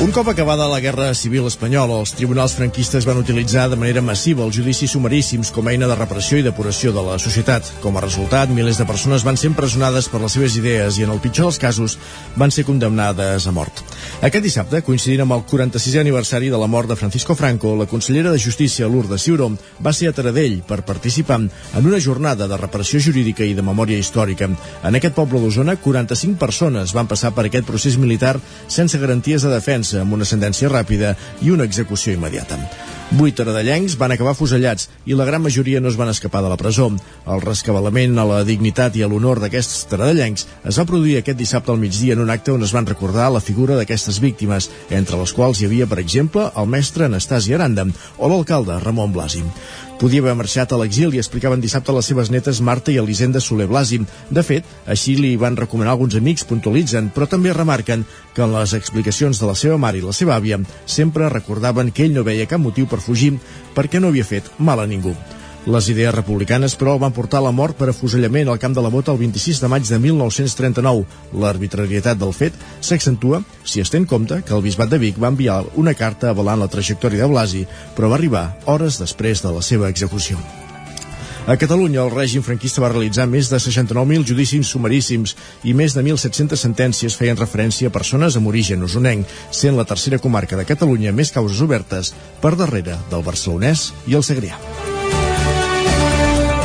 Un cop acabada la Guerra Civil Espanyola, els tribunals franquistes van utilitzar de manera massiva els judicis sumaríssims com a eina de repressió i depuració de la societat. Com a resultat, milers de persones van ser empresonades per les seves idees i, en el pitjor dels casos, van ser condemnades a mort. Aquest dissabte, coincidint amb el 46è aniversari de la mort de Francisco Franco, la consellera de Justícia, Lourdes Ciuró, va ser a Taradell per participar en una jornada de reparació jurídica i de memòria històrica. En aquest poble d'Osona, 45 persones van passar per aquest procés militar sense garanties de defensa defensa amb una sentència ràpida i una execució immediata. Vuit taradellencs van acabar fusellats i la gran majoria no es van escapar de la presó. El rescabalament a la dignitat i a l'honor d'aquests taradellencs es va produir aquest dissabte al migdia en un acte on es van recordar la figura d'aquestes víctimes, entre les quals hi havia, per exemple, el mestre Anastasi Aranda o l'alcalde Ramon Blasi. Podia haver marxat a l'exili, explicaven dissabte les seves netes Marta i Elisenda Soler Blasi. De fet, així li van recomanar alguns amics, puntualitzen, però també remarquen que en les explicacions de la seva mare i la seva àvia sempre recordaven que ell no veia cap motiu per fugir perquè no havia fet mal a ningú. Les idees republicanes, però, van portar la mort per afusellament al camp de la Bota el 26 de maig de 1939. L'arbitrarietat del fet s'accentua si es té en compte que el bisbat de Vic va enviar una carta avalant la trajectòria de Blasi, però va arribar hores després de la seva execució. A Catalunya, el règim franquista va realitzar més de 69.000 judicis sumaríssims i més de 1.700 sentències feien referència a persones amb origen usonenc, sent la tercera comarca de Catalunya més causes obertes per darrere del barcelonès i el segrià.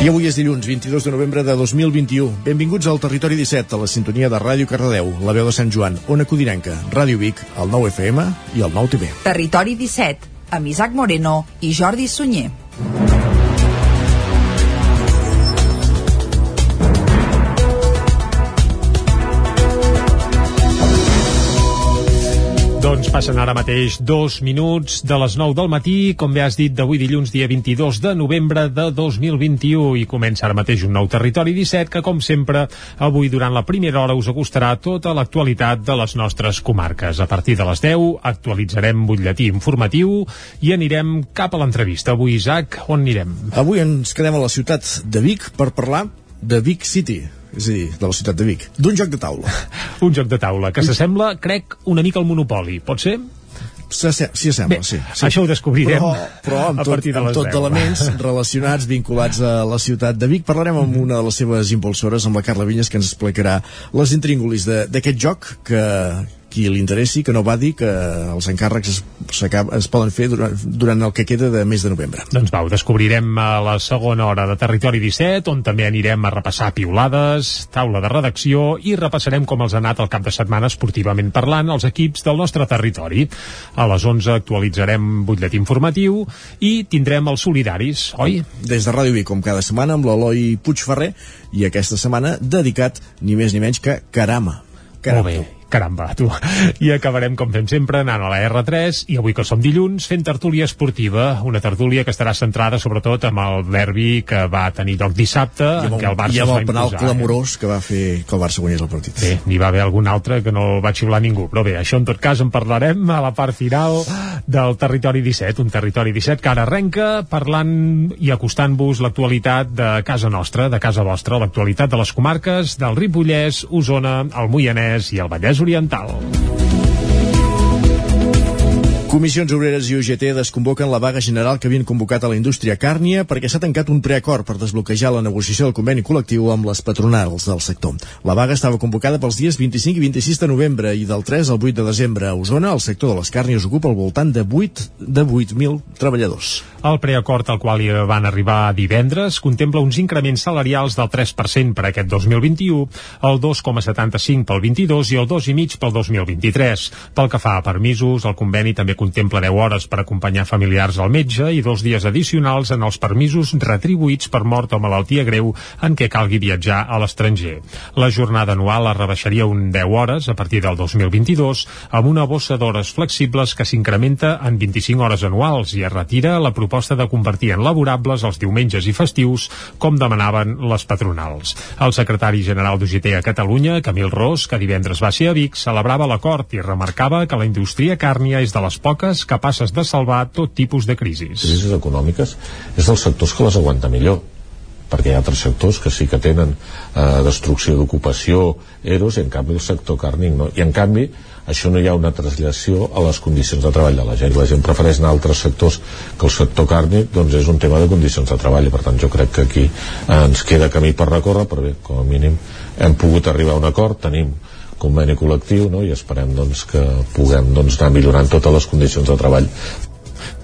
I avui és dilluns, 22 de novembre de 2021. Benvinguts al Territori 17, a la sintonia de Ràdio Cardedeu, la veu de Sant Joan, Ona Codinenca, Ràdio Vic, el 9 FM i el 9 TV. Territori 17, amb Isaac Moreno i Jordi Sunyer. Passen ara mateix dos minuts de les 9 del matí, com bé has dit, d'avui dilluns, dia 22 de novembre de 2021, i comença ara mateix un nou Territori 17, que, com sempre, avui, durant la primera hora, us acostarà tota l'actualitat de les nostres comarques. A partir de les 10, actualitzarem butlletí informatiu i anirem cap a l'entrevista. Avui, Isaac, on anirem? Avui ens quedem a la ciutat de Vic per parlar de Vic City, és a dir, de la ciutat de Vic, d'un joc de taula. un joc de taula que s'assembla, crec, una mica al Monopoli, pot ser? Sí, sí, sembla, Bé, sí, sí. això ho descobrirem però, però amb a tot, partir de amb les tot 10. d'elements relacionats, vinculats a la ciutat de Vic. Parlarem amb una de les seves impulsores, amb la Carla Vinyes, que ens explicarà les intríngulis d'aquest joc que qui li interessi, que no va dir que els encàrrecs es, es poden fer durant, durant el que queda de mes de novembre. Doncs va, ho descobrirem a la segona hora de Territori 17, on també anirem a repassar piulades, taula de redacció i repassarem com els ha anat el cap de setmana esportivament parlant els equips del nostre territori. A les 11 actualitzarem butlletí informatiu i tindrem els solidaris, oi? Des de Ràdio Vic, com cada setmana, amb l'Eloi Puigferrer, i aquesta setmana dedicat ni més ni menys que Carama. Molt bé, caramba, tu. I acabarem, com fem sempre, anant a la R3 i avui que som dilluns fent tertúlia esportiva, una tertúlia que estarà centrada sobretot amb el derbi que va tenir lloc dissabte, I en amb, què el Barça i amb el penal imposar. eh? clamorós que va fer que el Barça guanyés el partit. Bé, n'hi va haver algun altre que no va xiular ningú, però bé, això en tot cas en parlarem a la part final del Territori 17, un Territori 17 que ara arrenca parlant i acostant-vos l'actualitat de casa nostra, de casa vostra, l'actualitat de les comarques del Ripollès, Osona, el Moianès i el Vallès Oriental. Comissions Obreres i UGT desconvoquen la vaga general que havien convocat a la indústria càrnia perquè s'ha tancat un preacord per desbloquejar la negociació del conveni col·lectiu amb les patronals del sector. La vaga estava convocada pels dies 25 i 26 de novembre i del 3 al 8 de desembre. A Osona, el sector de les càrnies ocupa al voltant de 8 de 8.000 treballadors. El preacord al qual hi van arribar divendres contempla uns increments salarials del 3% per aquest 2021, el 2,75 pel 22 i el 2,5 pel 2023. Pel que fa a permisos, el conveni també contempla 10 hores per acompanyar familiars al metge i dos dies addicionals en els permisos retribuïts per mort o malaltia greu en què calgui viatjar a l'estranger. La jornada anual es rebaixaria un 10 hores a partir del 2022 amb una bossa d'hores flexibles que s'incrementa en 25 hores anuals i es retira la proposta de convertir en laborables els diumenges i festius com demanaven les patronals. El secretari general d'UGT a Catalunya, Camil Ros, que divendres va ser a Vic, celebrava l'acord i remarcava que la indústria càrnia és de les poques poques capaces de salvar tot tipus de crisis. Crisis econòmiques és dels sectors que les aguanta millor perquè hi ha altres sectors que sí que tenen eh, destrucció d'ocupació, eros, i en canvi el sector càrnic no. I en canvi això no hi ha una traslació a les condicions de treball de la gent. La gent prefereix anar a altres sectors que el sector càrnic, doncs és un tema de condicions de treball i per tant jo crec que aquí eh, ens queda camí per recórrer, però bé, com a mínim hem pogut arribar a un acord, tenim conveni col·lectiu no? i esperem doncs, que puguem doncs, anar millorant totes les condicions de treball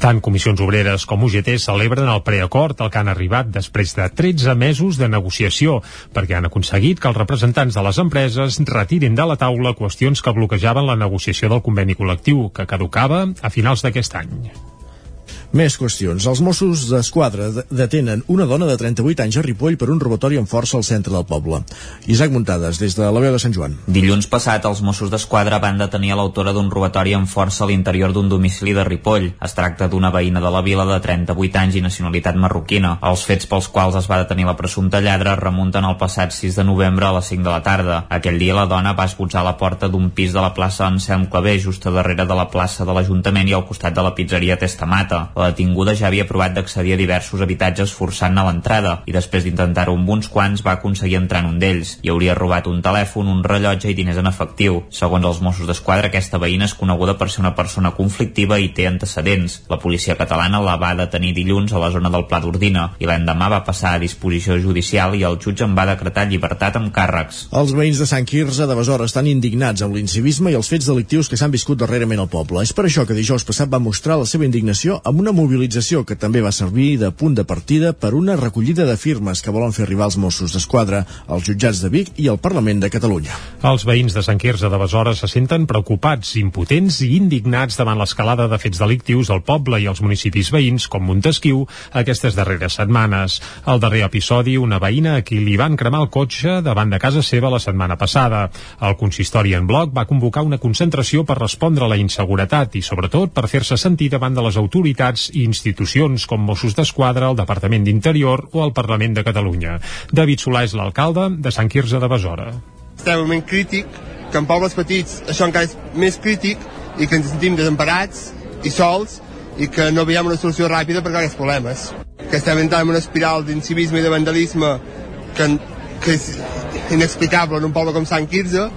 tant Comissions Obreres com UGT celebren el preacord al que han arribat després de 13 mesos de negociació, perquè han aconseguit que els representants de les empreses retirin de la taula qüestions que bloquejaven la negociació del conveni col·lectiu, que caducava a finals d'aquest any. Més qüestions. Els Mossos d'Esquadra detenen una dona de 38 anys a Ripoll per un robatori amb força al centre del poble. Isaac Muntades, des de la veu de Sant Joan. Dilluns passat, els Mossos d'Esquadra van detenir l'autora d'un robatori amb força a l'interior d'un domicili de Ripoll. Es tracta d'una veïna de la vila de 38 anys i nacionalitat marroquina. Els fets pels quals es va detenir la presumpta lladra remunten al passat 6 de novembre a les 5 de la tarda. Aquell dia la dona va esbotzar la porta d'un pis de la plaça Anselm Clavé, just a darrere de la plaça de l'Ajuntament i al costat de la pizzeria Testamata. La detinguda ja havia provat d'accedir a diversos habitatges forçant a l'entrada i després d'intentar-ho amb uns quants va aconseguir entrar en un d'ells. i hauria robat un telèfon, un rellotge i diners en efectiu. Segons els Mossos d'Esquadra, aquesta veïna és coneguda per ser una persona conflictiva i té antecedents. La policia catalana la va detenir dilluns a la zona del Pla d'Ordina i l'endemà va passar a disposició judicial i el jutge en va decretar llibertat amb càrrecs. Els veïns de Sant Quirze de Besora estan indignats amb l'incivisme i els fets delictius que s'han viscut darrerament al poble. És per això que dijous passat va mostrar la seva indignació amb una una mobilització que també va servir de punt de partida per una recollida de firmes que volen fer arribar els Mossos d'Esquadra als jutjats de Vic i al Parlament de Catalunya. Els veïns de Sant Quirze de Besora se senten preocupats, impotents i indignats davant l'escalada de fets delictius al poble i als municipis veïns com Montesquieu aquestes darreres setmanes. Al darrer episodi, una veïna a qui li van cremar el cotxe davant de casa seva la setmana passada. El consistori en bloc va convocar una concentració per respondre a la inseguretat i, sobretot, per fer-se sentir davant de les autoritats entitats i institucions com Mossos d'Esquadra, el Departament d'Interior o el Parlament de Catalunya. David Solà és l'alcalde de Sant Quirze de Besora. Estem un moment crític, que en pobles petits això encara és més crític i que ens sentim desemparats i sols i que no veiem una solució ràpida per aquests problemes. Que estem entrant en una espiral d'incivisme i de vandalisme que, que és inexplicable en un poble com Sant Quirze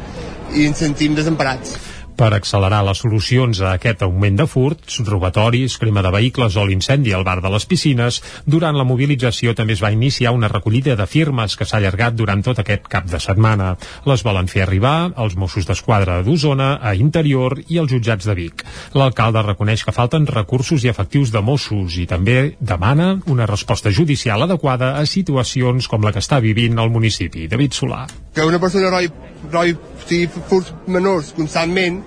i ens sentim desemparats per accelerar les solucions a aquest augment de furts, robatoris, crema de vehicles o l'incendi al bar de les piscines, durant la mobilització també es va iniciar una recollida de firmes que s'ha allargat durant tot aquest cap de setmana. Les volen fer arribar als Mossos d'Esquadra d'Osona, a Interior i als jutjats de Vic. L'alcalde reconeix que falten recursos i efectius de Mossos i també demana una resposta judicial adequada a situacions com la que està vivint el municipi. David Solà. Que una persona roi, roi sigui, furts menors constantment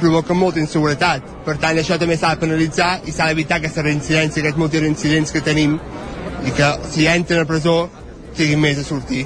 provoca molta inseguretat. Per tant, això també s'ha de penalitzar i s'ha d'evitar aquesta reincidència, aquests multireincidents que tenim i que si entren a presó siguin més a sortir.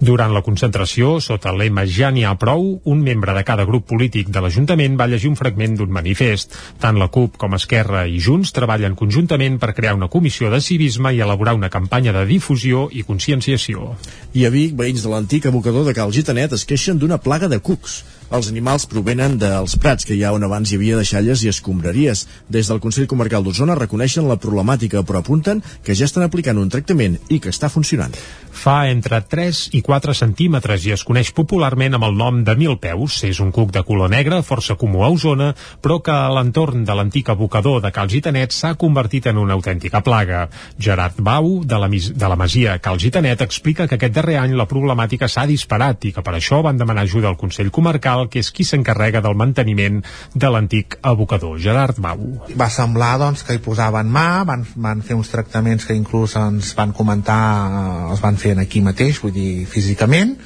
Durant la concentració, sota lema Ja n'hi ha prou, un membre de cada grup polític de l'Ajuntament va llegir un fragment d'un manifest. Tant la CUP com Esquerra i Junts treballen conjuntament per crear una comissió de civisme i elaborar una campanya de difusió i conscienciació. I a Vic, veïns de l'antic abocador de Cal Gitanet es queixen d'una plaga de cucs. Els animals provenen dels prats que hi ha on abans hi havia deixalles i escombraries. Des del Consell Comarcal d'Osona reconeixen la problemàtica però apunten que ja estan aplicant un tractament i que està funcionant. Fa entre 3 i 4 centímetres i es coneix popularment amb el nom de mil peus. És un cuc de color negre, força comú a Osona, però que a l'entorn de l'antic abocador de Cal Gitanet s'ha convertit en una autèntica plaga. Gerard Bau, de la, de la Masia Cal Gitanet, explica que aquest darrer any la problemàtica s'ha disparat i que per això van demanar ajuda al Consell Comarcal Municipal, que és qui s'encarrega del manteniment de l'antic abocador, Gerard Mau. Va semblar doncs, que hi posaven mà, van, van fer uns tractaments que inclús ens van comentar, eh, els van fer aquí mateix, vull dir, físicament,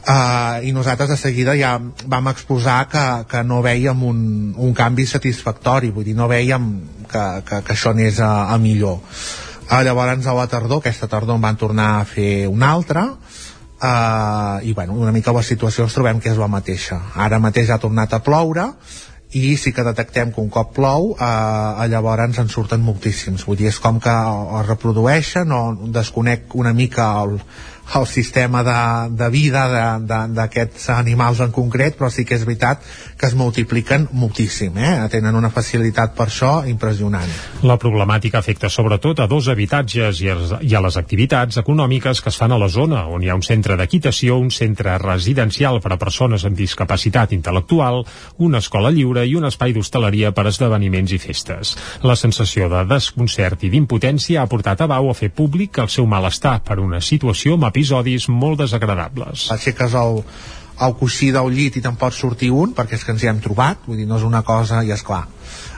Uh, i nosaltres de seguida ja vam exposar que, que no veiem un, un canvi satisfactori vull dir, no veiem que, que, que això anés a, a millor uh, llavors a la tardor, aquesta tardor en van tornar a fer una altra uh, i bueno, una mica la situació ens trobem que és la mateixa. Ara mateix ha tornat a ploure i sí que detectem que un cop plou eh, llavors en surten moltíssims. Vull dir, és com que es reprodueixen o desconec una mica el, el sistema de, de vida d'aquests animals en concret, però sí que és veritat que es multipliquen moltíssim, eh? tenen una facilitat per això impressionant. La problemàtica afecta sobretot a dos habitatges i a les activitats econòmiques que es fan a la zona, on hi ha un centre d'equitació, un centre residencial per a persones amb discapacitat intel·lectual, una escola lliure i un espai d'hostaleria per a esdeveniments i festes. La sensació de desconcert i d'impotència ha portat a Bau a fer públic el seu malestar per una situació amb episodis molt desagradables. Aixeques el, al coixí del llit i te'n pots sortir un perquè és que ens hi hem trobat vull dir, no és una cosa i és clar.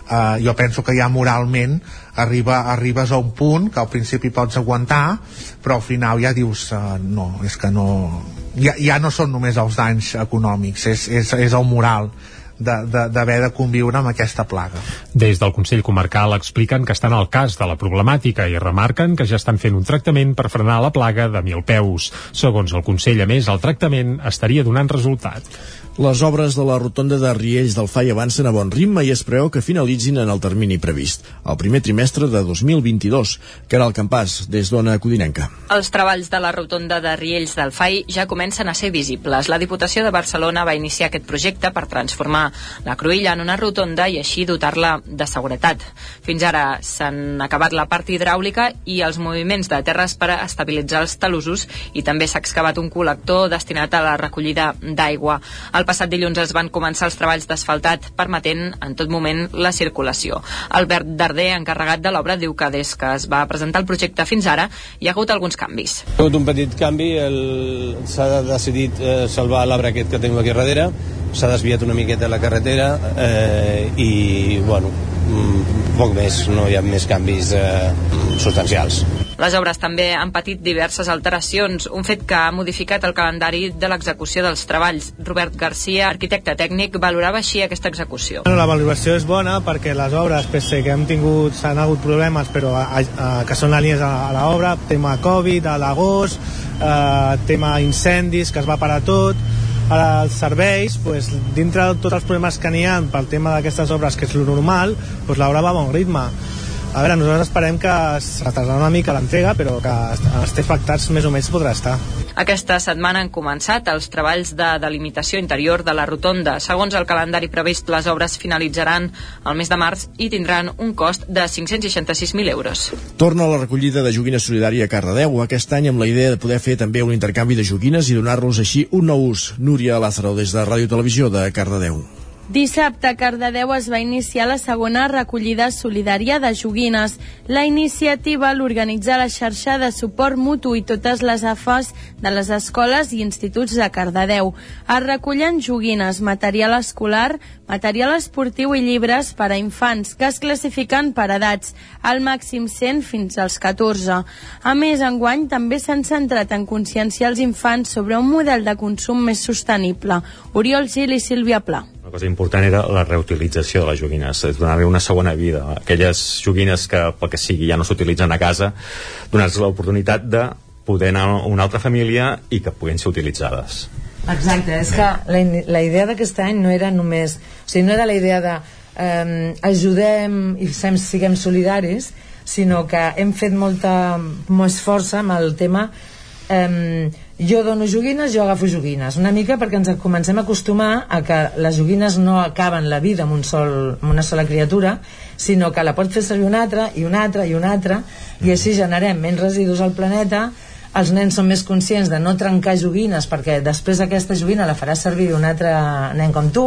Uh, jo penso que ja moralment arriba, arribes a un punt que al principi pots aguantar però al final ja dius uh, no, és que no ja, ja no són només els danys econòmics és, és, és el moral d'haver de, de, de conviure amb aquesta plaga. Des del Consell Comarcal expliquen que estan al cas de la problemàtica i remarquen que ja estan fent un tractament per frenar la plaga de mil peus. Segons el Consell, a més, el tractament estaria donant resultat. Les obres de la rotonda de Riells del FAI avancen a bon ritme i es preveu que finalitzin en el termini previst, el primer trimestre de 2022, que era el campàs, des d'Ona Codinenca. Els treballs de la rotonda de Riells del FAI ja comencen a ser visibles. La Diputació de Barcelona va iniciar aquest projecte per transformar la Cruïlla en una rotonda i així dotar-la de seguretat. Fins ara s'han acabat la part hidràulica i els moviments de terres per estabilitzar els talusos i també s'ha excavat un col·lector destinat a la recollida d'aigua. El passat dilluns es van començar els treballs d'asfaltat, permetent en tot moment la circulació. Albert Darder, encarregat de l'obra, diu que des que es va presentar el projecte fins ara hi ha hagut alguns canvis. Ha hagut un petit canvi, el... s'ha decidit eh, salvar l'arbre aquest que tenim aquí darrere, s'ha desviat una miqueta la carretera eh, i, bueno, mm, poc més, no hi ha més canvis eh, substancials. Les obres també han patit diverses alteracions, un fet que ha modificat el calendari de l'execució dels treballs. Robert Garcia, arquitecte tècnic, valorava així aquesta execució. La valoració és bona perquè les obres, pese que hem tingut, s'han hagut problemes, però a, a, que són línies a, a l'obra, tema Covid, a l'agost, eh, tema incendis, que es va parar tot, ara els serveis, pues, dintre de tots els problemes que n'hi ha pel tema d'aquestes obres, que és lo normal, pues, l'obra va a bon ritme a veure, nosaltres esperem que es retardarà una mica l'entrega, però que els té afectats més o menys podrà estar. Aquesta setmana han començat els treballs de delimitació interior de la rotonda. Segons el calendari previst, les obres finalitzaran el mes de març i tindran un cost de 566.000 euros. Torna la recollida de joguines solidària a Cardedeu aquest any amb la idea de poder fer també un intercanvi de joguines i donar-los així un nou ús. Núria Lázaro, des de Ràdio Televisió de Cardedeu. Dissabte a Cardedeu es va iniciar la segona recollida solidària de joguines. La iniciativa l'organitza la xarxa de suport mutu i totes les AFAs de les escoles i instituts de Cardedeu. Es recullen joguines, material escolar, material esportiu i llibres per a infants, que es classifiquen per edats, al màxim 100 fins als 14. A més, enguany també s'han centrat en conscienciar els infants sobre un model de consum més sostenible. Oriol Gil i Sílvia Pla cosa important era la reutilització de les joguines, donar-li una segona vida. Aquelles joguines que, pel que sigui, ja no s'utilitzen a casa, donar-los l'oportunitat de poder anar a una altra família i que puguin ser utilitzades. Exacte, és que la, la idea d'aquest any no era només... O sigui, no era la idea de eh, ajudem i sem, siguem solidaris, sinó que hem fet molta més força amb el tema eh, jo dono joguines, jo agafo joguines. Una mica perquè ens comencem a acostumar a que les joguines no acaben la vida amb, un sol, amb una sola criatura sinó que la pot fer servir una altra i una altra i una altra i així generem menys residus al planeta. Els nens són més conscients de no trencar joguines perquè després aquesta joguina la farà servir un altre nen com tu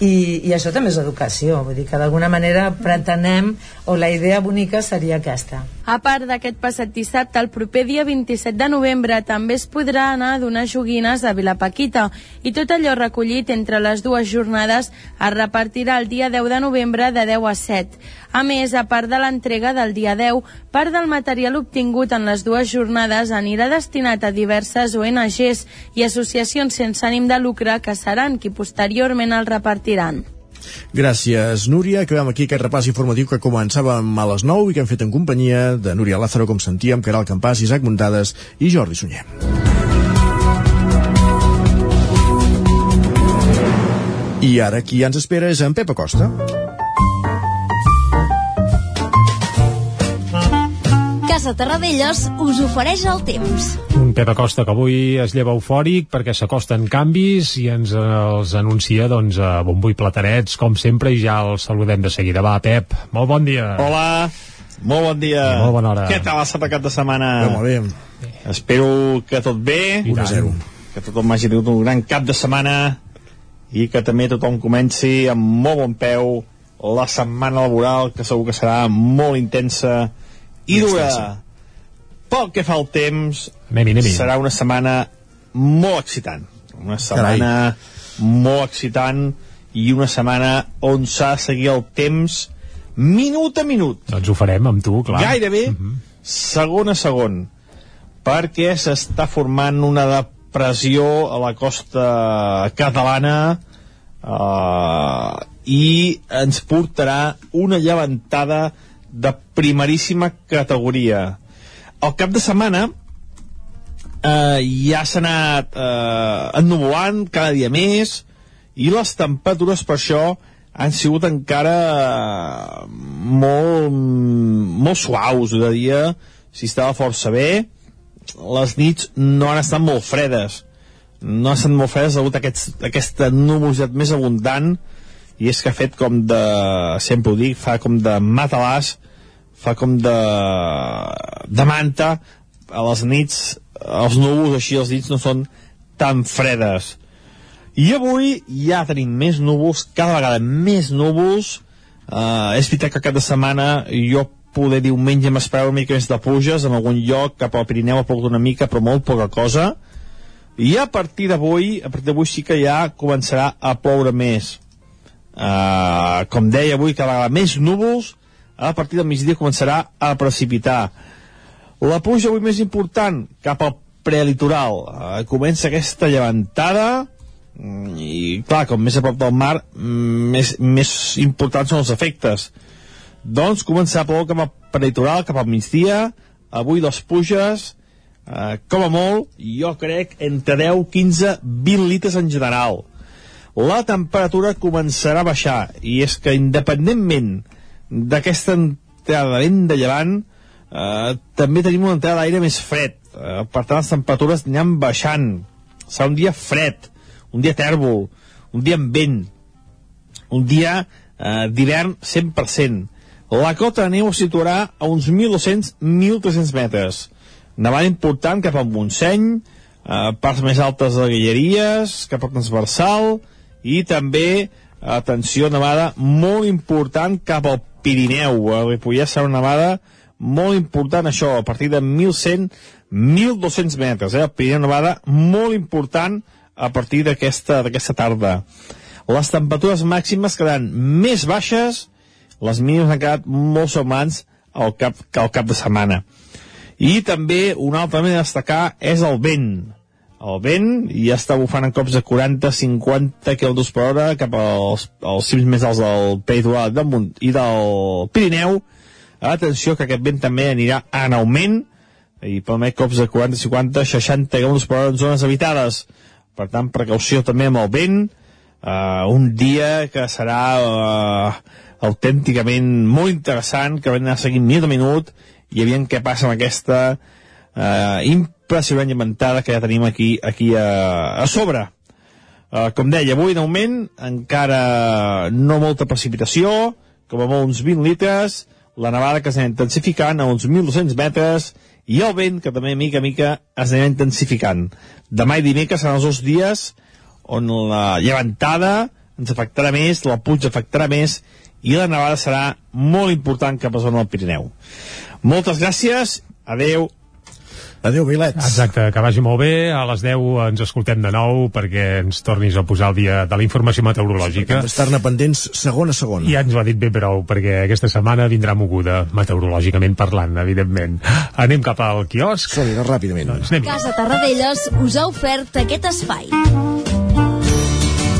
i, i això també és educació. Vull dir que d'alguna manera pretenem o la idea bonica seria aquesta a part d'aquest passat dissabte el proper dia 27 de novembre també es podrà anar a donar joguines a Vilapaquita i tot allò recollit entre les dues jornades es repartirà el dia 10 de novembre de 10 a 7 a més, a part de l'entrega del dia 10 part del material obtingut en les dues jornades anirà destinat a diverses ONGs i associacions sense ànim de lucre que seran qui posteriorment el repartiran. Gràcies, Núria. Acabem aquí aquest repàs informatiu que començàvem a les 9 i que hem fet en companyia de Núria Lázaro, com sentíem, Caral Campàs, Isaac Muntades i Jordi Sunyer. I ara qui ens espera és en Pep Acosta. Casa Terradellos us ofereix el temps. Un Pep Acosta que avui es lleva eufòric perquè s'acosten canvis i ens els anuncia doncs, a bombo i platarets, com sempre, i ja el saludem de seguida. Va, Pep, molt bon dia. Hola, molt bon dia. I molt bona hora. Què tal ha estat cap de setmana? Molt bé. Espero que tot bé. 1 a 0. Que tothom hagi tingut un gran cap de setmana i que també tothom comenci amb molt bon peu la setmana laboral, que segur que serà molt intensa i dura. Pel que fa al temps, anem -hi, anem -hi. serà una setmana molt excitant. Una setmana Carai. molt excitant i una setmana on s'ha de seguir el temps minut a minut. Doncs ho farem amb tu, clar. Gairebé uh -huh. segon a segon perquè s'està formant una depressió a la costa catalana uh, i ens portarà una llevantada de primeríssima categoria. El cap de setmana eh, ja s'ha anat eh, ennubulant cada dia més i les temperatures per això han sigut encara eh, molt, molt suaus de dia si estava força bé les nits no han estat molt fredes no han estat molt fredes degut a aquest, aquesta núvolitat més abundant i és que ha fet com de sempre ho dic, fa com de matalàs fa com de de manta a les nits els núvols així els nits no són tan fredes. I avui ja tenim més núvols cada vegada més núvols. Uh, és veritat que cap de setmana jo poder diumenge m'esperava una mica més de pluges en algun lloc cap al Pirineu ha plogut una mica però molt poca cosa. I a partir d'avui a partir d'avui sí que ja començarà a ploure més. Uh, com deia avui cada vegada més núvols a partir del migdia començarà a precipitar. La pluja avui més important cap al prelitoral. Uh, comença aquesta llevantada mm, i clar, com més a prop del mar mm, més, més importants són els efectes. Doncs començarà a ploure cap al prelitoral cap al migdia. Avui les pluges eh, com a molt jo crec entre 10, 15 20 litres en general. La temperatura començarà a baixar i és que independentment d'aquesta entrada de vent de llevant eh, també tenim una entrada d'aire més fred. Eh, per tant les temperatures aniran baixant. Serà un dia fred un dia tèrbol, un dia amb vent un dia eh, d'hivern 100% la cota de neu es situarà a uns 1.200-1.300 metres. Nevada important cap al Montseny eh, parts més altes de Guilleries cap al transversal i també, atenció, nevada molt important cap al Pirineu. A Ripollès serà una nevada molt important, això, a partir de 1.100, 1.200 metres. Eh? El Pirineu nevada molt important a partir d'aquesta tarda. Les temperatures màximes quedaran més baixes, les mínimes han quedat molt semblants al cap, al cap de setmana. I també una altra manera de destacar és el vent el vent i ja està bufant en cops de 40-50 km per hora cap als, als cims més alts del Peitoral del Munt i del Pirineu. Atenció que aquest vent també anirà en augment i permet cops de 40, 50, 60 km per hora en zones habitades. Per tant precaució també amb el vent. Uh, un dia que serà uh, autènticament molt interessant que vam anar seguint minut a minut i aviam què passa amb aquesta uh, impressionant llevantada que ja tenim aquí, aquí a, a sobre. Uh, com deia, avui en augment, encara no molta precipitació, com a molt uns 20 litres, la nevada que s'anirà intensificant a uns 1.200 metres, i el vent, que també mica a mica es anirà intensificant. Demà i dimecres seran els dos dies on la llevantada ens afectarà més, la puig afectarà més, i la nevada serà molt important cap a zona del Pirineu. Moltes gràcies, adeu Adéu, Vilet. Exacte, que vagi molt bé. A les 10 ens escoltem de nou perquè ens tornis a posar el dia de la informació meteorològica. Hem d'estar-ne pendents segon a segon. Ja ens ho ha dit bé prou, perquè aquesta setmana vindrà moguda, meteorològicament parlant, evidentment. Anem cap al quiosc. som ràpidament. Doncs Casa Tarradellas us ha ofert aquest espai.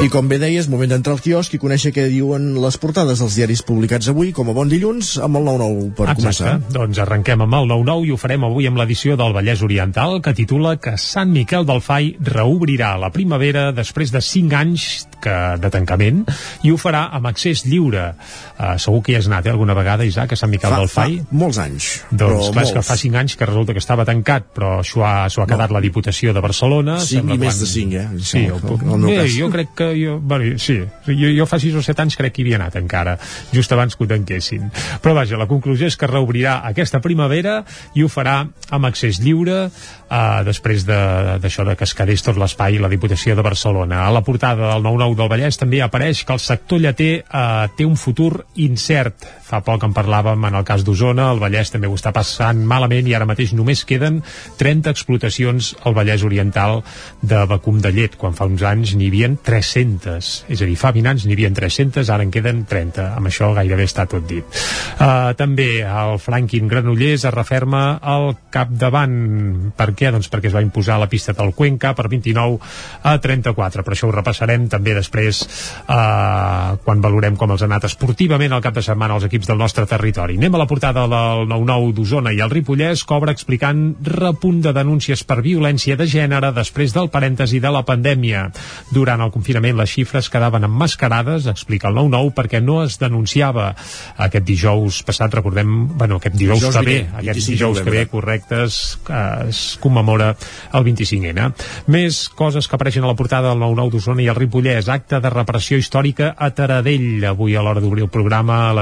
I com bé deies, moment d'entrar al quiosc i conèixer què diuen les portades dels diaris publicats avui, com a bon dilluns, amb el 9-9 per Exacte. començar. Doncs arrenquem amb el 9-9 i ho farem avui amb l'edició del Vallès Oriental que titula que Sant Miquel del Fai reobrirà la primavera després de 5 anys que, de tancament i ho farà amb accés lliure. Uh, segur que hi has anat eh, alguna vegada, Isaac, a Sant Miquel Fa, del fa Fai? molts anys. Doncs clar, és que molts. fa 5 anys que resulta que estava tancat, però s'ho ha, ha quedat la Diputació de Barcelona. Cinc Sembla i més quan- de cinc, eh? Sí, el, el- el meu cas. jo crec que jo, bueno, sí, jo, jo fa 6 o 7 anys crec que hi havia anat encara, just abans que ho tanquessin. Però vaja, la conclusió és que reobrirà aquesta primavera i ho farà amb accés lliure eh, després de- d'això de, de que es quedés tot l'espai la Diputació de Barcelona. A la portada del 9-9 del Vallès també apareix que el sector lleter eh, té un futur incert. Fa poc en parlàvem en el cas d'Osona, el Vallès també ho està passant malament i ara mateix només queden 30 explotacions al Vallès Oriental de vacum de llet, quan fa uns anys n'hi havia 300. És a dir, fa 20 anys n'hi havia 300, ara en queden 30. Amb això gairebé està tot dit. Uh, també el Franklin Granollers es referma al capdavant. Per què? Doncs perquè es va imposar la pista del Cuenca per 29 a 34. Per això ho repassarem també després uh, quan valorem com els ha anat esportivament el cap de setmana als equips del nostre territori. Anem a la portada del 9-9 d'Osona i el Ripollès cobra explicant repunt de denúncies per violència de gènere després del parèntesi de la pandèmia. Durant el confinament les xifres quedaven emmascarades, explica el 9-9, perquè no es denunciava aquest dijous passat, recordem, bueno, aquest dijous, Dijous que ve, aquest 25 de dijous que ve, novembre. correcte, es, es commemora el 25N. Més coses que apareixen a la portada del 9-9 d'Osona i el Ripollès, acte de repressió històrica a Taradell. Avui a l'hora d'obrir el programa, a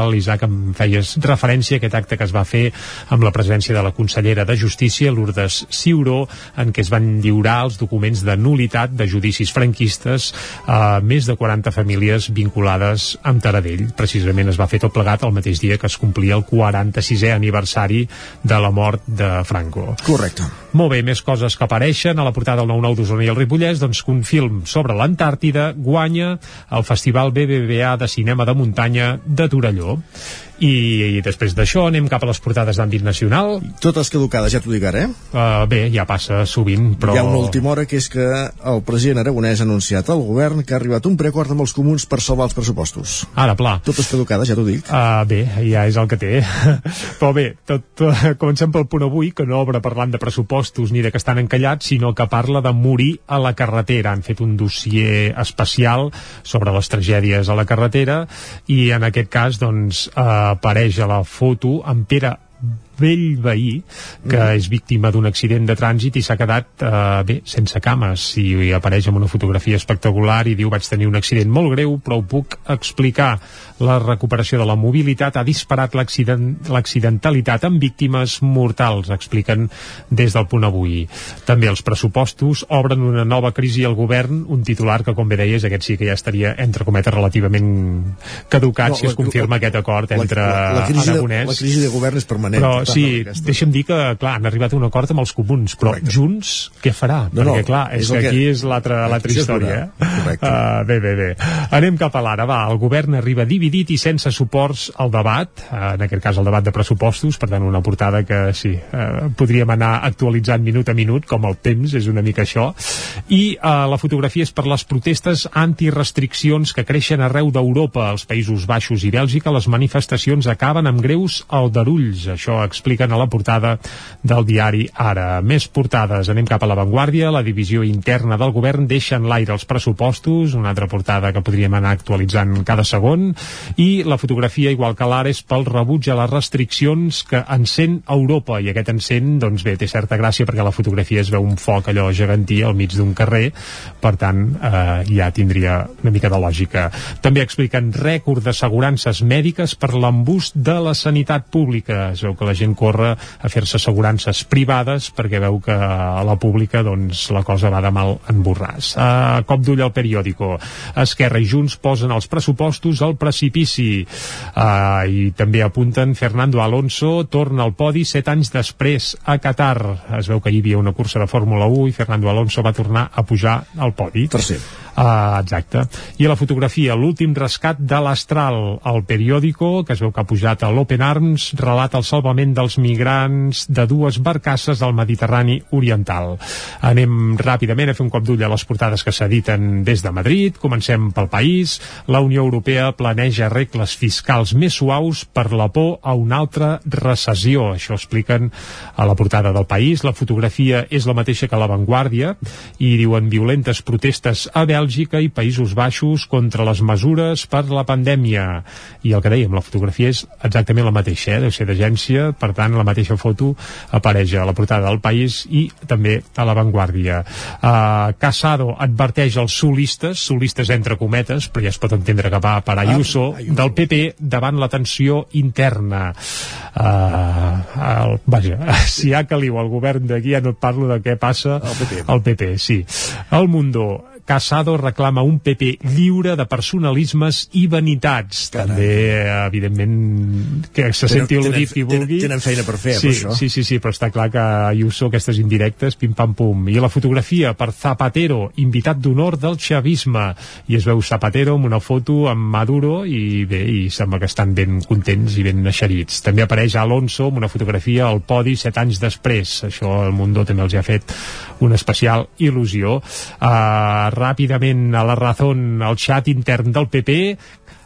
l'editorial, Isaac, em feies referència a aquest acte que es va fer amb la presència de la consellera de Justícia, Lourdes Ciuró, en què es van lliurar els documents de nulitat de judicis franquistes a més de 40 famílies vinculades amb Taradell. Precisament es va fer tot plegat el mateix dia que es complia el 46è aniversari de la mort de Franco. Correcte. Molt bé, més coses que apareixen a la portada del 9-9 d'Osona i el Ripollès, doncs que un film sobre l'Antàrtida guanya el Festival BBVA de Cinema de Muntanya de Torelló. So. I, i després d'això anem cap a les portades d'àmbit nacional. Totes caducades, ja t'ho dic ara, eh? Uh, bé, ja passa sovint, però... Hi ha una última hora que és que el president aragonès ha anunciat al govern que ha arribat un preacord amb els comuns per salvar els pressupostos. Ara, pla. Totes caducades, ja t'ho dic. Uh, bé, ja és el que té. Però bé, tot, tot, comencem pel punt avui, que no obre parlant de pressupostos ni de que estan encallats, sinó que parla de morir a la carretera. Han fet un dossier especial sobre les tragèdies a la carretera i en aquest cas, doncs, uh, apareix a la foto en Pere vell veí que Mm. és víctima d'un accident de trànsit i s'ha quedat eh, bé, sense cames i, apareix amb una fotografia espectacular i diu vaig tenir un accident molt greu però ho puc explicar la recuperació de la mobilitat ha disparat l'accident- l'accidentalitat amb víctimes mortals expliquen des del punt avui també els pressupostos obren una nova crisi al govern un titular que com bé deies aquest sí que ja estaria entre cometes relativament caducat No, si es la- confirma aquest acord La- entre la, la, crisi de, Aragonès la crisi de govern és permanent. però sí, aquesta. deixa'm dir que, clar, han arribat a un acord amb els comuns, però Correcte. Junts què farà? No, no, Perquè, clar, és, és que que- aquí és l'altra història, eh? Uh, bé, bé, bé. Anem cap a l'ara, va. El govern arriba dividit i sense suports al debat, uh, en aquest cas el debat de pressupostos, per tant, una portada que, sí, uh, podríem anar actualitzant minut a minut, com el temps, és una mica això. I uh, la fotografia és per les protestes antirestriccions que creixen arreu d'Europa, als Països Baixos i Bèlgica, les manifestacions acaben amb greus aldarulls. Això expliquen a la portada del diari Ara. Més portades. Anem cap a l'avantguàrdia. La divisió interna del govern deixa en l'aire els pressupostos, una altra portada que podríem anar actualitzant cada segon, i la fotografia, igual que l'ara, és pel rebuig a les restriccions que encén Europa, i aquest encén, doncs bé, té certa gràcia perquè la fotografia es veu un foc allò gegantí al mig d'un carrer, per tant, eh, ja tindria una mica de lògica. També expliquen rècord d'assegurances mèdiques per l'embús de la sanitat pública. Es veu que la gent corre a fer-se assegurances privades perquè veu que a la pública doncs, la cosa va de mal en borràs. A cop d'ull al periòdico. Esquerra i Junts posen els pressupostos al precipici. Uh, I també apunten Fernando Alonso torna al podi set anys després a Qatar. Es veu que hi havia una cursa de Fórmula 1 i Fernando Alonso va tornar a pujar al podi. Tercer. Uh, exacte. I la fotografia, l'últim rescat de l'Astral, el periòdico, que es veu que ha pujat a l'Open Arms, relata el salvament dels migrants de dues barcasses al Mediterrani Oriental. Anem ràpidament a fer un cop d'ull a les portades que s'editen des de Madrid. Comencem pel país. La Unió Europea planeja regles fiscals més suaus per la por a una altra recessió. Això expliquen a la portada del país. La fotografia és la mateixa que la Vanguardia i diuen violentes protestes a Bèlgica i Països Baixos contra les mesures per la pandèmia. I el que dèiem, la fotografia és exactament la mateixa, eh? deu ser d'agència, per tant la mateixa foto apareix a la portada del país i també a la Vanguardia. Uh, Casado adverteix els solistes, solistes entre cometes, però ja es pot entendre que va per Ayuso, ah, del PP davant la tensió interna. Uh, el, vaja, si ha caliu al govern d'aquí ja no et parlo de què passa al PP, PP sí. El Mundo Casado reclama un PP lliure de personalismes i vanitats. Carai. També, evidentment, que se senti al·ludit qui vulgui. Tenen feina per fer, sí, per això. Sí, sí, sí, però està clar que Ayuso, aquestes indirectes, pim-pam-pum. I la fotografia per Zapatero, invitat d'honor del xavisme. I es veu Zapatero amb una foto amb Maduro i bé, i sembla que estan ben contents i ben eixerits. També apareix Alonso amb una fotografia al podi set anys després. Això el Mundo també els ha fet una especial il·lusió. Uh, ràpidament a la raó al xat intern del PP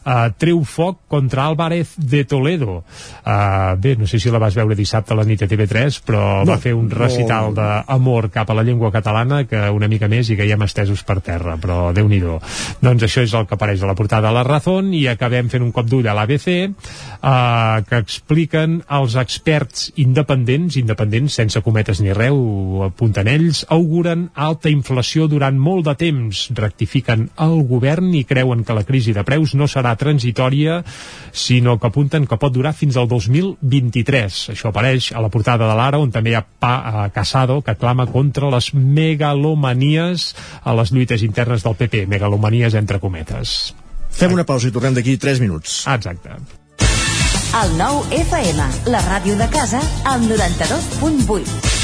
uh, treu foc contra Álvarez de Toledo. Uh, bé, no sé si la vas veure dissabte a la nit a TV3, però no, va fer un recital no. d'amor cap a la llengua catalana que una mica més i caiem estesos per terra, però déu nhi Doncs això és el que apareix a la portada de la Razón i acabem fent un cop d'ull a l'ABC uh, que expliquen els experts independents, independents sense cometes ni reu, apunten ells, auguren alta inflació durant molt de temps, rectifiquen el govern i creuen que la crisi de preus no serà transitòria, sinó que apunten que pot durar fins al 2023. Això apareix a la portada de l'Ara, on també hi ha Pa a Casado, que clama contra les megalomanies a les lluites internes del PP, megalomanies entre cometes. Fem una pausa i tornem d'aquí 3 minuts. Ah, exacte. El nou FM, la ràdio de casa, al 92.8.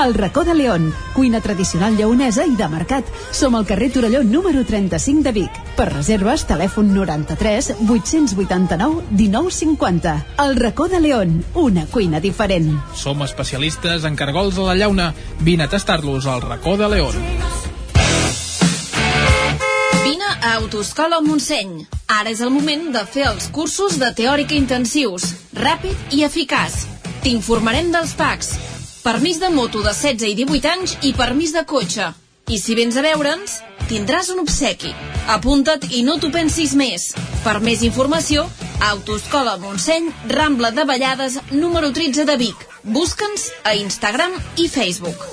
El racó de León, cuina tradicional lleonesa i de mercat. Som al carrer Torelló número 35 de Vic. Per reserves, telèfon 93 889 1950. El racó de León, una cuina diferent. Som especialistes en cargols a la llauna. Vine a tastar-los al racó de León. Vine a Autoscola Montseny. Ara és el moment de fer els cursos de teòrica intensius, ràpid i eficaç. T'informarem dels PACs, permís de moto de 16 i 18 anys i permís de cotxe. I si vens a veure'ns, tindràs un obsequi. Apunta't i no t'ho pensis més. Per més informació, Autoscola Montseny, Rambla de Vallades, número 13 de Vic. Busca'ns a Instagram i Facebook.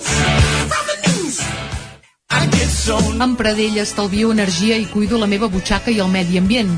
Amb Pradell estalvio energia i cuido la meva butxaca i el medi ambient.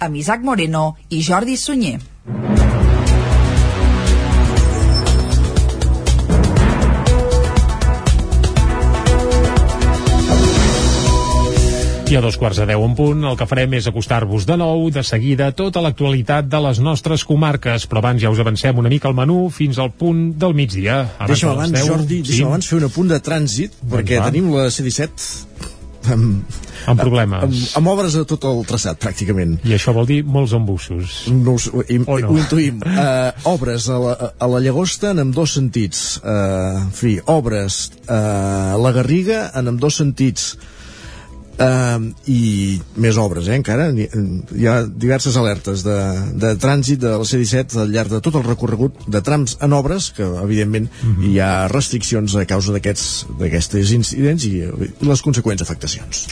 amb Isaac Moreno i Jordi Sunyer. I a dos quarts de deu en punt, el que farem és acostar-vos de nou, de seguida, tota l'actualitat de les nostres comarques. Però abans ja us avancem una mica al menú fins al punt del migdia. Deixa'm abans, 10, Jordi, deixa'm abans fer un apunt de trànsit, perquè va. tenim la C-17 amb, Amb problemes. amb, amb obres a tot el traçat, pràcticament. I això vol dir molts embussos. No, ho, im, O no? ho intuïm. Uh, obres a la, a la Llagosta en ambdós sentits. Uh, en fi, obres uh, a la Garriga en ambdós sentits. Uh, i més obres, eh, encara N'hi- hi ha diverses alertes de, de trànsit de la C-17 al llarg de tot el recorregut de trams en obres que evidentment Mhm. hi ha restriccions a causa d'aquests incidents i, i les conseqüents afectacions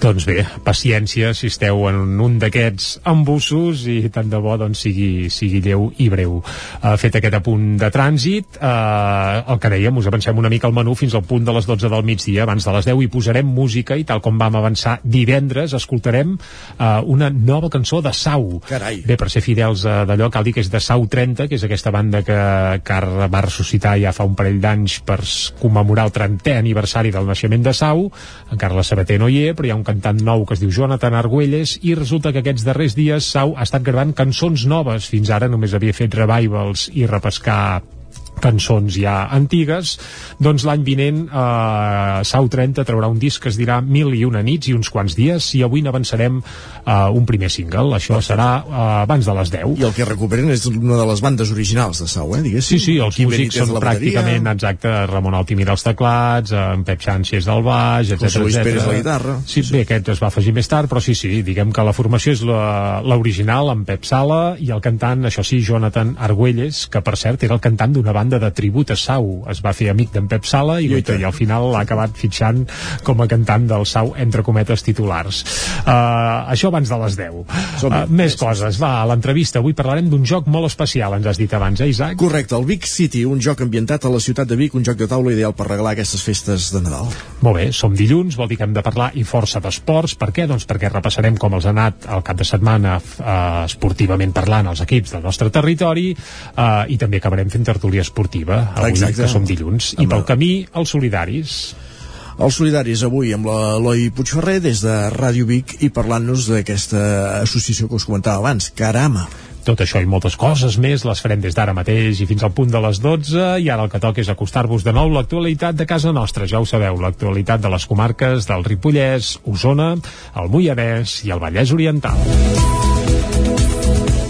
Doncs bé, paciència si esteu en un d'aquests embussos i tant de bo doncs, sigui, sigui lleu i breu. Uh, fet aquest apunt de trànsit, uh, el que dèiem, us avancem una mica al menú fins al punt de les 12 del migdia, abans de les 10 hi posarem música i tal com vam avançar divendres, escoltarem uh, una nova cançó de Sau. Carai. Bé, per ser fidels uh, d'allò, cal dir que és de Sau 30, que és aquesta banda que, ara va ressuscitar ja fa un parell d'anys per commemorar el 30è aniversari del naixement de Sau. En Carles Sabater no hi és, però hi ha un cantant nou que es diu Jonathan Argüelles i resulta que aquests darrers dies Sau ha estat gravant cançons noves. Fins ara només havia fet revivals i repescar cançons ja antigues doncs l'any vinent eh, Sau 30 traurà un disc que es dirà Mil i una nits i uns quants dies i avui n'avançarem eh, un primer single. Això serà eh, abans de les 10 i el que recuperen és una de les bandes originals de Sau, eh, diguéssim. Sí, sí, els Quim músics són pràcticament exacte, Ramon Altimira als teclats, en Pep Sánchez al baix, etc. José Luis Pérez a la guitarra. Sí, bé, aquest es va afegir més tard, però sí, sí, diguem que la formació és la- l'original, amb Pep Sala, i el cantant, això sí, Jonathan Argüelles, que per cert era el cantant d'una banda de tribut a Sau. Es va fer amic d'en Pep Sala i, guaita, i al final l'ha acabat fitxant com a cantant del Sau, entre cometes, titulars. Uh, això abans de les 10. Uh, més coses, va, a l'entrevista avui parlarem d'un joc molt especial, ens has dit abans, eh, Isaac? Correcte, el Vic City, un joc ambientat a la ciutat de Vic, un joc de taula ideal per regalar aquestes festes de Nadal. Molt bé, som dilluns, vol dir que hem de parlar i força d'esports. Per què? Doncs perquè repassarem com els ha anat el cap de setmana eh, esportivament parlant els equips del nostre territori eh, i també acabarem fent tertúlia esportiva avui, Exacte. que som dilluns. I pel camí, els solidaris. Els solidaris avui amb l'Eloi Puigferrer des de Ràdio Vic i parlant-nos d'aquesta associació que us comentava abans, Carama. Tot això i moltes coses més les farem des d'ara mateix i fins al punt de les 12 i ara el que toca és acostar-vos de nou l'actualitat de casa nostra, ja ho sabeu, l'actualitat de les comarques del Ripollès, Osona, el Moianès i el Vallès Oriental.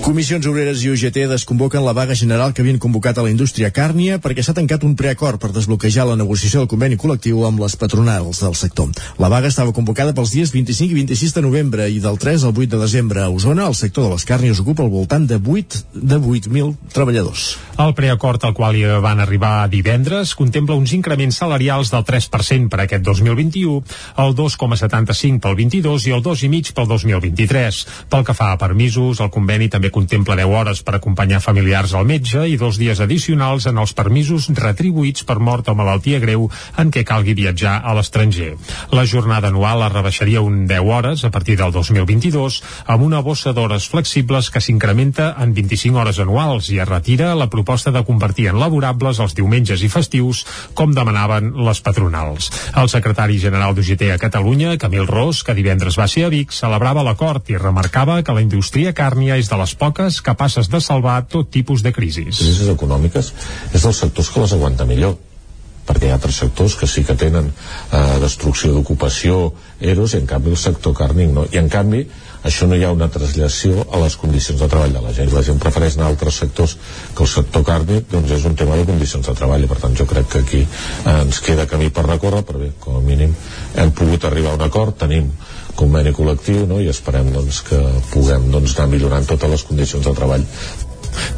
Comissions Obreres i UGT desconvoquen la vaga general que havien convocat a la indústria càrnia perquè s'ha tancat un preacord per desbloquejar la negociació del conveni col·lectiu amb les patronals del sector. La vaga estava convocada pels dies 25 i 26 de novembre i del 3 al 8 de desembre a Osona el sector de les càrnies ocupa al voltant de 8 de 8.000 treballadors. El preacord al qual hi van arribar divendres contempla uns increments salarials del 3% per aquest 2021, el 2,75 pel 22 i el 2,5 pel 2023. Pel que fa a permisos, el conveni també contempla 10 hores per acompanyar familiars al metge i dos dies addicionals en els permisos retribuïts per mort o malaltia greu en què calgui viatjar a l'estranger. La jornada anual es rebaixaria un 10 hores a partir del 2022 amb una bossa d'hores flexibles que s'incrementa en 25 hores anuals i es retira la proposta de convertir en laborables els diumenges i festius com demanaven les patronals. El secretari general d'UGT a Catalunya, Camil Ros, que divendres va ser a Vic, celebrava l'acord i remarcava que la indústria càrnia és de les poques capaces de salvar tot tipus de crisis. crisis econòmiques és dels sectors que les aguanta millor perquè hi ha altres sectors que sí que tenen eh, destrucció d'ocupació, eros, i en canvi el sector càrnic no. I en canvi això no hi ha una traslació a les condicions de treball de la gent. La gent prefereix anar a altres sectors que el sector càrnic doncs és un tema de condicions de treball i per tant jo crec que aquí eh, ens queda camí per recórrer, però bé, com a mínim hem pogut arribar a un acord, tenim conveni col·lectiu no? i esperem doncs, que puguem doncs, anar millorant totes les condicions de treball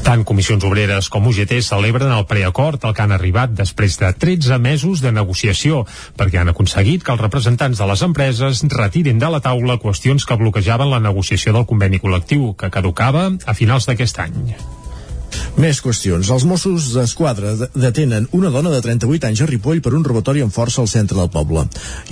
tant Comissions Obreres com UGT celebren el preacord al que han arribat després de 13 mesos de negociació, perquè han aconseguit que els representants de les empreses retirin de la taula qüestions que bloquejaven la negociació del conveni col·lectiu, que caducava a finals d'aquest any. Més qüestions. Els Mossos d'Esquadra detenen una dona de 38 anys a Ripoll per un robatori amb força al centre del poble.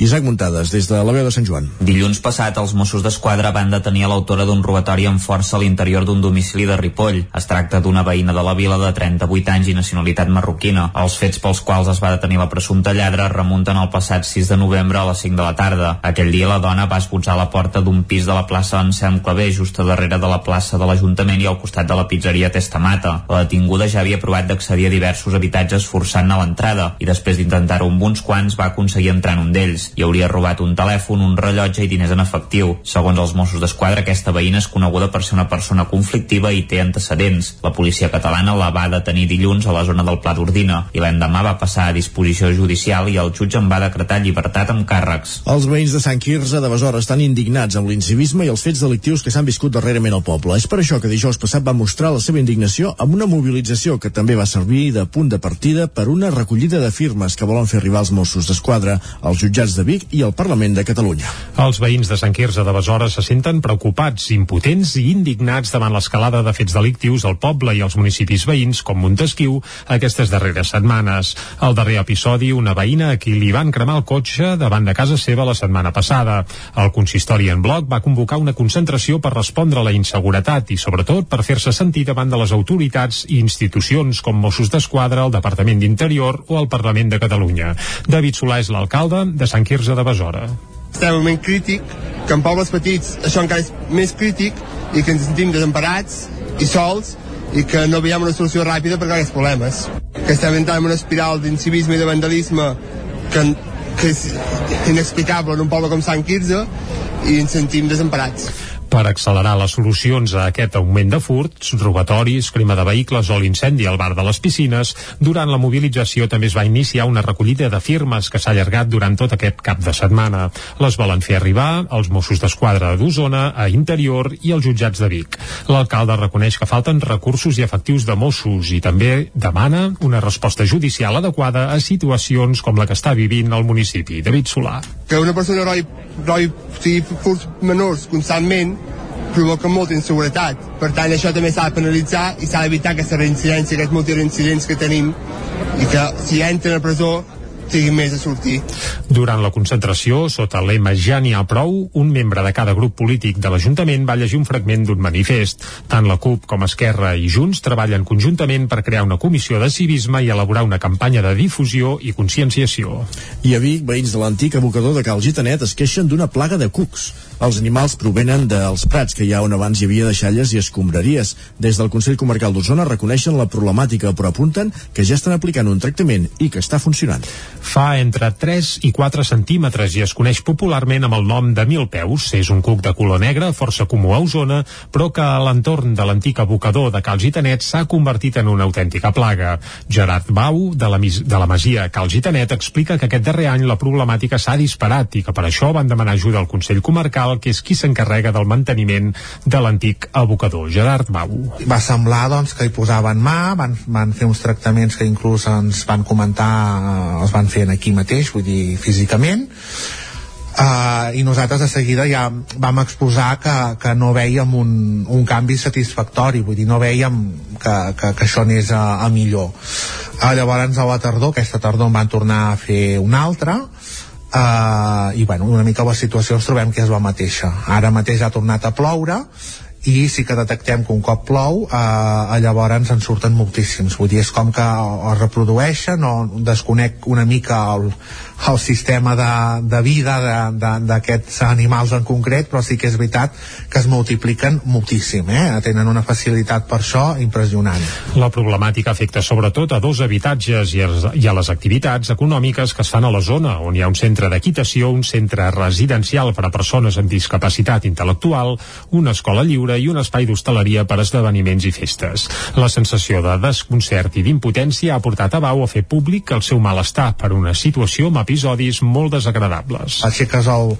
Isaac Muntades, des de la veu de Sant Joan. Dilluns passat, els Mossos d'Esquadra van detenir l'autora d'un robatori amb força a l'interior d'un domicili de Ripoll. Es tracta d'una veïna de la vila de 38 anys i nacionalitat marroquina. Els fets pels quals es va detenir la presumpta lladra remunten al passat 6 de novembre a les 5 de la tarda. Aquell dia la dona va esbotzar la porta d'un pis de la plaça Anselm Clavé, just a darrere de la plaça de l'Ajuntament i al costat de la pizzeria Testamata. La detinguda ja havia provat d'accedir a diversos habitatges forçant a l'entrada i després d'intentar-ho amb uns quants va aconseguir entrar en un d'ells. Hi hauria robat un telèfon, un rellotge i diners en efectiu. Segons els Mossos d'Esquadra, aquesta veïna és coneguda per ser una persona conflictiva i té antecedents. La policia catalana la va detenir dilluns a la zona del Pla d'Ordina i l'endemà va passar a disposició judicial i el jutge en va decretar llibertat amb càrrecs. Els veïns de Sant Quirze de Besora estan indignats amb l'incivisme i els fets delictius que s'han viscut darrerament al poble. És per això que dijous passat va mostrar la seva indignació amb una mobilització que també va servir de punt de partida per una recollida de firmes que volen fer arribar els Mossos d'Esquadra als jutjats de Vic i al Parlament de Catalunya. Els veïns de Sant Quirze de Besora se senten preocupats, impotents i indignats davant l'escalada de fets delictius al poble i als municipis veïns com Montesquieu aquestes darreres setmanes. Al darrer episodi, una veïna a qui li van cremar el cotxe davant de casa seva la setmana passada. El consistori en bloc va convocar una concentració per respondre a la inseguretat i, sobretot, per fer-se sentir davant de les autoritats i institucions com Mossos d'Esquadra, el Departament d'Interior o el Parlament de Catalunya. David Solà és l'alcalde de Sant Quirze de Besora. Estem en un moment crític, que en pobles petits això encara és més crític i que ens sentim desemparats i sols i que no veiem una solució ràpida per aquests problemes. Que estem entrant en una espiral d'incivisme i de vandalisme que, que és inexplicable en un poble com Sant Quirze i ens sentim desemparats per accelerar les solucions a aquest augment de furts, robatoris, crema de vehicles o l'incendi al bar de les piscines, durant la mobilització també es va iniciar una recollida de firmes que s'ha allargat durant tot aquest cap de setmana. Les volen fer arribar als Mossos d'Esquadra d'Osona, a Interior i als jutjats de Vic. L'alcalde reconeix que falten recursos i efectius de Mossos i també demana una resposta judicial adequada a situacions com la que està vivint el municipi. David Solà. Que una persona roi, roi sigui furts menors constantment provoca molta inseguretat. Per tant, això també s'ha de penalitzar i s'ha d'evitar aquesta reincidència, aquests multireincidents que tenim i que si entren a presó siguin més a sortir. Durant la concentració, sota lema Ja n'hi ha prou, un membre de cada grup polític de l'Ajuntament va llegir un fragment d'un manifest. Tant la CUP com Esquerra i Junts treballen conjuntament per crear una comissió de civisme i elaborar una campanya de difusió i conscienciació. I a Vic, veïns de l'antic abocador de Cal Gitanet es queixen d'una plaga de cucs. Els animals provenen dels prats que hi ha on abans hi havia deixalles i escombraries. Des del Consell Comarcal d'Osona reconeixen la problemàtica, però apunten que ja estan aplicant un tractament i que està funcionant. Fa entre 3 i 4 centímetres i es coneix popularment amb el nom de mil peus. És un cuc de color negre, força comú a Osona, però que a l'entorn de l'antic abocador de Cal Gitanet s'ha convertit en una autèntica plaga. Gerard Bau, de la, de la Masia Cal Gitanet, explica que aquest darrer any la problemàtica s'ha disparat i que per això van demanar ajuda al Consell Comarcal Municipal, que és qui s'encarrega del manteniment de l'antic abocador. Gerard Bau. Va semblar doncs, que hi posaven mà, van, van fer uns tractaments que inclús ens van comentar, eh, els van fer aquí mateix, vull dir, físicament, Uh, i nosaltres de seguida ja vam exposar que, que no veiem un, un canvi satisfactori vull dir, no veiem que, que, que això anés a, a millor uh, llavors a la tardor, aquesta tardor en van tornar a fer una altra uh, i bueno, una mica la situació ens trobem que és la mateixa. Ara mateix ha tornat a ploure i sí que detectem que un cop plou eh, llavors en surten moltíssims. Vull dir, és com que es reprodueixen o desconec una mica el, el sistema de, de vida d'aquests animals en concret però sí que és veritat que es multipliquen moltíssim eh? tenen una facilitat per això impressionant La problemàtica afecta sobretot a dos habitatges i a, les activitats econòmiques que es fan a la zona on hi ha un centre d'equitació, un centre residencial per a persones amb discapacitat intel·lectual, una escola lliure i un espai d'hostaleria per a esdeveniments i festes. La sensació de desconcert i d'impotència ha portat a Bau a fer públic el seu malestar per una situació amb episodis molt desagradables. Aixeques el,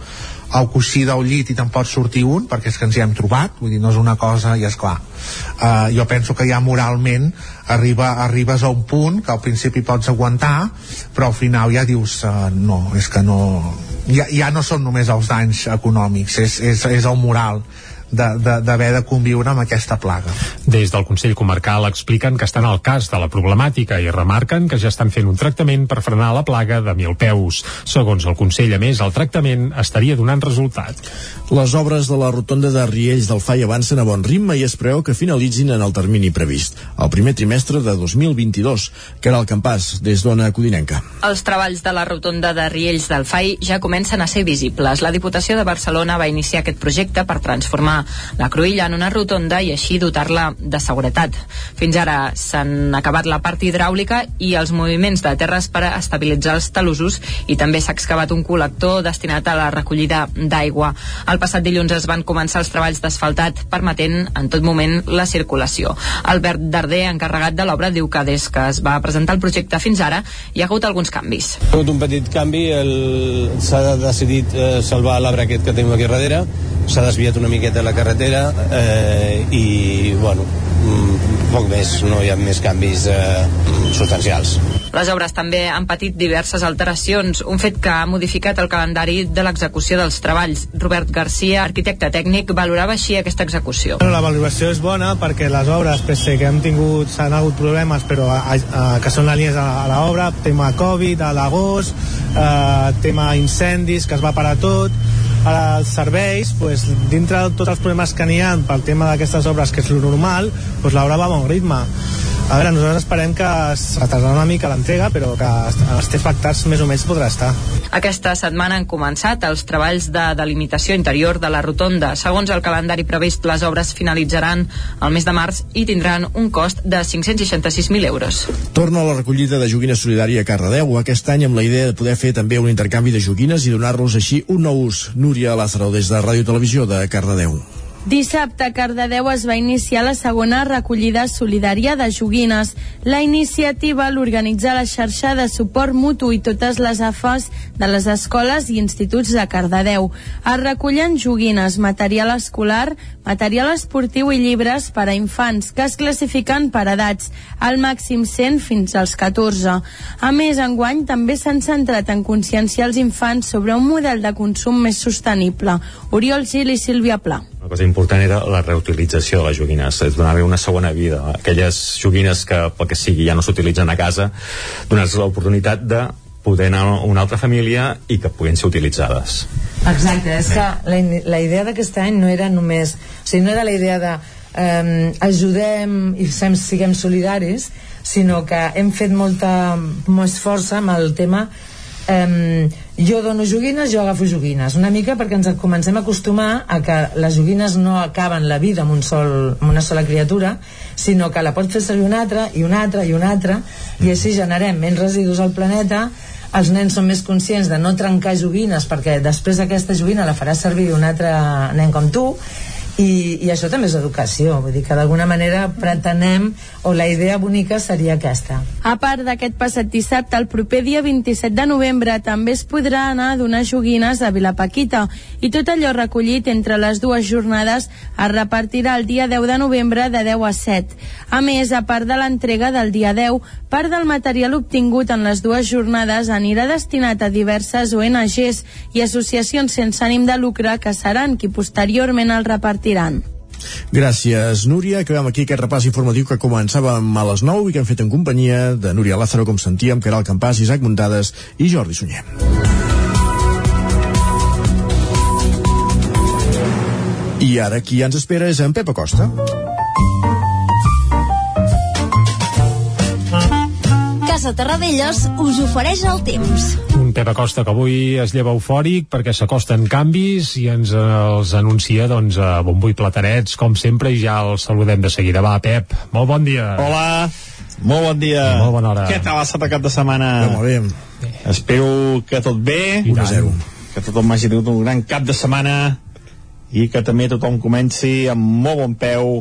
el coixí del llit i te'n pots sortir un perquè és que ens hi hem trobat, vull dir, no és una cosa i és clar, uh, jo penso que ja moralment arriba, arribes a un punt que al principi pots aguantar però al final ja dius uh, no, és que no ja, ja no són només els danys econòmics és, és, és el moral d'haver de, de, de conviure amb aquesta plaga. Des del Consell Comarcal expliquen que estan al cas de la problemàtica i remarquen que ja estan fent un tractament per frenar la plaga de mil peus. Segons el Consell, a més, el tractament estaria donant resultat. Les obres de la rotonda de Riells del FAI avancen a bon ritme i es preveu que finalitzin en el termini previst, el primer trimestre de 2022, que era el campàs des d'Ona Codinenca. Els treballs de la rotonda de Riells del FAI ja comencen a ser visibles. La Diputació de Barcelona va iniciar aquest projecte per transformar la cruïlla en una rotonda i així dotar-la de seguretat. Fins ara s'han acabat la part hidràulica i els moviments de terres per estabilitzar els talusos i també s'ha excavat un col·lector destinat a la recollida d'aigua. El passat dilluns es van començar els treballs d'asfaltat permetent en tot moment la circulació. Albert Darder, encarregat de l'obra, diu que des que es va presentar el projecte fins ara hi ha hagut alguns canvis. Ha hagut un petit canvi, s'ha decidit eh, salvar l'arbre aquest que tenim aquí darrere, s'ha desviat una miqueta la carretera eh, i, bueno, mm, poc més, no hi ha més canvis eh, substancials. Les obres també han patit diverses alteracions, un fet que ha modificat el calendari de l'execució dels treballs. Robert Garcia, arquitecte tècnic, valorava així aquesta execució. La valoració és bona perquè les obres, pese que hem tingut, s'han hagut problemes, però a, a, que són línies a, a l'obra, tema Covid, a l'agost, eh, tema incendis, que es va parar tot, ara els serveis, pues, dintre de tots els problemes que n'hi ha pel tema d'aquestes obres, que és lo normal, pues, l'obra va a bon ritme. A veure, nosaltres esperem que es retardarà una mica l'entrega, però que els té afectats més o menys podrà estar. Aquesta setmana han començat els treballs de delimitació interior de la rotonda. Segons el calendari previst, les obres finalitzaran el mes de març i tindran un cost de 566.000 euros. Torna a la recollida de joguines solidària a Cardedeu aquest any amb la idea de poder fer també un intercanvi de joguines i donar-los així un nou ús. Núria Lázaro, des de Ràdio Televisió de Cardedeu. Dissabte a Cardedeu es va iniciar la segona recollida solidària de joguines. La iniciativa l'organitza la xarxa de suport mutu i totes les AFAs de les escoles i instituts de Cardedeu. Es recullen joguines, material escolar, material esportiu i llibres per a infants, que es classifiquen per edats, al màxim 100 fins als 14. A més, enguany també s'han centrat en conscienciar els infants sobre un model de consum més sostenible. Oriol Gil i Sílvia Pla. Una cosa important era la reutilització de les joguines, és donar-li una segona vida. Aquelles joguines que, pel que sigui, ja no s'utilitzen a casa, donar-los l'oportunitat de poder anar a una altra família i que puguin ser utilitzades. Exacte, és que la, la idea d'aquest any no era només... O sigui, no era la idea de eh, ajudem i sem, siguem solidaris, sinó que hem fet molta més força amb el tema eh, jo dono joguines, jo agafo joguines. Una mica perquè ens comencem a acostumar a que les joguines no acaben la vida amb, un sol, amb una sola criatura sinó que la pots fer servir una altra i una altra i una altra i així generem menys residus al planeta. Els nens són més conscients de no trencar joguines perquè després aquesta joguina la farà servir un altre nen com tu i, i això també és educació vull dir que d'alguna manera pretenem o la idea bonica seria aquesta. A part d'aquest passat dissabte el proper dia 27 de novembre també es podrà anar a donar joguines a Vilapaquita. I tot allò recollit entre les dues jornades es repartirà el dia 10 de novembre de 10 a 7 a més, a part de l'entrega del dia 10 part del material obtingut en les dues jornades anirà destinat a diverses ONGs i associacions sense ànim de lucre que seran qui posteriorment el repartiran repartiran. Gràcies, Núria. Acabem aquí aquest repàs informatiu que començàvem a les 9 i que hem fet en companyia de Núria Lázaro, com sentíem, Caral Campàs, Isaac Muntades i Jordi Sunyer. I ara qui ens espera és en Pep Acosta. Casa Terradellos us ofereix el temps. Un Pep Acosta que avui es lleva eufòric perquè s'acosten canvis i ens eh, els anuncia doncs, a bombo i platarets, com sempre, i ja el saludem de seguida. Va, Pep, molt bon dia. Hola, molt bon dia. Molt bona hora. Què tal ha estat cap de setmana? Ja, molt bé. Espero que tot bé. 1 a 0. Que tothom hagi tingut un gran cap de setmana i que també tothom comenci amb molt bon peu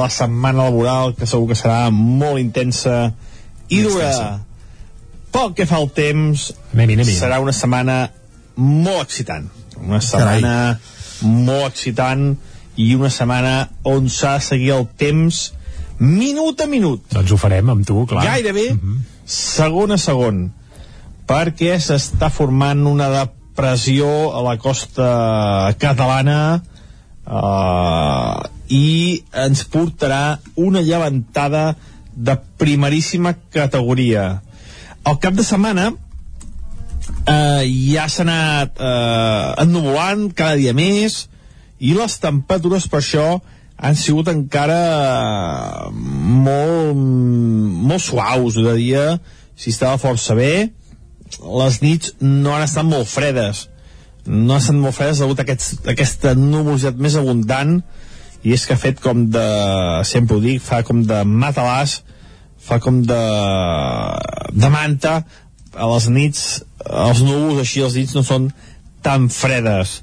la setmana laboral, que segur que serà molt intensa i dura. Pel que fa al temps, anem, anem. serà una setmana molt excitant. Una setmana molt excitant i una setmana on s'ha de seguir el temps minut a minut. Doncs ho farem amb tu, clar. Gairebé segon a segon perquè s'està formant una depressió a la costa catalana uh, i ens portarà una llevantada de primeríssima categoria. Al cap de setmana eh, ja s'ha anat eh, ennuvolant cada dia més i les temperatures per això han sigut encara eh, molt, molt suaus de dia si estava força bé les nits no han estat molt fredes no han estat molt fredes degut a aquest, aquesta nuvolositat més abundant i és que ha fet com de sempre ho dic, fa com de matalàs fa com de de manta a les nits els núvols així els nits no són tan fredes.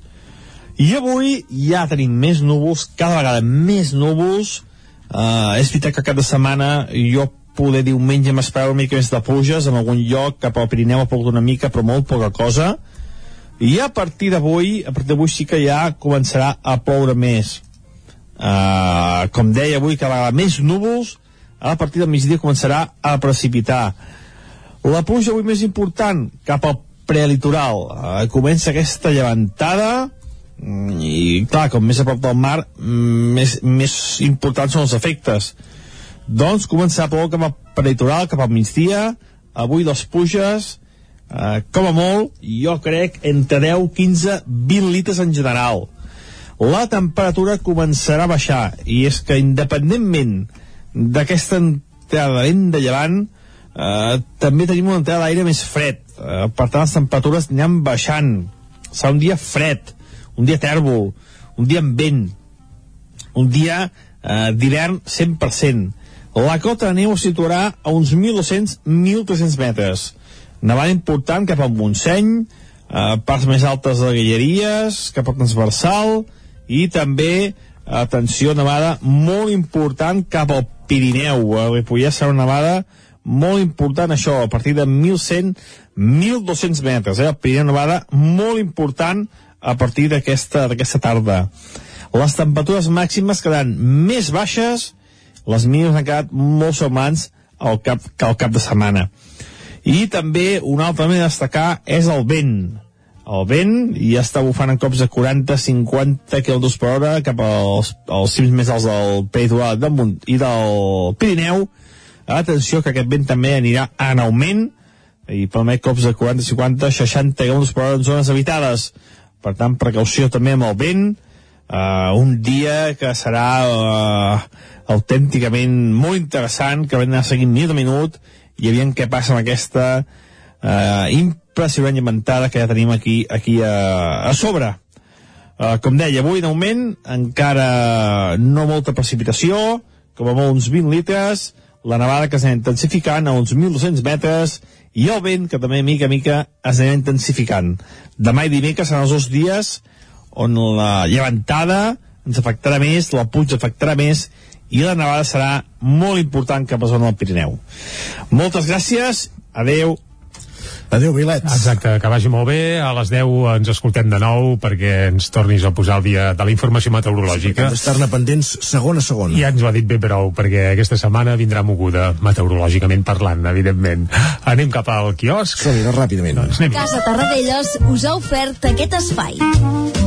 I avui ja tenim més núvols cada vegada més núvols. Uh, és veritat que cada setmana jo poder diumenge m'esperava una mica més de pluges en algun lloc cap al Pirineu ha plogut una mica però molt poca cosa. I a partir d'avui a partir d'avui sí que ja començarà a ploure més uh, com deia avui cada vegada més núvols. A partir del migdia començarà a precipitar. La pluja avui més important cap al prelitoral. Uh, comença aquesta llevantada. Mm, i clar, com més a prop del mar mm, més, més importants són els efectes. Doncs començarà a ploure cap al prelitoral cap al migdia. Avui les pluges eh, com a molt jo crec entre 10, 15 20 litres en general la temperatura començarà a baixar. I és que independentment d'aquesta entrada vent de llevant eh, també tenim una entrada d'aire més fred. Eh, per tant les temperatures aniran baixant. Serà un dia fred un dia tèrbol, un dia amb vent un dia eh, d'hivern 100% la cota de neu es situarà a uns 1.200-1.300 metres. Nevada important cap al Montseny eh, parts més altes de Guilleries cap al transversal i també atenció, nevada molt important cap al Pirineu a Ripollès serà una nevada molt important això, a partir de 1.100 1.200 metres, eh? el Pirineu nevada molt important a partir d'aquesta tarda. Les temperatures màximes quedaran més baixes les mínimes han quedat molt semblants al cap, al cap de setmana. I també una altra manera de destacar és el vent el vent ja està bufant en cops de 40-50 km per hora cap als, als cims més alts del Peritoral del Munt i del Pirineu. Atenció que aquest vent també anirà en augment i permet cops de 40-50-60 km per hora en zones habitades. Per tant precaució també amb el vent. Uh, un dia que serà uh, autènticament molt interessant que vam anar seguint minut a minut. I aviam què passa amb aquesta uh, impressionant inventada que ja tenim aquí, aquí a, a sobre. Uh, com deia, avui en augment, encara no molta precipitació, com a molt uns 20 litres, la nevada que s'anirà intensificant a uns 1.200 metres i el vent que també mica a mica es anirà intensificant. Demà i dimecres seran els dos dies on la llevantada ens afectarà més, la puig afectarà més i la nevada serà molt important cap a la zona del Pirineu. Moltes gràcies, adeu. Adéu, Vilet. Exacte, que vagi molt bé. A les 10 ens escoltem de nou perquè ens tornis a posar el dia de la informació meteorològica. Hem d'estar-ne pendents segon a segon. Ja ens ho ha dit ben prou, perquè aquesta setmana vindrà moguda, meteorològicament parlant, evidentment. Anem cap al quiosc. som ràpidament. Doncs Casa Tarradellas us ha ofert aquest espai.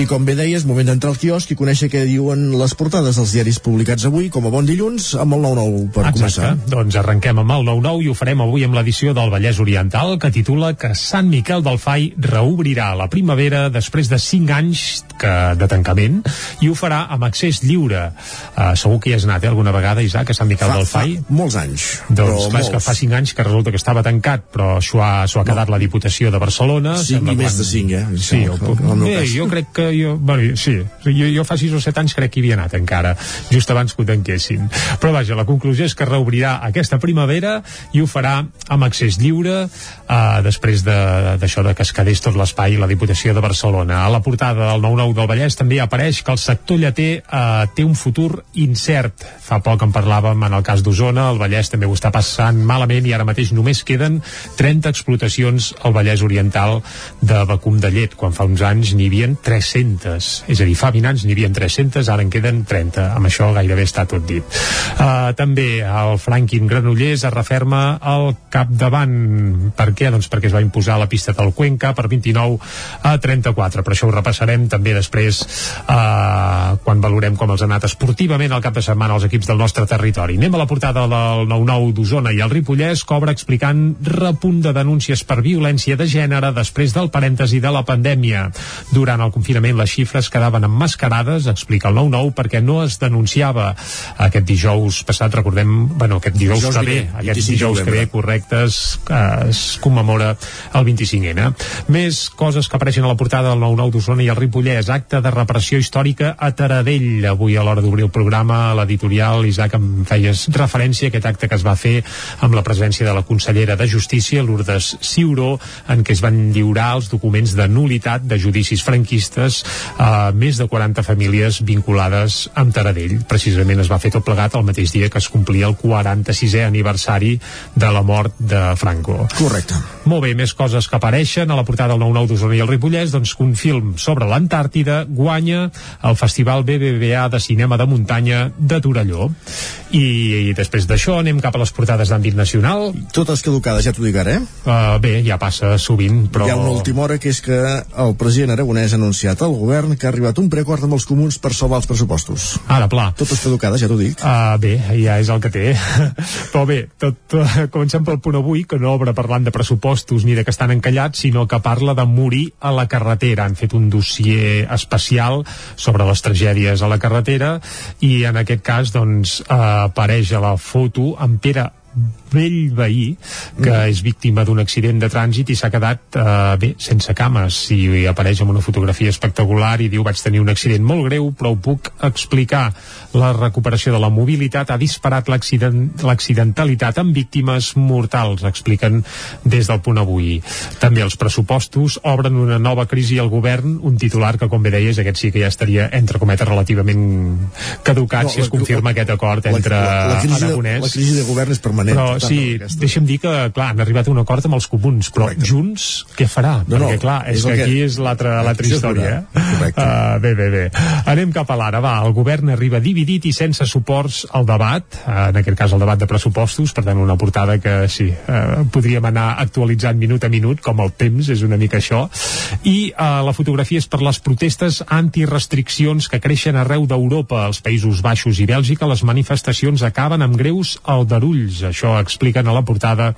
I com bé deies, moment d'entrar al quiosc i conèixer què diuen les portades dels diaris publicats avui, com a bon dilluns, amb el 9-9 per Exacte. començar. Doncs arrenquem amb el 9-9 i ho farem avui amb l'edició del Vallès Oriental que titula que Sant Miquel del Fai reobrirà la primavera després de 5 anys que, de tancament i ho farà amb accés lliure. Uh, segur que hi has anat eh, alguna vegada, Isaac, a Sant Miquel Fa, del fa Fai? molts anys. Doncs clar, molts. que fa 5 anys que resulta que estava tancat, però això ha, s'ho ha quedat la Diputació de Barcelona. Cinc Sembla i més quan- de cinc, eh? Sí, el meu bé, cas. jo crec que jo, bueno, sí, jo, jo fa 6 o 7 anys crec que hi havia anat encara, just abans que ho tanquessin. Però vaja, la conclusió és que reobrirà aquesta primavera i ho farà amb accés lliure eh, després de- d'això de, de que es quedés tot l'espai la Diputació de Barcelona. A la portada del 9-9 del Vallès també apareix que el sector lleter eh, té un futur incert. Fa poc en parlàvem en el cas d'Osona, el Vallès també ho està passant malament i ara mateix només queden 30 explotacions al Vallès Oriental de vacum de llet, quan fa uns anys n'hi havia 300. És a dir, fa 20 anys n'hi havia 300, ara en queden 30. Amb això gairebé està tot dit. Uh, també el Franklin Granollers es referma al capdavant. Per què? Doncs perquè es va imposar la pista del Cuenca per 29 a 34. Per això ho repassarem també després uh, quan valorem com els ha anat esportivament al cap de setmana els equips del nostre territori. Anem a la portada del 9-9 d'Osona i el Ripollès cobra explicant repunt de denúncies per violència de gènere després del parèntesi de la pandèmia. Durant el confinament les xifres quedaven emmascarades, explica el 9-9, perquè no es denunciava aquest dijous passat, recordem, bueno, aquest dijous, Dijous que ve, aquest 25 de dijous que ve, novembre. correcte, es, eh, es commemora el 25N. Més coses que apareixen a la portada del 9-9 d'Osona i el Ripollès, acte de repressió històrica a Taradell. Avui a l'hora d'obrir el programa, a l'editorial, Isaac, em feies referència a aquest acte que es va fer amb la presència de la consellera de Justícia, Lourdes Ciuró, en què es van lliurar els documents de nulitat de judicis franquistes a més de 40 famílies vinculades amb Taradell. Precisament es va fer tot plegat el mateix dia que es complia el 46è aniversari de la mort de Franco. Correcte. Molt bé, més coses que apareixen a la portada del 9-9 d'Osona i el Ripollès, doncs que un film sobre l'Antàrtida guanya el Festival BBVA de Cinema de Muntanya de Torelló. I, i després d'això anem cap a les portades d'àmbit nacional. Totes caducades, ja t'ho dic ara, eh? Uh, bé, ja passa sovint, però... Hi ha una última hora que és que el president aragonès ha anunciat al govern que ha arribat un preacord amb els comuns per salvar els pressupostos. Ara, pla. Totes caducades, ja t'ho dic. Uh, bé, ja és el que té. Però bé, tot, tot, comencem pel punt avui, que no obre parlant de pressupostos ni de que estan encallats, sinó que parla de morir a la carretera. Han fet un dossier especial sobre les tragèdies a la carretera i en aquest cas doncs, uh, apareix a la foto en Pere vell veí que Mm. és víctima d'un accident de trànsit i s'ha quedat eh, bé, sense cames i apareix amb una fotografia espectacular i diu vaig tenir un accident molt greu però ho puc explicar la recuperació de la mobilitat ha disparat l'accident- l'accidentalitat amb víctimes mortals expliquen des del punt avui també els pressupostos obren una nova crisi al govern un titular que com bé deies aquest sí que ja estaria entre cometes relativament caducat No, si es la- confirma aquest acord La- entre la, la, crisi de, la crisi de govern és permanent. però tant, sí, aquesta. deixa'm dir que, clar, han arribat a un acord amb els comuns, però Correcte. Junts què farà? No, no, Perquè, clar, és, és que aquí és l'altra història, eh? Uh, bé, bé, bé. Anem cap a l'ara, va. El govern arriba dividit i sense suports al debat, uh, en aquest cas el debat de pressupostos, per tant, una portada que sí, uh, podríem anar actualitzant minut a minut, com el temps, és una mica això. I uh, la fotografia és per les protestes antirestriccions que creixen arreu d'Europa, als Països Baixos i Bèlgica, les manifestacions acaben amb greus aldarulls. Això expliquen a la portada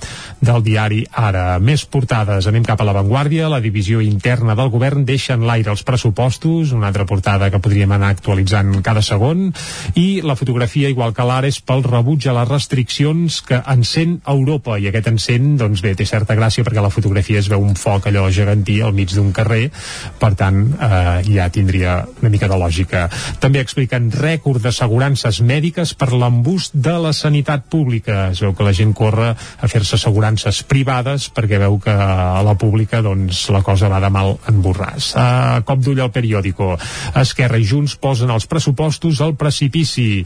del diari Ara. Més portades. Anem cap a l'avantguàrdia. La divisió interna del govern deixa en l'aire els pressupostos. Una altra portada que podríem anar actualitzant cada segon. I la fotografia, igual que l'ara, és pel rebuig a les restriccions que encén Europa. I aquest encén, doncs bé, té certa gràcia perquè a la fotografia es veu un foc allò gegantí al mig d'un carrer. Per tant, eh, ja tindria una mica de lògica. També expliquen rècord d'assegurances mèdiques per l'embús de la sanitat pública. Es veu que la gent gent corre a fer-se assegurances privades perquè veu que a la pública doncs, la cosa va de mal en borràs. Uh, cop d'ull al periòdico. Esquerra i Junts posen els pressupostos al precipici.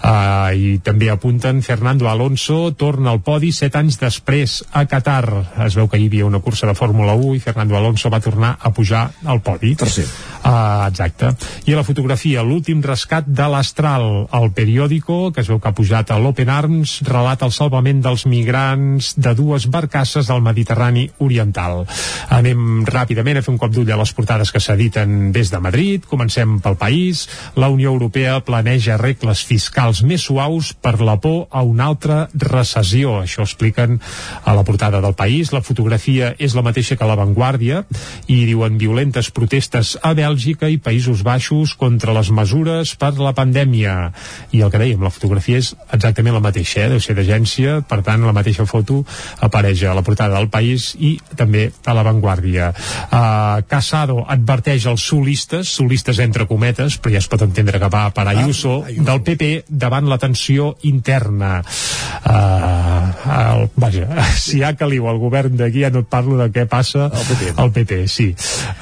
Uh, I també apunten Fernando Alonso torna al podi set anys després a Qatar. Es veu que hi havia una cursa de Fórmula 1 i Fernando Alonso va tornar a pujar al podi. Tercer. Uh, exacte. I a la fotografia, l'últim rescat de l'Astral, el periòdico, que es veu que ha pujat a l'Open Arms, relata el salvament dels migrants de dues barcasses al Mediterrani Oriental. Anem ràpidament a fer un cop d'ull a les portades que s'editen des de Madrid. Comencem pel país. La Unió Europea planeja regles fiscals més suaus per la por a una altra recessió. Això expliquen a la portada del país. La fotografia és la mateixa que la Vanguardia i diuen violentes protestes a Bèlgica i Països Baixos contra les mesures per la pandèmia. I el que dèiem, la fotografia és exactament la mateixa, eh? deu ser d'agència, per tant la mateixa foto apareix a la portada del país i també a la Vanguardia. Uh, Casado adverteix els solistes, solistes entre cometes, però ja es pot entendre que va per Ayuso, ah, Ayuso. del PP davant la tensió interna. Uh, el, vaja, si hi ha caliu al govern d'aquí ja no et parlo de què passa al PP. al PP, sí.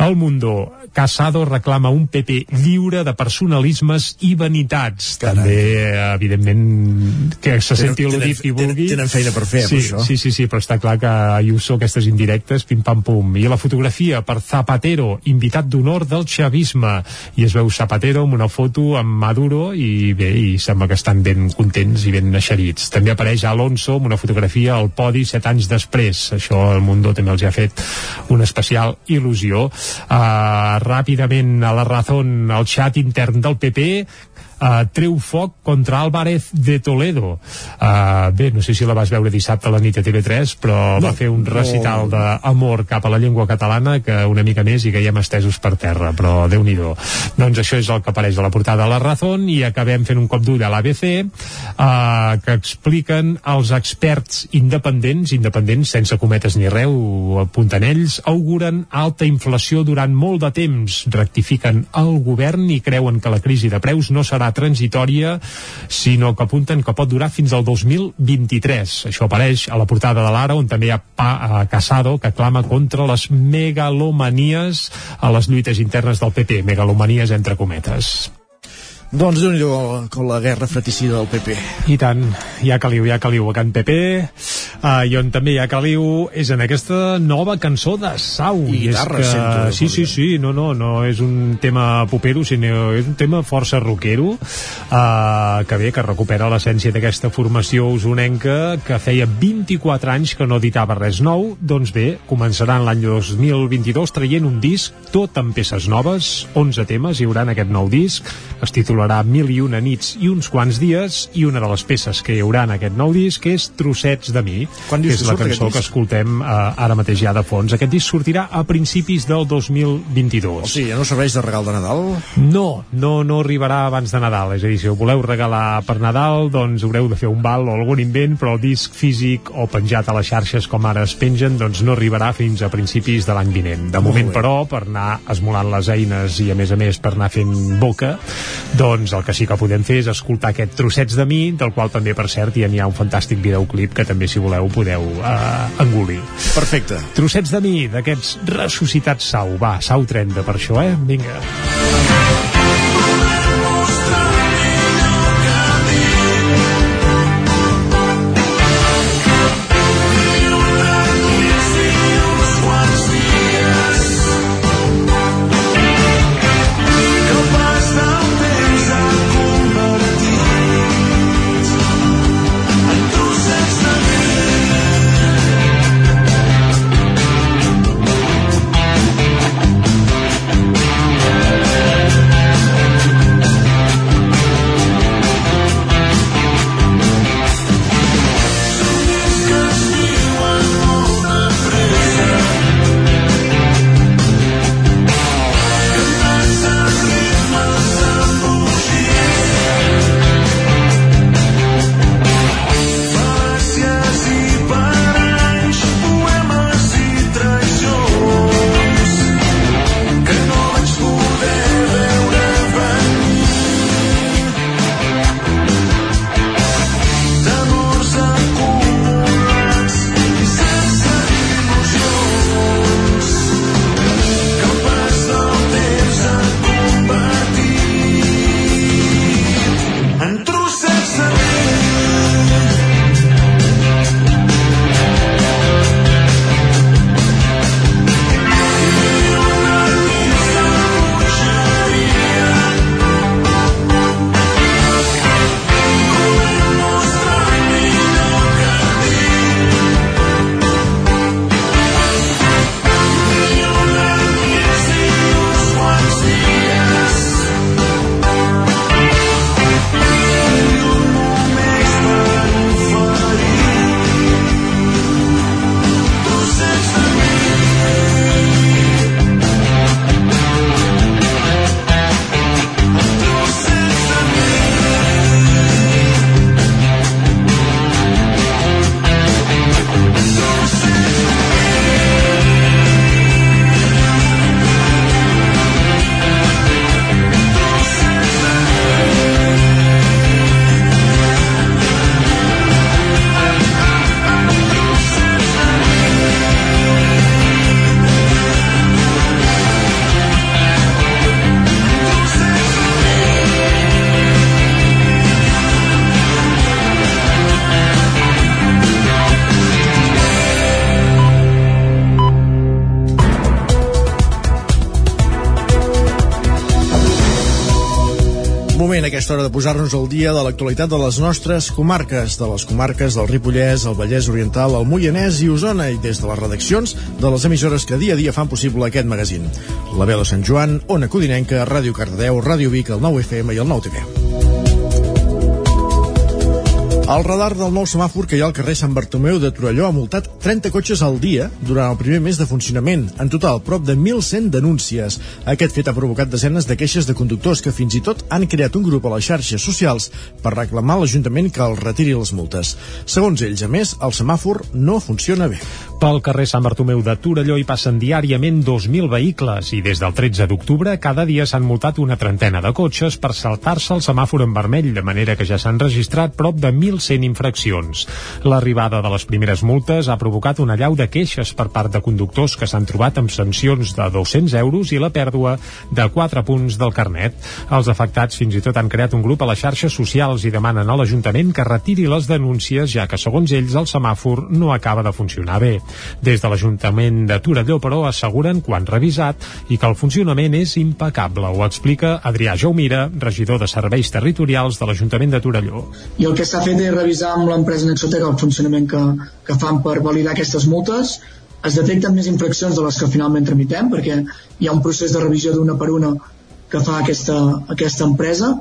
El Mundo, Casado reclama un PP lliure de personalismes i vanitats. Carai. També, evidentment, que se senti Tenen- al·ludit qui vulgui. tenen feina per fer, sí, això. Sí, sí, sí, però està clar que Ayuso aquestes indirectes, pim-pam-pum. I la fotografia per Zapatero, invitat d'honor del xavisme. I es veu Zapatero amb una foto amb Maduro i bé, i sembla que estan ben contents i ben eixerits. També apareix Alonso amb una fotografia al podi set anys després. Això el Mundo també els ha fet una especial il·lusió. Uh, ràpidament a la Razón, el xat intern del PP uh, treu foc contra Álvarez de Toledo. Uh, bé, no sé si la vas veure dissabte a la nit a TV3, però no, va fer un recital no. d'amor cap a la llengua catalana que una mica més i caiem estesos per terra, però déu nhi Doncs això és el que apareix a la portada de la Razón i acabem fent un cop d'ull a l'ABC uh, que expliquen els experts independents, independents sense cometes ni reu, apunten ells, auguren alta inflació durant molt de temps, rectifiquen el govern i creuen que la crisi de preus no serà transitòria, sinó que apunten que pot durar fins al 2023. Això apareix a la portada de l'Ara, on també hi ha pa, uh, Casado, que clama contra les megalomanies a les lluites internes del PP, megalomanies entre cometes. Doncs déu nhi con la guerra fratricida del PP. I tant, hi ha caliu, hi ha caliu a Can PP, uh, i on també hi ha caliu és en aquesta nova cançó de Sau. I és guitarra, que, Sí, sí, sí, no, no, no és un tema popero, sinó és un tema força rockero, uh, que bé, que recupera l'essència d'aquesta formació usonenca que feia 24 anys que no editava res nou, doncs bé, començaran l'any 2022 traient un disc tot amb peces noves, 11 temes hi haurà en aquest nou disc, es titularà Mil i una nits i uns quants dies i una de les peces que hi haurà en aquest nou disc és Trossets de mi, Quan que és la cançó que escoltem uh, ara mateix ja de fons. Aquest disc sortirà a principis del 2022. O sigui, ja no serveix de regal de Nadal? No, no, no arribarà abans de Nadal. És a dir, si ho voleu regalar per Nadal, doncs haureu de fer un val o algun invent, però el disc físic o penjat a les xarxes com ara es pengen, doncs no arribarà fins a principis de l'any vinent. De moment, però, per anar esmolant les eines i, a més a més, per anar fent boca, doncs el que sí que podem fer és escoltar aquest trossets de mi, del qual també, per cert, ja n'hi ha un fantàstic videoclip que també, si voleu, podeu eh, engolir. Perfecte. Trossets de mi, d'aquests ressuscitats Sau. Va, Sau 30 per això, eh? Vinga. Thank de posar-nos al dia de l'actualitat de les nostres comarques, de les comarques del Ripollès, el Vallès Oriental, el Moianès i Osona, i des de les redaccions de les emissores que dia a dia fan possible aquest magazín. La veu de Sant Joan, Ona Codinenca, Ràdio Cardedeu, Ràdio Vic, el 9 FM i el 9 TV. El radar del nou semàfor que hi ha al carrer Sant Bartomeu de Torelló ha multat 30 cotxes al dia durant el primer mes de funcionament. En total, prop de 1.100 denúncies. Aquest fet ha provocat desenes de queixes de conductors que fins i tot han creat un grup a les xarxes socials per reclamar a l'Ajuntament que els retiri les multes. Segons ells, a més, el semàfor no funciona bé. Pel carrer Sant Bartomeu de Torelló hi passen diàriament 2.000 vehicles i des del 13 d'octubre cada dia s'han multat una trentena de cotxes per saltar-se el semàfor en vermell, de manera que ja s'han registrat prop de 1.100 infraccions. L'arribada de les primeres multes ha provocat una llau de queixes per part de conductors que s'han trobat amb sancions de 200 euros i la pèrdua de 4 punts del carnet. Els afectats fins i tot han creat un grup a les xarxes socials i demanen a l'Ajuntament que retiri les denúncies, ja que segons ells el semàfor no acaba de funcionar bé. Des de l'Ajuntament de Torelló, però, asseguren quan revisat i que el funcionament és impecable. Ho explica Adrià Jaumira, regidor de Serveis Territorials de l'Ajuntament de Torelló. I el que s'ha fet és revisar amb l'empresa Nexoteca el funcionament que, que fan per validar aquestes multes. Es detecten més infraccions de les que finalment tramitem, perquè hi ha un procés de revisió d'una per una que fa aquesta, aquesta empresa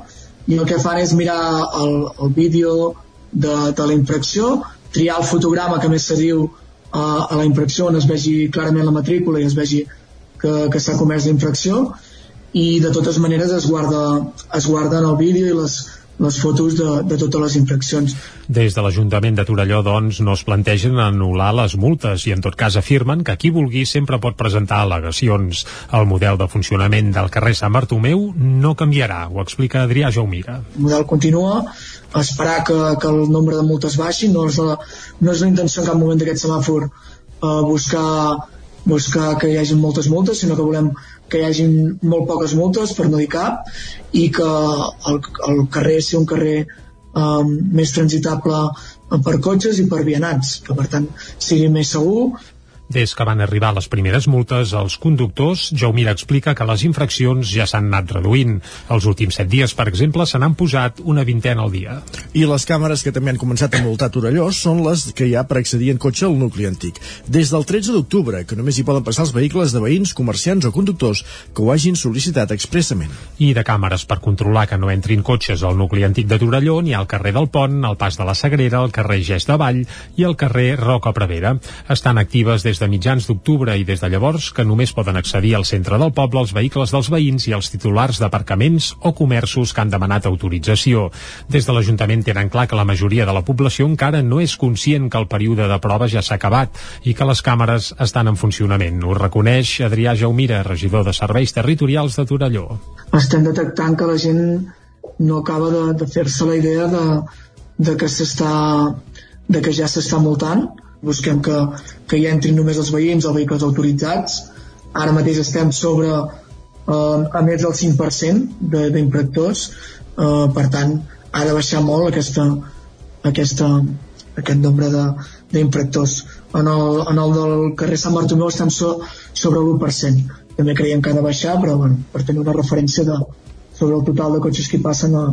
i el que fan és mirar el, el vídeo de, de la infracció, triar el fotograma que més s'adiu a, a la infracció on es vegi clarament la matrícula i es vegi que, que s'ha comès la infracció i de totes maneres es guarda, es guarda en el vídeo i les, les fotos de, de totes les infraccions. Des de l'Ajuntament de Torelló, doncs, no es plantegen anul·lar les multes i, en tot cas, afirmen que qui vulgui sempre pot presentar al·legacions. El model de funcionament del carrer Sant Bartomeu no canviarà, ho explica Adrià Jaumira. El model continua, esperar que, que el nombre de multes baixi, no és la, no és la intenció en cap moment d'aquest semàfor eh, buscar, buscar que hi hagi moltes multes, sinó que volem que hi hagi molt poques multes, per no dir cap, i que el, el carrer sigui un carrer eh, més transitable per cotxes i per vianants, que per tant sigui més segur, des que van arribar les primeres multes, els conductors, Jaumira explica que les infraccions ja s'han anat reduint. Els últims set dies, per exemple, se n'han posat una vintena al dia. I les càmeres que també han començat a multar Torelló són les que hi ha per accedir en cotxe al nucli antic. Des del 13 d'octubre, que només hi poden passar els vehicles de veïns, comerciants o conductors que ho hagin sol·licitat expressament. I de càmeres per controlar que no entrin cotxes al nucli antic de Torelló ni al carrer del Pont, al pas de la Sagrera, al carrer Gest de Vall i al carrer Roca Prevera. Estan actives des de mitjans d'octubre i des de llavors que només poden accedir al centre del poble els vehicles dels veïns i els titulars d'aparcaments o comerços que han demanat autorització. Des de l'Ajuntament tenen clar que la majoria de la població encara no és conscient que el període de prova ja s'ha acabat i que les càmeres estan en funcionament. Ho reconeix Adrià Jaumira, regidor de Serveis Territorials de Torelló. Estem detectant que la gent no acaba de, de fer-se la idea de, de que s'està de que ja s'està multant busquem que, que hi entrin només els veïns o vehicles autoritzats. Ara mateix estem sobre eh, a més del 5% d'infractors. Eh, per tant ha de baixar molt aquesta, aquesta, aquest nombre d'infractors. En, el, en el del carrer Sant Bartomeu estem so, sobre l'1% també creiem que ha de baixar però bueno, per tenir una referència de, sobre el total de cotxes que passen a,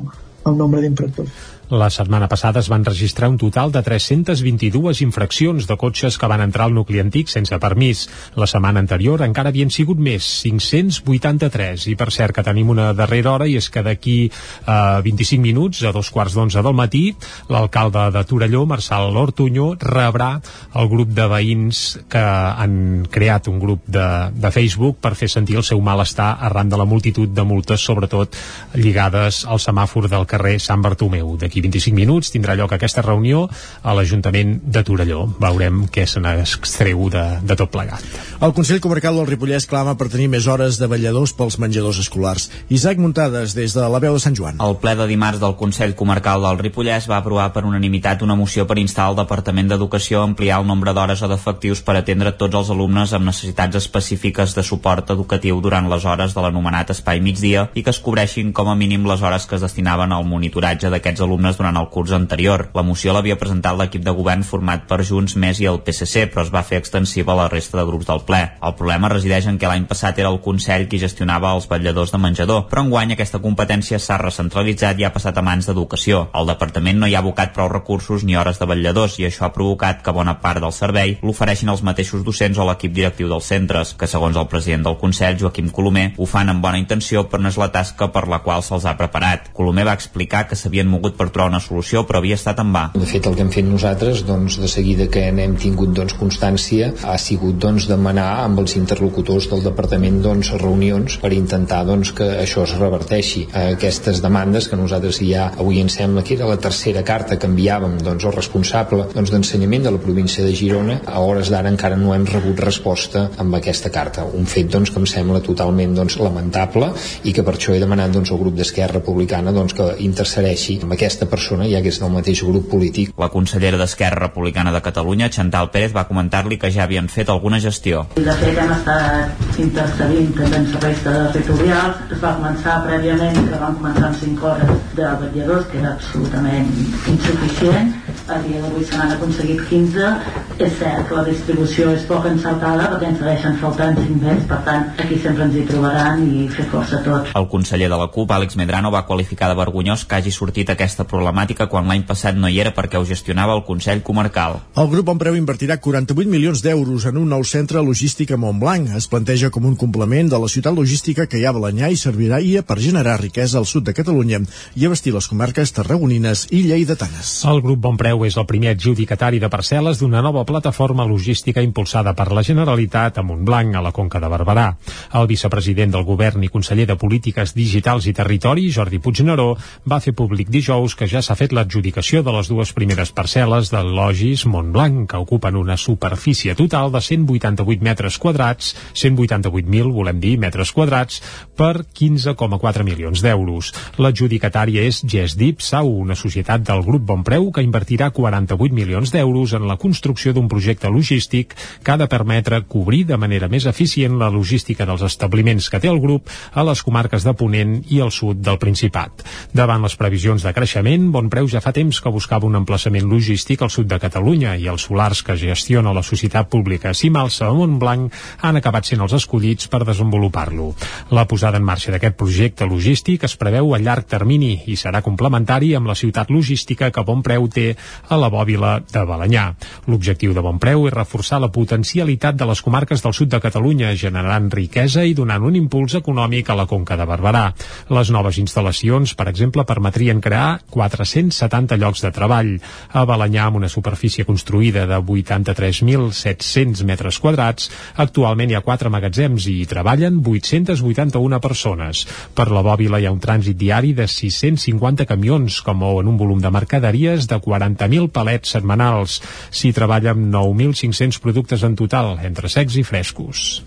al nombre d'infractors la setmana passada es van registrar un total de 322 infraccions de cotxes que van entrar al nucli antic sense permís. La setmana anterior encara havien sigut més, 583. I per cert que tenim una darrera hora i és que d'aquí eh, 25 minuts, a dos quarts d'onze del matí, l'alcalde de Torelló, Marçal Ortuño, rebrà el grup de veïns que han creat un grup de, de Facebook per fer sentir el seu malestar arran de la multitud de multes, sobretot lligades al semàfor del carrer Sant Bartomeu. D'aquí d'aquí 25 minuts tindrà lloc aquesta reunió a l'Ajuntament de Torelló. Veurem què se n'extreu de, de tot plegat. El Consell Comarcal del Ripollès clama per tenir més hores de balladors pels menjadors escolars. Isaac Muntades, des de la veu de Sant Joan. El ple de dimarts del Consell Comarcal del Ripollès va aprovar per unanimitat una moció per instar al Departament d'Educació a ampliar el nombre d'hores o d'efectius per atendre tots els alumnes amb necessitats específiques de suport educatiu durant les hores de l'anomenat espai migdia i que es cobreixin com a mínim les hores que es destinaven al monitoratge d'aquests alumnes urnes durant el curs anterior. La moció l'havia presentat l'equip de govern format per Junts, Més i el PSC, però es va fer extensiva a la resta de grups del ple. El problema resideix en que l'any passat era el Consell qui gestionava els vetlladors de menjador, però enguany aquesta competència s'ha recentralitzat i ha passat a mans d'Educació. El departament no hi ha abocat prou recursos ni hores de vetlladors i això ha provocat que bona part del servei l'ofereixin els mateixos docents o l'equip directiu dels centres, que segons el president del Consell, Joaquim Colomer, ho fan amb bona intenció però no és la tasca per la qual se'ls ha preparat. Colomer va explicar que s'havien mogut per trobar una solució però havia estat en va. De fet, el que hem fet nosaltres, doncs, de seguida que n'hem tingut doncs, constància, ha sigut doncs, demanar amb els interlocutors del departament doncs, reunions per intentar doncs, que això es reverteixi. Aquestes demandes que nosaltres ja avui em sembla que era la tercera carta que enviàvem doncs, al responsable doncs, d'ensenyament de la província de Girona, a hores d'ara encara no hem rebut resposta amb aquesta carta. Un fet doncs, que em sembla totalment doncs, lamentable i que per això he demanat doncs, al grup d'Esquerra Republicana doncs, que intercedeixi amb aquesta persona, ja que és del mateix grup polític. La consellera d'Esquerra Republicana de Catalunya, Chantal Pérez, va comentar-li que ja havien fet alguna gestió. De fet, hem estat intercedint també en serveis territorials. Es va començar prèviament, que vam començar amb 5 hores de vetlladors, que era absolutament insuficient. A dia d'avui se n'han aconseguit 15. És cert que la distribució és poc encertada perquè ens segueixen faltant 5 més, per tant, aquí sempre ens hi trobaran i fer força tots. El conseller de la CUP, Àlex Medrano, va qualificar de vergonyós que hagi sortit aquesta problemàtica quan l'any passat no hi era perquè ho gestionava el Consell Comarcal. El grup Ompreu invertirà 48 milions d'euros en un nou centre logístic a Montblanc. Es planteja com un complement de la ciutat logística que hi ha a Balanyà i servirà per generar riquesa al sud de Catalunya i abastir les comarques tarragonines i lleidatanes. El grup Bonpreu és el primer adjudicatari de parcel·les d'una nova plataforma logística impulsada per la Generalitat a Montblanc, a la Conca de Barberà. El vicepresident del govern i conseller de Polítiques Digitals i Territori, Jordi Puigneró, va fer públic dijous que ja s'ha fet l'adjudicació de les dues primeres parcel·les del Logis Montblanc, que ocupen una superfície total de 188 metres quadrats, 188.000, volem dir, metres quadrats, per 15,4 milions d'euros. L'adjudicatària és GESDIP Sau, una societat del grup Bonpreu que invertirà 48 milions d'euros en la construcció d'un projecte logístic que ha de permetre cobrir de manera més eficient la logística dels establiments que té el grup a les comarques de Ponent i al sud del Principat. Davant les previsions de creixement, Bonpreu ja fa temps que buscava un emplaçament logístic al sud de Catalunya i els solars que gestiona la societat pública Simalsa a Montblanc han acabat sent els escollits per desenvolupar-lo. La posada en marxa d'aquest projecte logístic es preveu a llarg termini i serà complementari amb la ciutat logística que Bonpreu té a la bòbila de Balanyà. L'objectiu de Bonpreu és reforçar la potencialitat de les comarques del sud de Catalunya, generant riquesa i donant un impuls econòmic a la Conca de Barberà. Les noves instal·lacions, per exemple, permetrien crear 470 llocs de treball. A Balanyà, amb una superfície construïda de 83.700 metres quadrats, actualment hi ha quatre magatzems i hi treballen 881 persones. Per la bòbila hi ha un trànsit diari de 650 camions, que mouen un volum de mercaderies de 40.000 palets setmanals. S'hi treballa amb 9.500 productes en total, entre secs i frescos.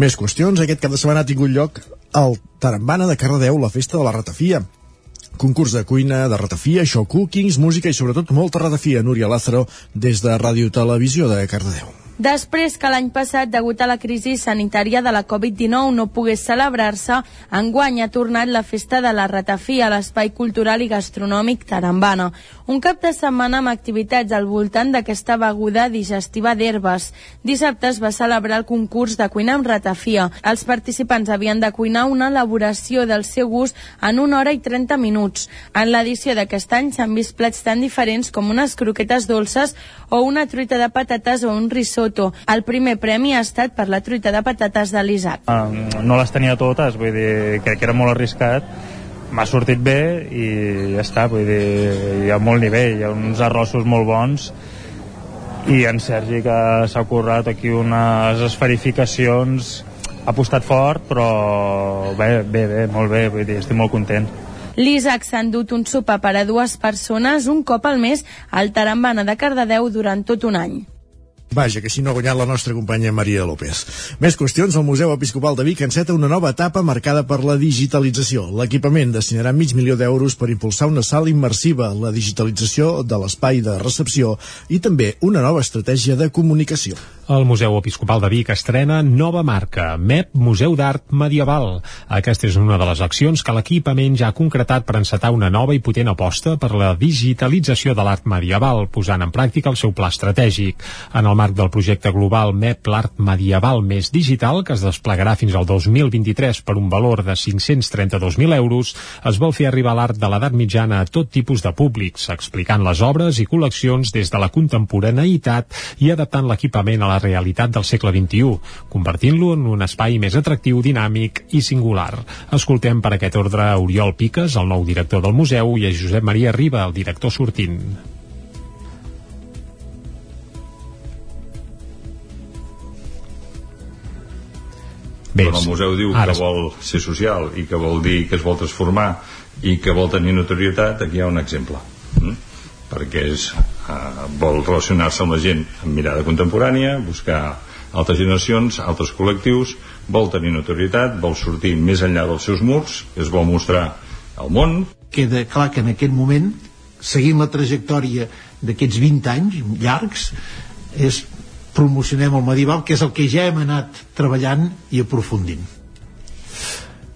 Més qüestions. Aquest cap de setmana ha tingut lloc al Tarambana de Cardedeu la festa de la ratafia. Concurs de cuina, de ratafia, show cookings, música i sobretot molta ratafia. Núria Lázaro, des de Ràdio Televisió de Cardedeu. Després que l'any passat, degut a la crisi sanitària de la Covid-19, no pogués celebrar-se, enguany ha tornat la festa de la ratafia a l'Espai Cultural i Gastronòmic Tarambana. Un cap de setmana amb activitats al voltant d'aquesta beguda digestiva d'herbes. Dissabte es va celebrar el concurs de cuina amb ratafia. Els participants havien de cuinar una elaboració del seu gust en una hora i 30 minuts. En l'edició d'aquest any s'han vist plats tan diferents com unes croquetes dolces o una truita de patates o un risotto Soto. El primer premi ha estat per la truita de patates de l'Isaac. Um, no les tenia totes, vull dir, crec que era molt arriscat, m'ha sortit bé i ja està, vull dir, hi ha molt nivell, hi ha uns arrossos molt bons i en Sergi que s'ha currat aquí unes esferificacions ha apostat fort però bé, bé, bé, molt bé vull dir, estic molt content L'Isaac s'ha endut un sopar per a dues persones un cop al mes al Tarambana de Cardedeu durant tot un any. Vaja, que si no ha guanyat la nostra companya Maria López. Més qüestions, el Museu Episcopal de Vic enceta una nova etapa marcada per la digitalització. L'equipament destinarà mig milió d'euros per impulsar una sala immersiva, la digitalització de l'espai de recepció i també una nova estratègia de comunicació. El Museu Episcopal de Vic estrena nova marca, MEP Museu d'Art Medieval. Aquesta és una de les accions que l'equipament ja ha concretat per encetar una nova i potent aposta per la digitalització de l'art medieval, posant en pràctica el seu pla estratègic. En el marc del projecte global MEP l'art medieval més digital, que es desplegarà fins al 2023 per un valor de 532.000 euros, es vol fer arribar l'art de l'edat mitjana a tot tipus de públics, explicant les obres i col·leccions des de la contemporaneïtat i adaptant l'equipament a la realitat del segle XXI, convertint-lo en un espai més atractiu, dinàmic i singular. Escoltem per aquest ordre Oriol Piques, el nou director del museu, i a Josep Maria Riba, el director sortint. Bé, Quan el museu diu ara... que vol ser social i que vol dir que es vol transformar i que vol tenir notorietat, aquí hi ha un exemple. Mm? perquè és, eh, vol relacionar-se amb la gent amb mirada contemporània, buscar altres generacions, altres col·lectius, vol tenir notorietat, vol sortir més enllà dels seus murs, es vol mostrar al món. Queda clar que en aquest moment, seguint la trajectòria d'aquests 20 anys llargs, és promocionem el medieval, que és el que ja hem anat treballant i aprofundint.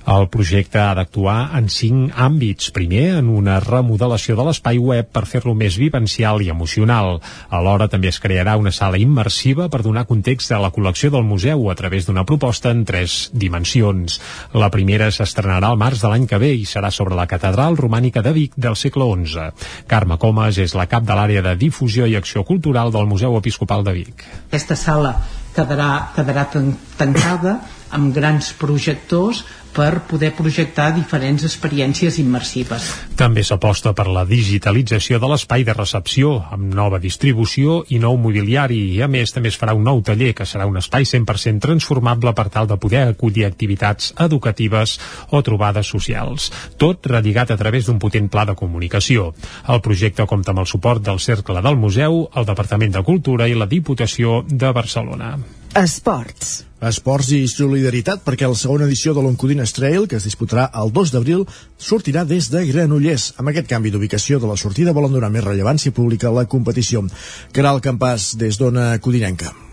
El projecte ha d'actuar en cinc àmbits. Primer, en una remodelació de l'espai web per fer-lo més vivencial i emocional. Alhora també es crearà una sala immersiva per donar context a la col·lecció del museu a través d'una proposta en tres dimensions. La primera s'estrenarà al març de l'any que ve i serà sobre la catedral romànica de Vic del segle XI. Carme Comas és la cap de l'àrea de difusió i acció cultural del Museu Episcopal de Vic. Aquesta sala quedarà, quedarà tancada amb grans projectors per poder projectar diferents experiències immersives. També s'aposta per la digitalització de l'espai de recepció, amb nova distribució i nou mobiliari, i a més també es farà un nou taller, que serà un espai 100% transformable per tal de poder acollir activitats educatives o trobades socials. Tot relligat a través d'un potent pla de comunicació. El projecte compta amb el suport del Cercle del Museu, el Departament de Cultura i la Diputació de Barcelona. Esports. Esports i solidaritat perquè la segona edició de l'Oncodines Trail, que es disputarà el 2 d'abril, sortirà des de Granollers. Amb aquest canvi d'ubicació de la sortida volen donar més rellevància pública a la competició. Caral Campàs, des d'Ona Codinenca.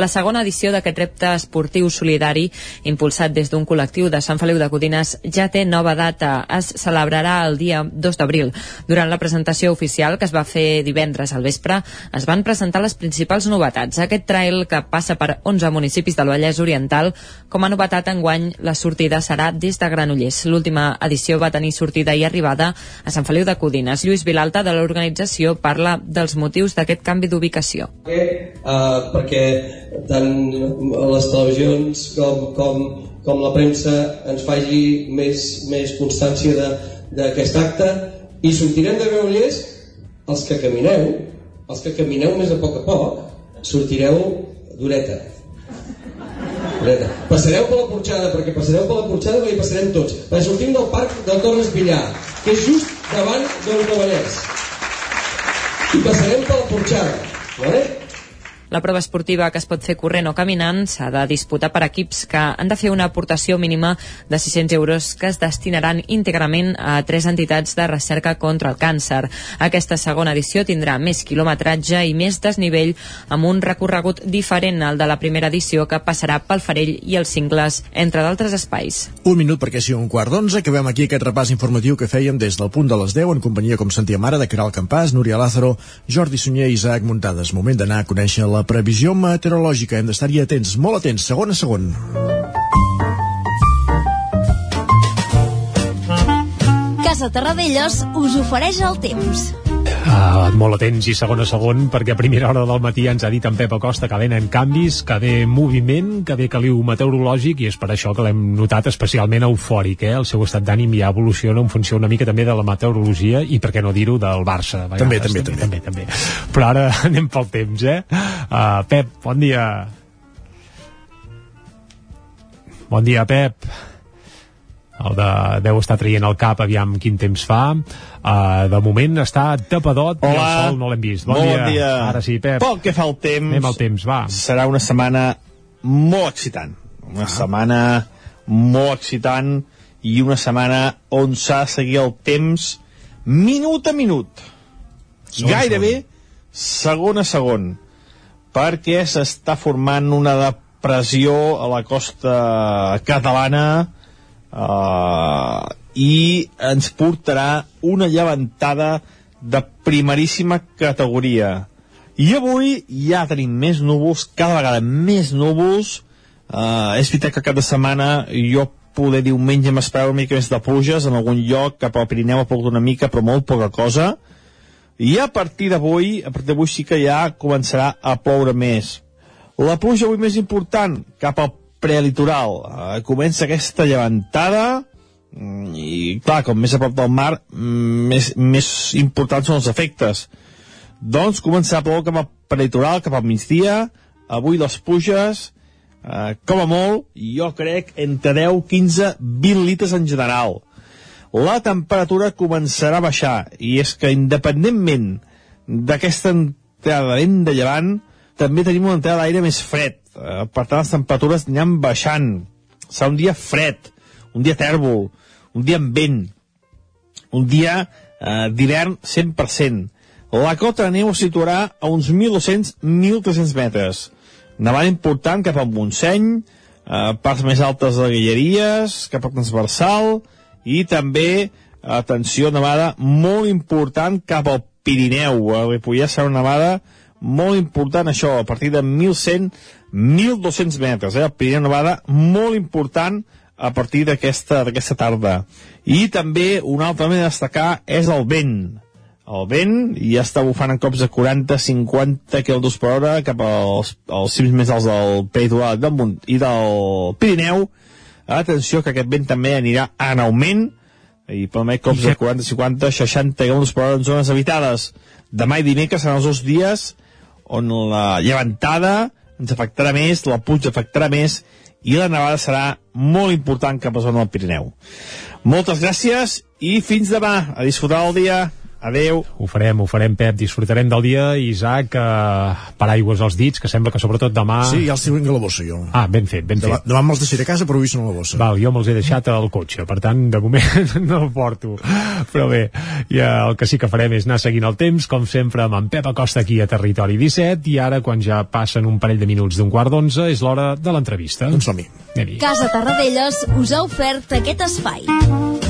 La segona edició d'aquest repte esportiu solidari, impulsat des d'un col·lectiu de Sant Feliu de Codines, ja té nova data. Es celebrarà el dia 2 d'abril. Durant la presentació oficial, que es va fer divendres al vespre, es van presentar les principals novetats. Aquest trail, que passa per 11 municipis del Vallès Oriental, com a novetat enguany, la sortida serà des de Granollers. L'última edició va tenir sortida i arribada a Sant Feliu de Codines. Lluís Vilalta, de l'organització, parla dels motius d'aquest canvi d'ubicació. Eh, uh, perquè tant les televisions com, com, com la premsa ens faci més, més constància d'aquest acte i sortirem de Granollers els que camineu els que camineu més a poc a poc sortireu d'oreta Passareu per la porxada, perquè passareu per la porxada perquè passarem tots. Perquè sortim del parc del Torres Villar, que és just davant del Vallès. I passarem per la porxada. Vale? La prova esportiva que es pot fer corrent o caminant s'ha de disputar per equips que han de fer una aportació mínima de 600 euros que es destinaran íntegrament a tres entitats de recerca contra el càncer. Aquesta segona edició tindrà més quilometratge i més desnivell amb un recorregut diferent al de la primera edició que passarà pel Farell i els cingles, entre d'altres espais. Un minut perquè sigui un quart d'onze, acabem aquí aquest repàs informatiu que fèiem des del punt de les 10 en companyia, com sentíem ara, de Caral Campàs, Núria Lázaro, Jordi Sunyer i Isaac Muntades. Moment d'anar a conèixer la la previsió meteorològica. Hem d'estar-hi atents, molt atents, segon a segon. Casa Terradellos us ofereix el temps. Uh, molt atents i segon a segon perquè a primera hora del matí ens ha dit en Pep Acosta que venen canvis, que ve moviment que ve caliu meteorològic i és per això que l'hem notat especialment eufòric eh? el seu estat d'ànim ja evoluciona en funció una mica també de la meteorologia i per què no dir-ho del Barça vegades, també, també, també, també, també, també. però ara anem pel temps eh? Uh, Pep, bon dia Bon dia, Pep el de, deu estar traient el cap aviam quin temps fa uh, de moment està tapadot Hola. i el sol no l'hem vist bon, Molt dia. bon dia. ara sí, Pep Pel que fa al temps, anem al temps, va serà una setmana molt excitant. Una ah. setmana molt excitant i una setmana on s'ha de seguir el temps minut a minut. Segon, Gairebé segon a segon. Perquè s'està formant una depressió a la costa catalana eh, i ens portarà una llevantada de primeríssima categoria. I avui ja tenim més núvols, cada vegada més núvols. Uh, és veritat que cada setmana jo poder diumenge m'espero una mica més de pluges en algun lloc, cap al Pirineu ha plogut una mica, però molt poca cosa. I a partir d'avui, a partir d'avui sí que ja començarà a ploure més. La pluja avui més important, cap al prelitoral. Uh, comença aquesta llevantada, mm, i clar, com més a prop del mar, mm, més, més importants són els efectes. Doncs començarà a ploure cap al prelitoral, cap al migdia, avui les pluges, eh, com a molt, jo crec, entre 10, 15, 20 litres en general. La temperatura començarà a baixar, i és que independentment d'aquesta entrada vent de llevant, també tenim una entrada d'aire més fred. Eh, per tant, les temperatures aniran baixant. Serà un dia fred, un dia tèrbol, un dia amb vent, un dia eh, d'hivern 100%. La cota de neu es situarà a uns 1.200-1.300 metres. Nevant important cap al Montseny, eh, parts més altes de Guilleries, cap al transversal, i també, atenció, nevada molt important cap al Pirineu. A Ripollès serà una nevada molt important, això, a partir de 1.100-1.200 metres. Eh? Pirineu nevada molt important a partir d'aquesta tarda. I també una altra manera de destacar és el vent el vent ja està bufant en cops de 40-50 km per hora cap als, als cims més alts del Peritoral del Munt i del Pirineu atenció que aquest vent també anirà en augment i permet cops de 40-50 60 km per hora en zones habitades demà i dimecres seran els dos dies on la llevantada ens afectarà més, la pluja afectarà més i la nevada serà molt important cap a la zona del Pirineu. Moltes gràcies i fins demà. A disfrutar el dia Adeu. Ho farem, ho farem, Pep. Disfrutarem del dia. Isaac, eh, paraigües als dits, que sembla que sobretot demà... Sí, ja els tinc a la bossa, jo. Ah, ben fet, ben demà, fet. Demà me'ls deixaré a casa, però avui són a la bossa. Val, jo me'ls he deixat al cotxe, per tant, de moment no el porto. Però bé, ja el que sí que farem és anar seguint el temps, com sempre, amb en Pep Acosta aquí a Territori 17, i ara, quan ja passen un parell de minuts d'un quart d'onze, és l'hora de l'entrevista. Doncs som-hi. Casa Tarradellas us ha ofert aquest espai.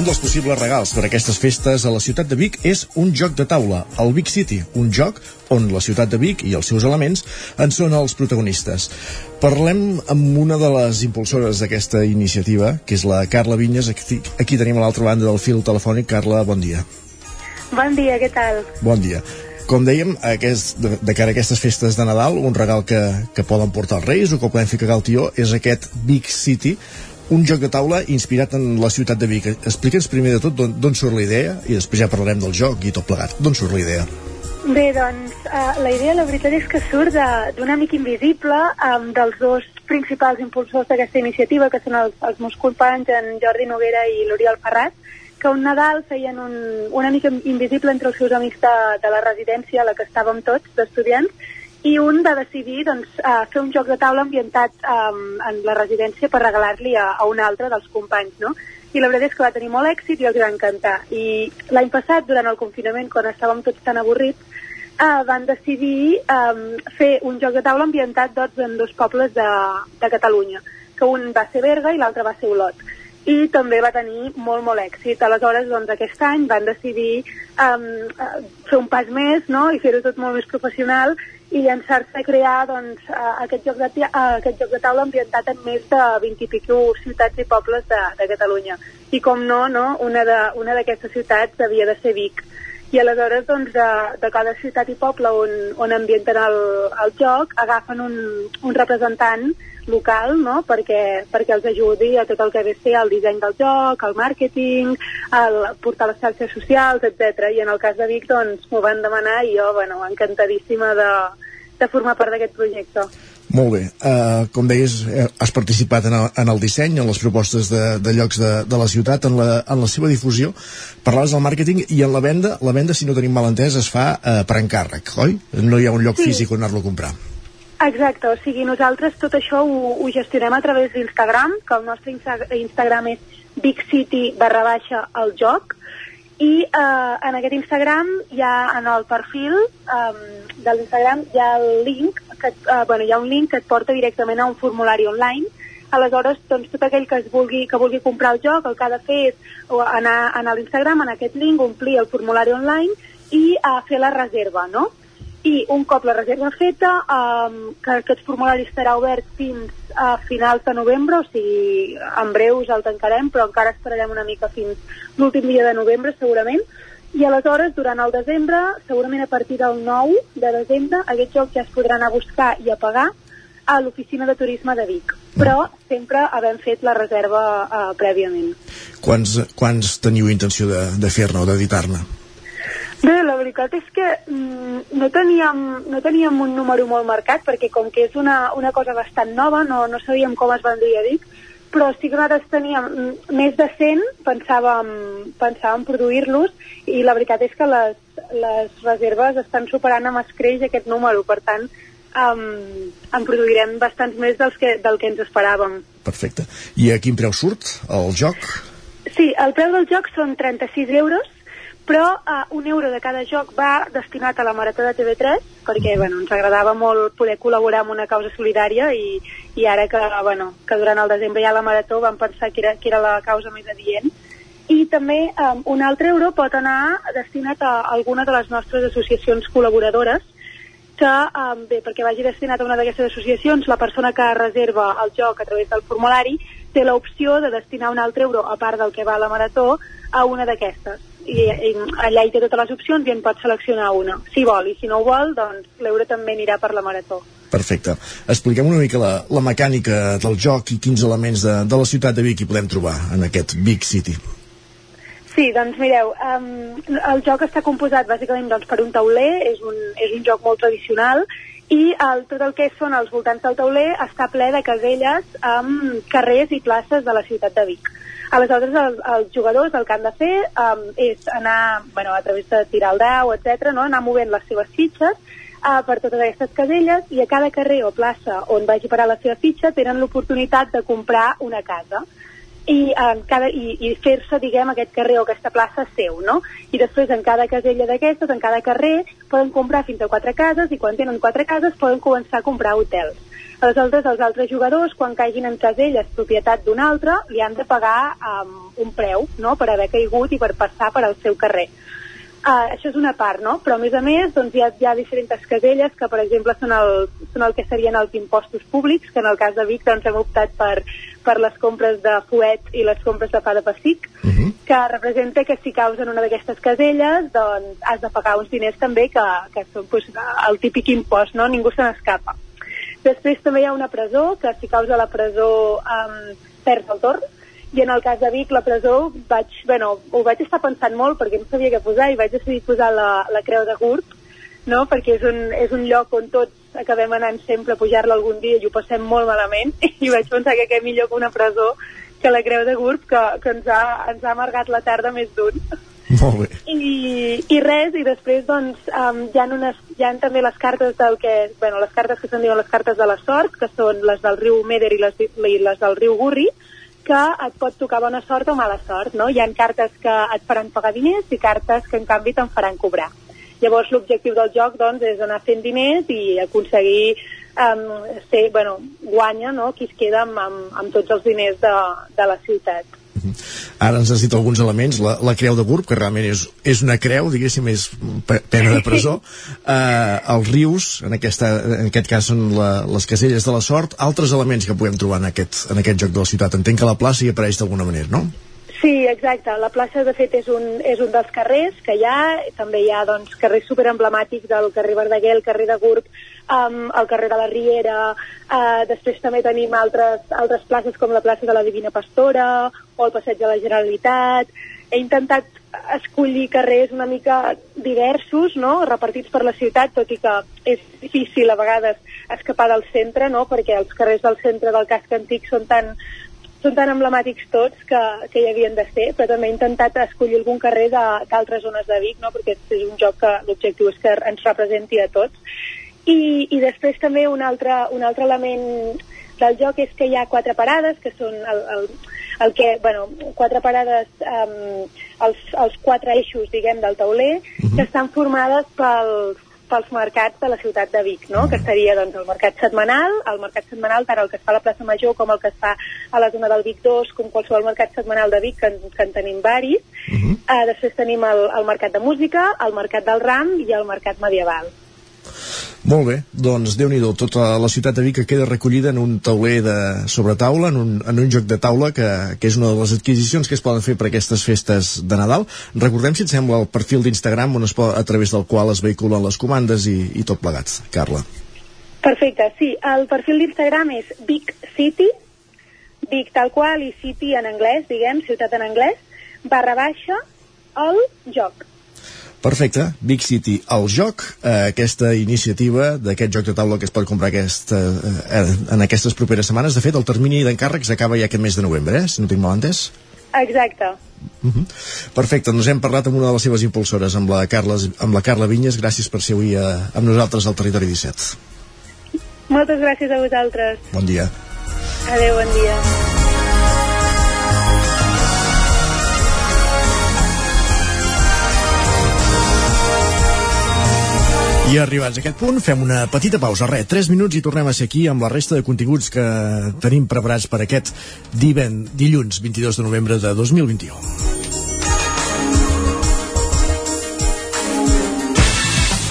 Un dels possibles regals per a aquestes festes a la ciutat de Vic és un joc de taula, el Vic City, un joc on la ciutat de Vic i els seus elements en són els protagonistes. Parlem amb una de les impulsores d'aquesta iniciativa, que és la Carla Vinyes. Aquí, aquí tenim a l'altra banda del fil telefònic. Carla, bon dia. Bon dia, què tal? Bon dia. Com dèiem, aquest, de, de cara a aquestes festes de Nadal, un regal que, que poden portar els Reis o que podem fer cagar el tió és aquest Vic City, un joc de taula inspirat en la ciutat de Vic. Explica'ns primer de tot d'on surt la idea i després ja parlarem del joc i tot plegat. D'on surt la idea? Bé, doncs, uh, la idea, la veritat és que surt d'un amic invisible, um, dels dos principals impulsors d'aquesta iniciativa, que són els, els meus companys, en Jordi Noguera i l'Oriol Ferrat, que un Nadal feien un, una mica invisible entre els seus amics de, de la residència a la que estàvem tots, d'estudiants, i un va decidir doncs, uh, fer un joc de taula ambientat um, en la residència per regalar-li a, a un altre dels companys, no? I la veritat és que va tenir molt èxit i els va encantar. I l'any passat, durant el confinament, quan estàvem tots tan avorrits, uh, van decidir um, fer un joc de taula ambientat doncs, en dos pobles de, de Catalunya, que un va ser Berga i l'altre va ser Olot. i també va tenir molt, molt èxit. Aleshores, doncs, aquest any van decidir um, fer un pas més no? i fer-ho tot molt més professional i llançar-se a crear doncs, aquest, joc de, aquest joc de taula ambientat en més de 20 i pico ciutats i pobles de, de Catalunya. I com no, no una d'aquestes ciutats havia de ser Vic. I aleshores doncs, de, de cada ciutat i poble on, on ambienten el, el joc agafen un, un representant local no? perquè, perquè els ajudi a tot el que ve ser el disseny del joc, el màrqueting, el portar les xarxes socials, etc. I en el cas de Vic doncs m'ho van demanar i jo, bueno, encantadíssima de, de formar part d'aquest projecte. Molt bé. Uh, com deies, eh, has participat en el, en el disseny, en les propostes de, de llocs de, de la ciutat, en la, en la seva difusió. Parlaves del màrqueting i en la venda, la venda, si no tenim mal entès, es fa uh, per encàrrec, oi? No hi ha un lloc sí. físic on anar-lo a comprar. Exacte, o sigui, nosaltres tot això ho, ho gestionem a través d'Instagram, que el nostre Insta Instagram és Big City barra baixa el joc, i eh, en aquest Instagram hi ha en el perfil um, de l'Instagram hi ha el link, que, uh, bueno, hi ha un link que et porta directament a un formulari online aleshores doncs, tot aquell que es vulgui, que vulgui comprar el joc el que ha de fer és anar, anar a l'Instagram en aquest link, omplir el formulari online i uh, fer la reserva, no? I un cop la reserva feta, um, que aquest formulari estarà obert fins a finals de novembre, o sigui, en breus el tancarem, però encara esperarem una mica fins l'últim dia de novembre, segurament, i aleshores, durant el desembre, segurament a partir del 9 de desembre, aquest joc ja es podrà anar a buscar i a pagar a l'oficina de turisme de Vic, però sempre havent fet la reserva uh, prèviament. Quants, quants teniu intenció de, de fer-ne o d'editar-ne? Bé, la veritat és que mm, no, teníem, no teníem un número molt marcat perquè com que és una, una cosa bastant nova no, no sabíem com es vendria a Vic però sí que nosaltres teníem mm, més de 100 pensàvem, pensàvem produir-los i la veritat és que les, les reserves estan superant amb escreix aquest número per tant um, en produirem bastants més dels que, del que ens esperàvem Perfecte. I a quin preu surt el joc? Sí, el preu del joc són 36 euros però uh, un euro de cada joc va destinat a la Marató de TV3 perquè bueno, ens agradava molt poder col·laborar amb una causa solidària i, i ara que, bueno, que durant el desembre hi ha la Marató vam pensar que era, que era la causa més adient. I també um, un altre euro pot anar destinat a alguna de les nostres associacions col·laboradores que, um, bé, perquè vagi destinat a una d'aquestes associacions, la persona que reserva el joc a través del formulari té l'opció de destinar un altre euro, a part del que va a la marató, a una d'aquestes i, i allà hi té totes les opcions i en pot seleccionar una, si vol, i si no ho vol, doncs l'euro també anirà per la marató. Perfecte. Expliquem una mica la, la mecànica del joc i quins elements de, de la ciutat de Vic hi podem trobar en aquest Big City. Sí, doncs mireu, um, el joc està composat bàsicament doncs, per un tauler, és un, és un joc molt tradicional, i el, tot el que són els voltants del tauler està ple de caselles amb carrers i places de la ciutat de Vic. Aleshores, el, els jugadors el que han de fer um, és anar, bueno, a través de tirar el dau, etc, no? anar movent les seves fitxes uh, per totes aquestes caselles i a cada carrer o plaça on vagi parar la seva fitxa tenen l'oportunitat de comprar una casa i, en cada, i, i fer-se, diguem, aquest carrer o aquesta plaça seu, no? I després en cada casella d'aquestes, en cada carrer, poden comprar fins a quatre cases i quan tenen quatre cases poden començar a comprar hotels. Aleshores, els altres jugadors, quan caiguin en caselles propietat d'un altre, li han de pagar um, un preu no? per haver caigut i per passar per al seu carrer. Uh, això és una part, no? Però a més a més doncs, hi, ha, hi ha diferents caselles que, per exemple, són el, són el que serien els impostos públics, que en el cas de Vic doncs, hem optat per, per les compres de fuet i les compres de pa de pessic, uh mhm. -huh. que representa que si caus en una d'aquestes caselles doncs has de pagar uns diners també que, que són pues, el típic impost, no? Ningú se n'escapa. Després també hi ha una presó, que si causa la presó um, perds el torn, i en el cas de Vic, la presó, vaig, bueno, ho vaig estar pensant molt perquè no sabia què posar i vaig decidir posar la, la creu de Gurt, no? perquè és un, és un lloc on tots acabem anant sempre a pujar-la algun dia i ho passem molt malament i vaig pensar que què millor que una presó que la creu de Gurt que, que ens, ha, ens ha amargat la tarda més d'un. Molt bé. I, I res, i després doncs um, hi, ha unes, hi ha també les cartes del que, bueno, les cartes que se'n diuen les cartes de la sort, que són les del riu Meder i les, i les del riu Gurri, que et pot tocar bona sort o mala sort, no? Hi han cartes que et faran pagar diners i cartes que en canvi te'n faran cobrar. Llavors l'objectiu del joc doncs, és anar fent diners i aconseguir um, ser, bueno, guanya no? qui es queda amb, amb, amb tots els diners de, de la ciutat. Ara ens has dit alguns elements, la, la creu de Gurb, que realment és, és una creu, diguéssim, és pena de presó, eh, els rius, en, aquesta, en aquest cas són la, les caselles de la sort, altres elements que podem trobar en aquest, en aquest joc de la ciutat. Entenc que la plaça hi apareix d'alguna manera, no? Sí, exacte. La plaça, de fet, és un, és un dels carrers que hi ha. També hi ha doncs, carrers superemblemàtics del carrer Verdaguer, el carrer de Gurb, um, el carrer de la Riera. Uh, després també tenim altres, altres places com la plaça de la Divina Pastora o el passeig de la Generalitat. He intentat escollir carrers una mica diversos, no? repartits per la ciutat, tot i que és difícil a vegades escapar del centre, no? perquè els carrers del centre del casc antic són tan, són tan emblemàtics tots que, que hi havien de ser, però també he intentat escollir algun carrer d'altres zones de Vic, no? perquè és un joc que l'objectiu és que ens representi a tots. I, i després també un altre, un altre element del joc és que hi ha quatre parades, que són el, el, el que, bueno, quatre parades, um, els, els quatre eixos, diguem, del tauler, uh -huh. que estan formades pels, pels mercats de la ciutat de Vic, no? que seria doncs, el mercat setmanal, el mercat setmanal tant el que es fa a la plaça Major com el que es fa a la zona del Vic 2, com qualsevol mercat setmanal de Vic, que, en, que en tenim varis. Uh -huh. uh, després tenim el, el mercat de música, el mercat del ram i el mercat medieval. Molt bé, doncs déu nhi tota la ciutat de Vic que queda recollida en un tauler de sobretaula, en un, en un joc de taula que, que és una de les adquisicions que es poden fer per aquestes festes de Nadal. Recordem, si et sembla, el perfil d'Instagram on es pot, a través del qual es vehiculen les comandes i, i tot plegat. Carla. Perfecte, sí. El perfil d'Instagram és Vic City, Vic tal qual i City en anglès, diguem, ciutat en anglès, barra baixa, el joc. Perfecte, Big City al joc, eh, aquesta iniciativa d'aquest joc de taula que es pot comprar aquesta, eh, en aquestes properes setmanes. De fet, el termini d'encàrrecs acaba ja aquest mes de novembre, eh, si no tinc mal entès. Exacte. Uh -huh. Perfecte, ens hem parlat amb una de les seves impulsores, amb la Carla, amb la Carla Vinyes. Gràcies per ser avui a, eh, amb nosaltres al Territori 17. Moltes gràcies a vosaltres. Bon dia. Adéu, bon dia. I arribats a aquest punt, fem una petita pausa. Res, 3 minuts i tornem a ser aquí amb la resta de continguts que tenim preparats per aquest diven, dilluns 22 de novembre de 2021.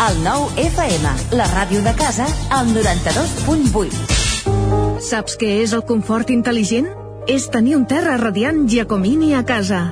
El nou FM, la ràdio de casa, al 92.8. Saps què és el confort intel·ligent? És tenir un terra radiant Giacomini a casa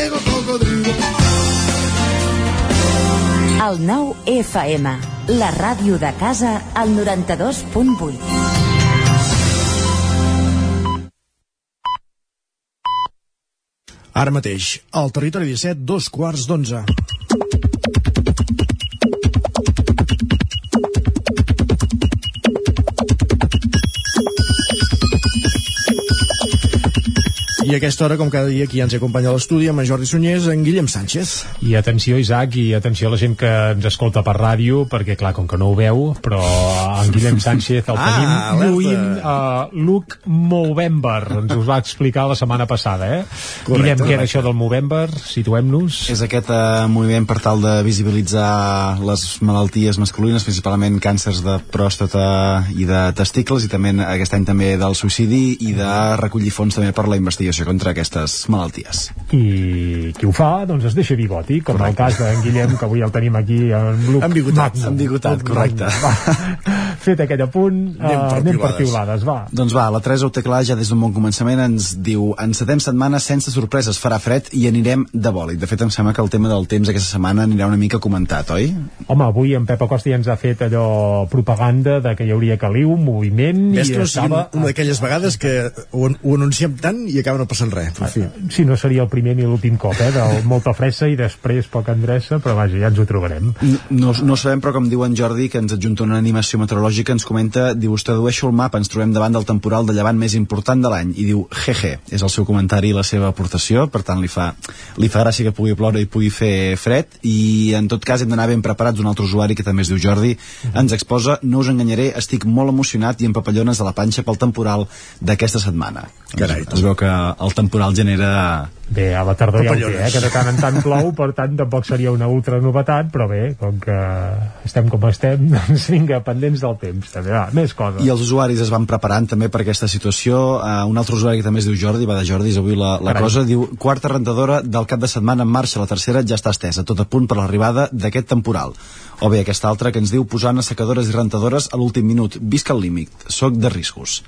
El 9 FM, la ràdio de casa, al 92.8. Ara mateix, al territori 17, dos quarts d'onze. I a aquesta hora, com cada dia, aquí ens acompanya a l'estudi amb en Jordi Sunyés, en Guillem Sánchez. I atenció, Isaac, i atenció a la gent que ens escolta per ràdio, perquè, clar, com que no ho veu, però en Guillem Sánchez el Ah, tenim lluint uh, Look Movember. Ens ho va explicar la setmana passada, eh? Correcte. Guillem, què era això del Movember? Situem-nos. És aquest eh, moviment per tal de visibilitzar les malalties masculines, principalment càncers de pròstata i de testicles, i també aquest any també del suïcidi i de recollir fons també per la investigació contra aquestes malalties. I qui ho fa, doncs es deixa bigoti, com Correcte. el cas d'en Guillem, que avui el tenim aquí en Look Ambiguitat, Magnum. ambiguitat, Look correcte. Va. Fet aquell apunt, anem, uh, anem per piulades, va. Doncs va, la Teresa ho té clar ja des d'un bon començament, ens diu encetem setmana sense sorpreses, farà fred i anirem de bòlit. De fet, em sembla que el tema del temps aquesta setmana anirà una mica comentat, oi? Home, avui en Pep Acosta ja ens ha fet allò propaganda de que hi hauria caliu, moviment Ves i que no estava... una d'aquelles vegades que ho, ho anunciem tant i acaba no passant res. Per fi. Si no seria el primer ni l'últim cop, eh? Del molta fressa i després poca endreça, però vaja, ja ens ho trobarem. No, no sabem, però com diu en Jordi, que ens adjunta una animació meteorològica, ens comenta, diu, us tradueixo el mapa, ens trobem davant del temporal de llevant més important de l'any, i diu, jeje, és el seu comentari i la seva aportació, per tant li fa, li fa gràcia que pugui ploure i pugui fer fred, i en tot cas hem d'anar ben preparats, un altre usuari que també es diu Jordi, ens exposa, no us enganyaré, estic molt emocionat i amb papallones a la panxa pel temporal d'aquesta setmana. Carai, es, es veu que el temporal genera Bé, a la tardor ja ho té, eh? Que de tant en tant plou, per tant tampoc seria una ultra novetat, però bé, com que estem com estem, doncs vinga, pendents del temps, també, va, més coses. I els usuaris es van preparant també per aquesta situació. Uh, un altre usuari que també es diu Jordi, va de Jordi, és avui la, la Carai. cosa, diu quarta rentadora del cap de setmana en marxa, la tercera ja està estesa, tot a punt per l'arribada d'aquest temporal. O bé aquesta altra que ens diu posant assecadores i rentadores a l'últim minut. Visca el límit, soc de riscos.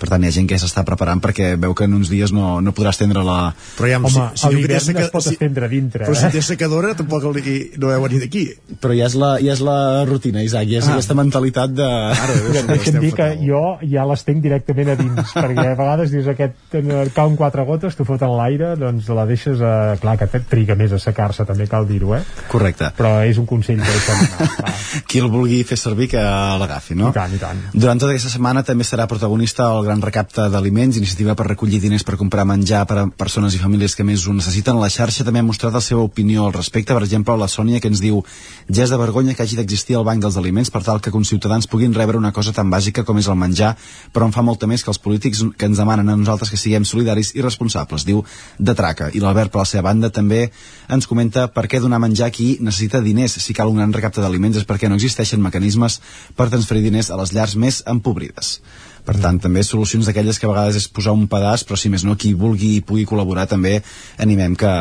Per tant, hi ha gent que ja s'està preparant perquè veu que en uns dies no, no podrà estendre la... Però ja, Home, a diu que té l'hivern es pot estendre dintre, Però si eh? té secadora tampoc li, no veu venir d'aquí. Però ja és la, ja és la rutina, Isaac, ja és Ah. aquesta mentalitat de... Ara, Deixa'm dir que jo ja les tenc directament a dins, perquè a vegades dius aquest eh, cau en quatre gotes, t'ho fot en l'aire, doncs la deixes, a... clar, que et triga més a secar-se, també cal dir-ho, eh? Correcte. Però és un consell que deixem anar. qui el vulgui fer servir que l'agafi, no? I tant, i tant. Durant tota aquesta setmana també serà protagonista el gran recapte d'aliments, iniciativa per recollir diners per comprar menjar per a persones i famílies que més ho necessiten. La xarxa també ha mostrat la seva opinió al respecte. Per exemple, la Sònia, que ens diu ja és de vergonya que hagi d'existir el banc dels aliments per tal que conciutadans puguin rebre una cosa tan bàsica com és el menjar, però em fa molta més que els polítics que ens demanen a nosaltres que siguem solidaris i responsables. Diu de traca. I l'Albert, per la seva banda, també ens comenta per què donar menjar a qui necessita diners. Si cal un gran recapte d'aliments és perquè no existeixen mecanismes per transferir diners a les llars més empobrides. Per tant, també solucions d'aquelles que a vegades és posar un pedaç, però si més no, qui vulgui i pugui col·laborar també animem que,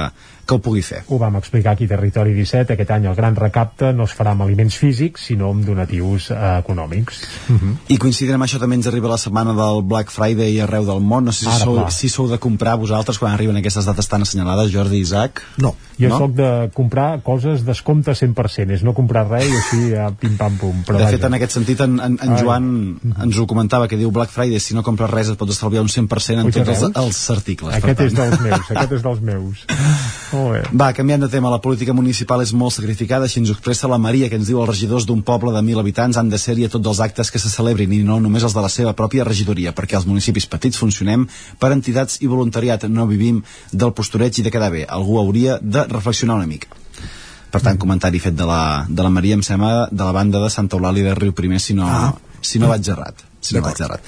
que ho pugui fer. Ho vam explicar aquí Territori 17, aquest any el gran recapte no es farà amb aliments físics, sinó amb donatius eh, econòmics. I coincidint amb això també ens arriba la setmana del Black Friday arreu del món. No sé si, Ara, sou, clar. si sou de comprar vosaltres quan arriben aquestes dates tan assenyalades, Jordi i Isaac. No. Jo no? sóc de comprar coses descompte 100%, és no comprar res i així a pim-pam-pum. De vaja. fet, en aquest sentit, en, en, en. Joan ens ho comentava, que diu Black Friday, si no compres res et pots estalviar un 100% en Ui, ja tots els, els articles. Aquest és dels meus, aquest és dels meus. Molt bé. Va, canviant de tema, la política municipal és molt sacrificada, així ens ho expressa la Maria, que ens diu els regidors d'un poble de 1.000 habitants han de ser-hi a tots els actes que se celebrin i no només els de la seva pròpia regidoria, perquè els municipis petits funcionem per entitats i voluntariat, no vivim del postureig i de quedar bé. Algú hauria de reflexionar una mica. Per tant, comentari fet de la, de la Maria, em sembla, de la banda de Santa Eulàlia de Riu Primer, si no, Ah. si no vaig errat. Si no vaig errat.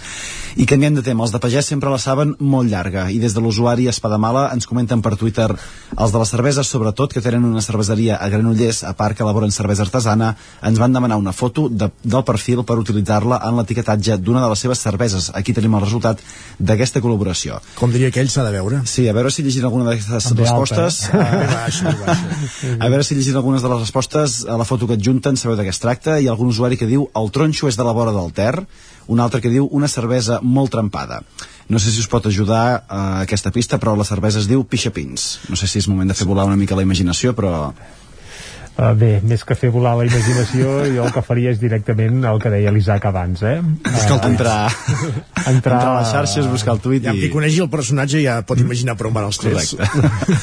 I canviem de tema, els de pagès sempre la saben molt llarga i des de l'usuari Espadamala ens comenten per Twitter els de les cerveses sobretot que tenen una cerveseria a Granollers a part que elaboren cervesa artesana ens van demanar una foto de, del perfil per utilitzar-la en l'etiquetatge d'una de les seves cerveses aquí tenim el resultat d'aquesta col·laboració Com diria que ell s'ha de veure Sí, a veure si llegint alguna d'aquestes B alta, respostes eh? Baixa. a veure si llegint algunes de les respostes a la foto que adjunten sabeu de què es tracta hi ha algun usuari que diu el tronxo és de la vora del Ter un altre que diu una cervesa molt trempada. No sé si us pot ajudar a uh, aquesta pista, però la cervesa es diu Pixapins. No sé si és moment de fer volar una mica la imaginació, però... Uh, bé, més que fer volar la imaginació, jo el que faria és directament el que deia l'Isaac abans, eh? Buscar el tuit. Entrar, entrar, entrar a les xarxes, buscar el tuit ja, i... Qui conegui el personatge ja pot imaginar per on van els. Correcte.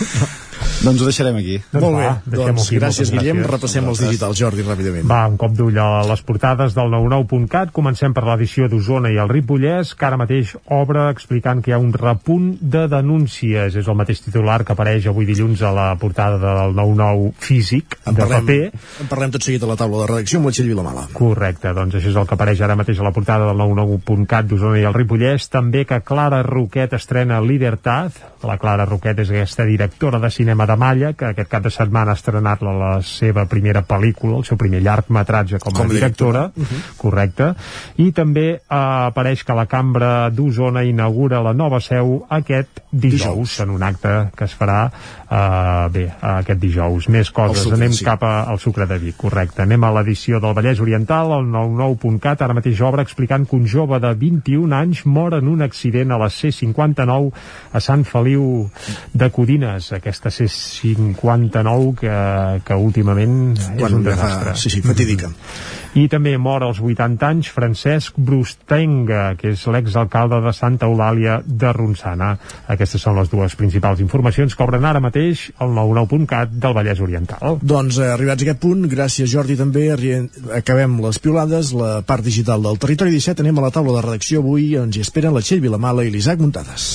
doncs ho deixarem aquí. Doncs Molt va, bé, doncs aquí, gràcies Guillem, gràcies. repassem els digitals, Jordi, ràpidament. Va, un cop d'ull a les portades del 99.cat. Comencem per l'edició d'Osona i el Ripollès, que ara mateix obre explicant que hi ha un repunt de denúncies. És el mateix titular que apareix avui dilluns a la portada del 99 físic, En de parlem, paper. en parlem tot seguit a la taula de redacció amb la Txell Vilamala. Correcte, doncs això és el que apareix ara mateix a la portada del 99.cat d'Osona i el Ripollès. També que Clara Roquet estrena Libertad. La Clara Roquet és aquesta directora de cinema de Malla, que aquest cap de setmana ha estrenat la, la seva primera pel·lícula, el seu primer llarg metratge com a Com directora, directora. correcte. I també eh, apareix que la Cambra d'Osona inaugura la nova seu aquest dijous, dijous. en un acte que es farà eh, bé, aquest dijous. Més coses, anem sí. Cap a, al Sucre de Vic, correcte. Anem a l'edició del Vallès Oriental, el 99.cat, ara mateix obre explicant que un jove de 21 anys mor en un accident a la C59 a Sant Feliu de Codines. Aquesta C59 que, que últimament és Quan un ja fa- desastre. sí, sí, fatídica. I també mor als 80 anys Francesc Brustenga, que és l'exalcalde de Santa Eulàlia de Ronçana. Aquestes són les dues principals informacions que obren ara mateix el 99.cat del Vallès Oriental. Doncs eh, arribats a aquest punt, gràcies Jordi també, acabem les piulades, la part digital del Territori 17, anem a la taula de redacció avui, ens hi esperen la Txell Vilamala i l'Isaac Muntades.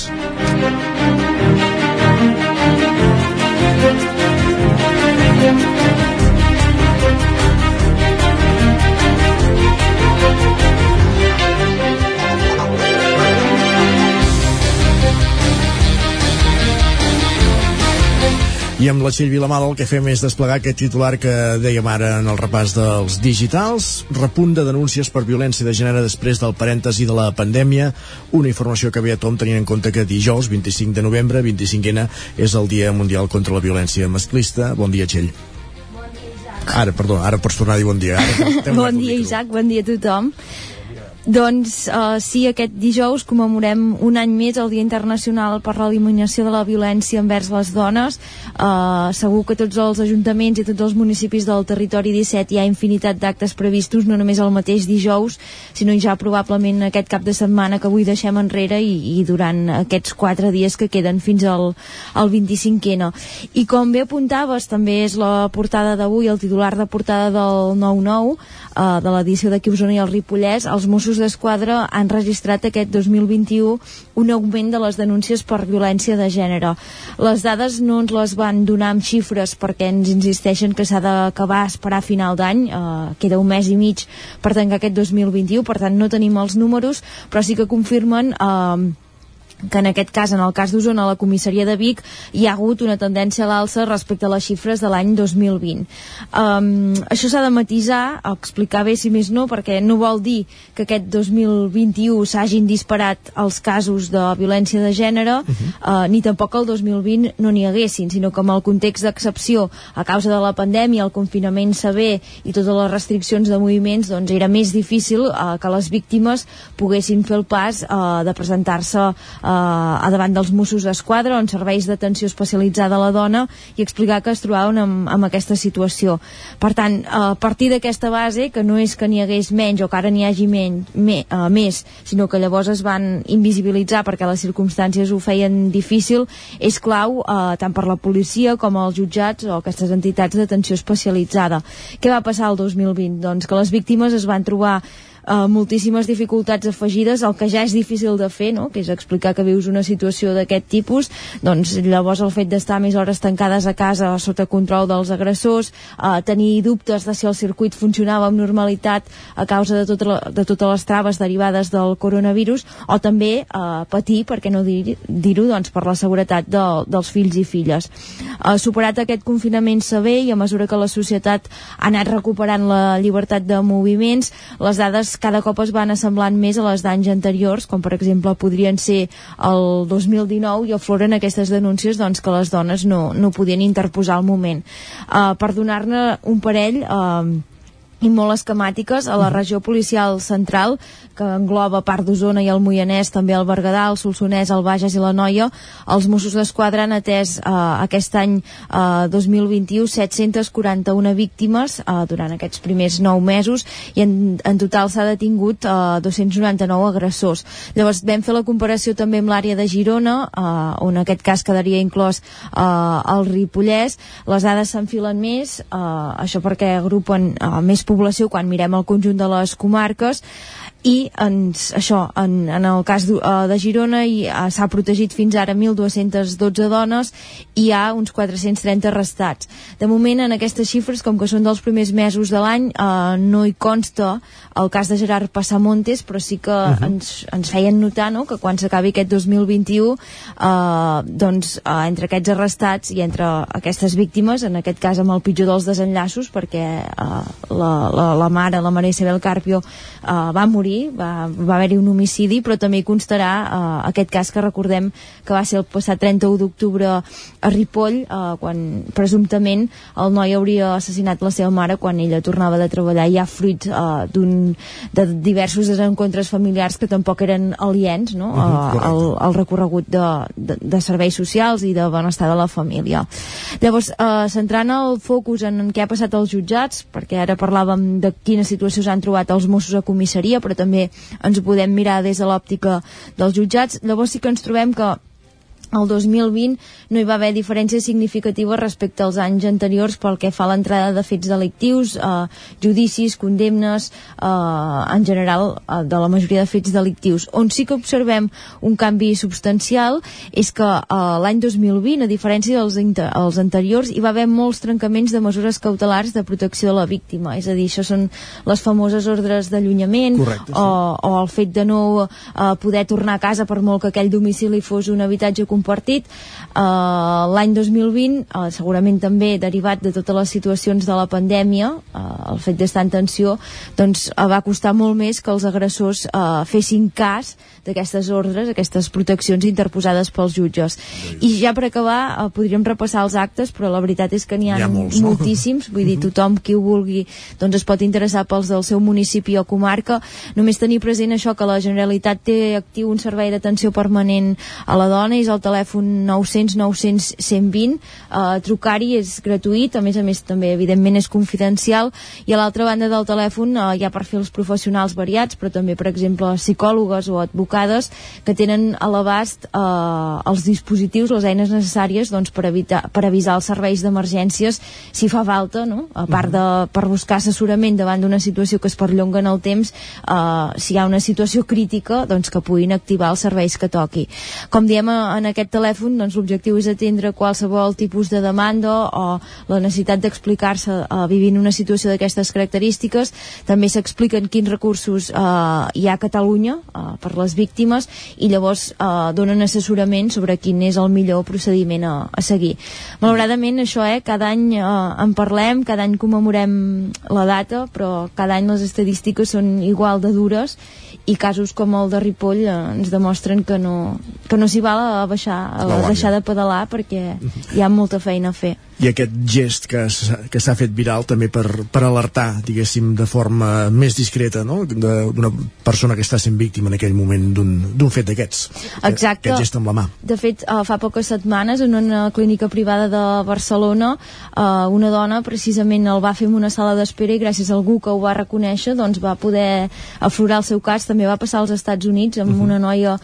I amb la Txell Vilamala el que fem és desplegar aquest titular que dèiem ara en el repàs dels digitals. Repunt de denúncies per violència de gènere després del parèntesi de la pandèmia. Una informació que ve a tom tenint en compte que dijous, 25 de novembre, 25ena, és el Dia Mundial contra la Violència Masclista. Bon dia, Txell. Ara, perdó, ara pots tornar a dir bon dia. Ara, Bon dia, Isaac, bon dia a tothom. Doncs uh, sí, aquest dijous commemorem un any més el Dia Internacional per l'Eliminació de la Violència envers les dones. Uh, segur que tots els ajuntaments i tots els municipis del territori 17 hi ha infinitat d'actes previstos, no només el mateix dijous, sinó ja probablement aquest cap de setmana que avui deixem enrere i, i durant aquests quatre dies que queden fins al, al 25ena. I com bé apuntaves, també és la portada d'avui, el titular de portada del 9-9, uh, de l'edició d'aquí Osona i el Ripollès, els Mossos d'Esquadra han registrat aquest 2021 un augment de les denúncies per violència de gènere. Les dades no ens les van donar amb xifres perquè ens insisteixen que s'ha d'acabar a esperar a final d'any, uh, queda un mes i mig per tancar aquest 2021, per tant no tenim els números, però sí que confirmen... Uh, que en aquest cas, en el cas d'Osona, a la comissaria de Vic, hi ha hagut una tendència a l'alça respecte a les xifres de l'any 2020. Um, això s'ha de matisar, explicar bé si més no, perquè no vol dir que aquest 2021 s'hagin disparat els casos de violència de gènere, uh -huh. uh, ni tampoc el 2020 no n'hi haguessin, sinó que amb el context d'excepció a causa de la pandèmia, el confinament sever i totes les restriccions de moviments, doncs era més difícil uh, que les víctimes poguessin fer el pas uh, de presentar-se uh, a davant dels Mossos d'Esquadra o en serveis d'atenció especialitzada a la dona i explicar que es trobaven amb, amb aquesta situació. Per tant, a partir d'aquesta base, que no és que n'hi hagués menys o que ara n'hi hagi menys, me, uh, més, sinó que llavors es van invisibilitzar perquè les circumstàncies ho feien difícil, és clau uh, tant per la policia com els jutjats o aquestes entitats d'atenció especialitzada. Què va passar el 2020? Doncs que les víctimes es van trobar eh, moltíssimes dificultats afegides, el que ja és difícil de fer, no? que és explicar que vius una situació d'aquest tipus, doncs llavors el fet d'estar més hores tancades a casa sota control dels agressors, eh, tenir dubtes de si el circuit funcionava amb normalitat a causa de, tot la, de totes les traves derivades del coronavirus, o també eh, patir, per què no dir-ho, dir doncs, per la seguretat de, dels fills i filles. Eh, superat aquest confinament sever i a mesura que la societat ha anat recuperant la llibertat de moviments, les dades cada cop es van assemblant més a les d'anys anteriors, com per exemple podrien ser el 2019 i afloren aquestes denúncies doncs, que les dones no, no podien interposar al moment. Uh, per donar-ne un parell, uh, i molt esquemàtiques a la regió policial central que engloba part d'Osona i el Moianès, també el Berguedà, el Solsonès, el Bages i la Noia. Els Mossos d'Esquadra han atès eh, aquest any eh, 2021 741 víctimes eh, durant aquests primers 9 mesos i en, en total s'ha detingut eh, 299 agressors. Llavors vam fer la comparació també amb l'àrea de Girona, eh, on aquest cas quedaria inclòs eh, el Ripollès. Les dades s'enfilen més, eh, això perquè agrupen eh, més població quan mirem el conjunt de les comarques i ens, això, en, en el cas de, uh, de Girona uh, s'ha protegit fins ara 1.212 dones i hi ha uns 430 arrestats. De moment, en aquestes xifres, com que són dels primers mesos de l'any, uh, no hi consta el cas de Gerard Passamontes, però sí que uh -huh. ens, ens feien notar no?, que quan s'acabi aquest 2021, uh, doncs, uh, entre aquests arrestats i entre aquestes víctimes, en aquest cas amb el pitjor dels desenllaços, perquè uh, la, la, la mare, la Maria Isabel Carpio, uh, va morir morir, va, va haver-hi un homicidi, però també hi constarà eh, aquest cas que recordem que va ser el passat 31 d'octubre a Ripoll, eh, quan presumptament el noi hauria assassinat la seva mare quan ella tornava de treballar ja fruit eh, d'un de diversos desencontres familiars que tampoc eren aliens no? uh -huh, uh, el, el recorregut de, de, de serveis socials i de benestar de la família. Llavors, eh, centrant el focus en, què ha passat als jutjats, perquè ara parlàvem de quina situació s'han trobat els Mossos a comissaria, però també ens podem mirar des de l'òptica dels jutjats. Llavors sí que ens trobem que el 2020 no hi va haver diferències significatives respecte als anys anteriors pel que fa a l'entrada de fets delictius, eh, judicis, condemnes, eh, en general eh, de la majoria de fets delictius. On sí que observem un canvi substancial és que eh, l'any 2020, a diferència dels els anteriors, hi va haver molts trencaments de mesures cautelars de protecció de la víctima. És a dir, això són les famoses ordres d'allunyament sí. o, o el fet de no eh, poder tornar a casa per molt que aquell domicili fos un habitatge compartit. Uh, L'any 2020, uh, segurament també derivat de totes les situacions de la pandèmia, uh, el fet d'estar en tensió, doncs uh, va costar molt més que els agressors uh, fessin cas d'aquestes ordres, aquestes proteccions interposades pels jutges. I ja per acabar, uh, podríem repassar els actes, però la veritat és que n'hi ha, ha molts, moltíssims, vull dir, tothom qui ho vulgui doncs es pot interessar pels del seu municipi o comarca. Només tenir present això que la Generalitat té actiu un servei d'atenció permanent a la dona, és el telèfon 900 900 120 uh, trucar-hi és gratuït, a més a més també evidentment és confidencial. I a l'altra banda del telèfon uh, hi ha perfils professionals variats però també per exemple psicòlogues o advocades que tenen a l'abast uh, els dispositius, les eines necessàries doncs, per, evitar, per avisar els serveis d'emergències si fa falta no? a part de per buscar assessorament davant d'una situació que es perllonga en el temps uh, si hi ha una situació crítica doncs que puguin activar els serveis que toqui. Com diem en aquest telèfon doncs, l'objectiu és atendre qualsevol tipus de demanda o la necessitat d'explicar-se uh, vivint una situació d'aquestes característiques. També s'expliquen quins recursos uh, hi ha a Catalunya uh, per les víctimes i llavors uh, donen assessorament sobre quin és el millor procediment a, a seguir. Malauradament això, eh, cada any uh, en parlem, cada any commemorem la data, però cada any les estadístiques són igual de dures i casos com el de Ripoll eh, ens demostren que no, que no s'hi val a baixar, a deixar de pedalar perquè hi ha molta feina a fer i aquest gest que s'ha fet viral també per, per alertar, diguéssim, de forma més discreta, no?, d'una persona que està sent víctima en aquell moment d'un fet d'aquests. Exacte. Aquest gest amb la mà. De fet, uh, fa poques setmanes, en una clínica privada de Barcelona, uh, una dona precisament el va fer en una sala d'espera i gràcies a algú que ho va reconèixer, doncs va poder aflorar el seu cas. També va passar als Estats Units amb uh -huh. una noia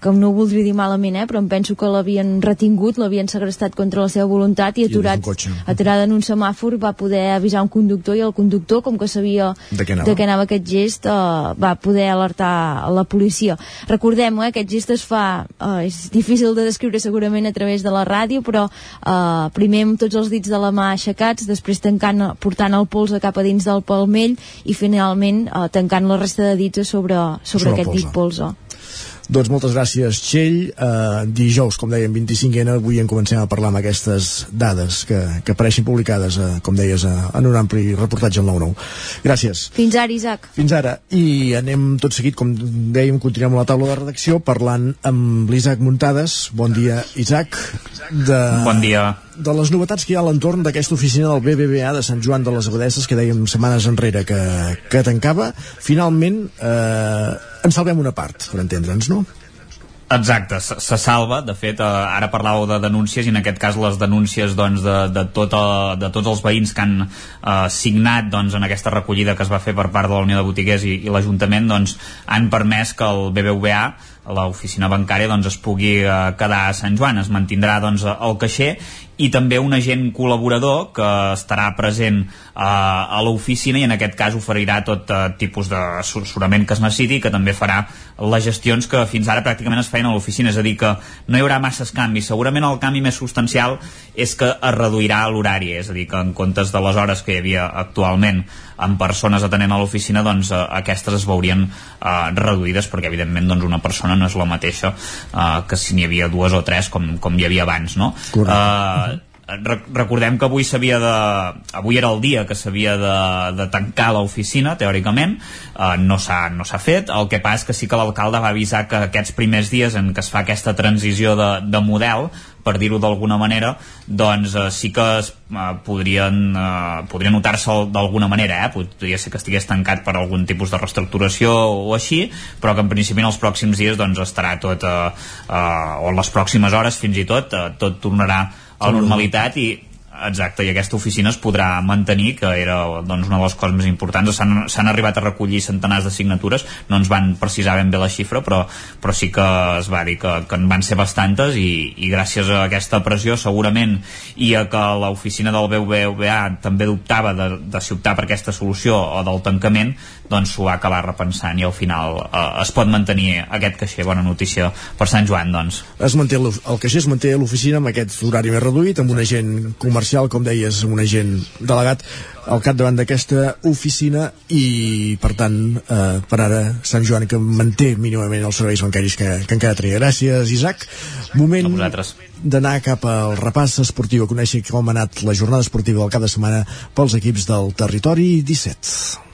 que no ho voldria dir malament, eh, però em penso que l'havien retingut, l'havien segrestat contra la seva voluntat i a aturat, aturat en un semàfor va poder avisar un conductor i el conductor, com que sabia de què anava, de què anava aquest gest, uh, va poder alertar la policia. Recordem, eh, aquest gest es fa, uh, és difícil de descriure segurament a través de la ràdio, però uh, primer amb tots els dits de la mà aixecats, després tancant, portant el polze cap a dins del palmell i finalment uh, tancant la resta de dits sobre, sobre, sobre aquest polze. dit polze. Doncs moltes gràcies, Txell. Uh, dijous, com dèiem, 25N, avui en comencem a parlar amb aquestes dades que, que apareixen publicades, uh, com deies, uh, en un ampli reportatge al 9-9. Gràcies. Fins ara, Isaac. Fins ara. I anem tot seguit, com dèiem, continuem a la taula de redacció parlant amb l'Isaac Muntades. Bon dia, Isaac. De... Bon dia de les novetats que hi ha a l'entorn d'aquesta oficina del BBVA de Sant Joan de les Abadesses que dèiem setmanes enrere que, que tancava, finalment eh, en salvem una part, per entendre'ns, no? Exacte, se, se salva, de fet eh, ara parlàveu de denúncies i en aquest cas les denúncies doncs, de, de, tot, a, de tots els veïns que han eh, signat doncs, en aquesta recollida que es va fer per part de la Unió de Botiguers i, i l'Ajuntament doncs, han permès que el BBVA l'oficina bancària doncs, es pugui eh, quedar a Sant Joan, es mantindrà doncs, el caixer i també un agent col·laborador que estarà present eh, a l'oficina i en aquest cas oferirà tot eh, tipus d'assessorament que es necessiti que també farà les gestions que fins ara pràcticament es feien a l'oficina. És a dir que no hi haurà masses canvis. Segurament el canvi més substancial és que es reduirà l'horari és a dir que en comptes de les hores que hi havia actualment amb persones atenent a l'oficina doncs eh, aquestes es veurien eh, reduïdes perquè evidentment doncs, una persona no és la mateixa eh, que si n'hi havia dues o tres com, com hi havia abans no? Eh, recordem que avui s'havia de avui era el dia que s'havia de, de tancar l'oficina teòricament. Eh, no s'ha no fet. El que passa és que sí que l'alcalde va avisar que aquests primers dies en què es fa aquesta transició de, de model per dir-ho d'alguna manera, doncs eh, sí que es eh, podrien, eh, podria notar-se d'alguna manera, eh? podria ser que estigués tancat per algun tipus de reestructuració o així, però que en principi en els pròxims dies doncs, estarà tot, eh, eh, o en les pròximes hores fins i tot, eh, tot tornarà a la normalitat i Exacte, i aquesta oficina es podrà mantenir, que era doncs, una de les coses més importants. S'han arribat a recollir centenars de signatures, no ens van precisar ben bé la xifra, però, però sí que es va dir que, que en van ser bastantes i, i gràcies a aquesta pressió, segurament, i a que l'oficina del BBVA també dubtava de, de si optar per aquesta solució o del tancament, doncs s'ho va acabar repensant i al final eh, es pot mantenir aquest caixer. Bona notícia per Sant Joan, doncs. Es manté el caixer es manté a l'oficina amb aquest horari més reduït, amb un agent comercial com deies, un agent delegat al capdavant d'aquesta oficina i, per tant, eh, per ara Sant Joan que manté mínimament els serveis bancaris que, que encara tenia. Gràcies, Isaac. Moment d'anar cap al repàs esportiu a conèixer com ha anat la jornada esportiva del cap de setmana pels equips del territori 17.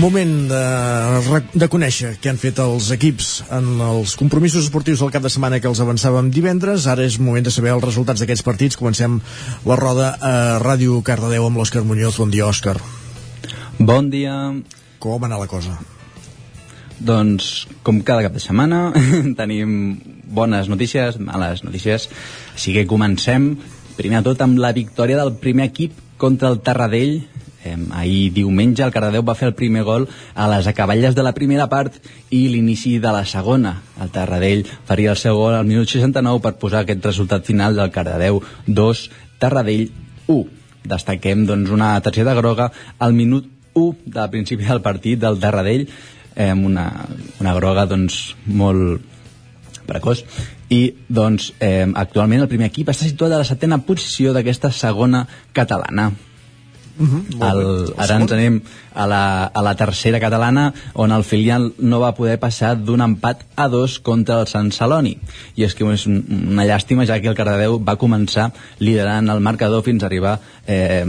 Moment de, de conèixer què han fet els equips en els compromisos esportius del cap de setmana que els avançàvem divendres. Ara és moment de saber els resultats d'aquests partits. Comencem la roda a Ràdio Cardedeu amb l'Òscar Muñoz. Bon dia, Òscar. Bon dia. Com va anar la cosa? Doncs, com cada cap de setmana, tenim bones notícies, males notícies. Així que comencem, primer de tot, amb la victòria del primer equip contra el Terradell Eh, ahir diumenge el Cardedeu va fer el primer gol a les acaballes de la primera part i l'inici de la segona. El Terradell faria el seu gol al minut 69 per posar aquest resultat final del Cardedeu 2, Terradell 1. Destaquem doncs, una targeta groga al minut 1 del principi del partit del Terradell, eh, una, una groga doncs, molt precoç i doncs, eh, actualment el primer equip està situat a la setena posició d'aquesta segona catalana Uh -huh, el, ara ens anem a la, a la tercera catalana on el filial no va poder passar d'un empat a dos contra el Sant Celoni i és que és una llàstima ja que el Cardedeu va començar liderant el marcador fins a arribar eh,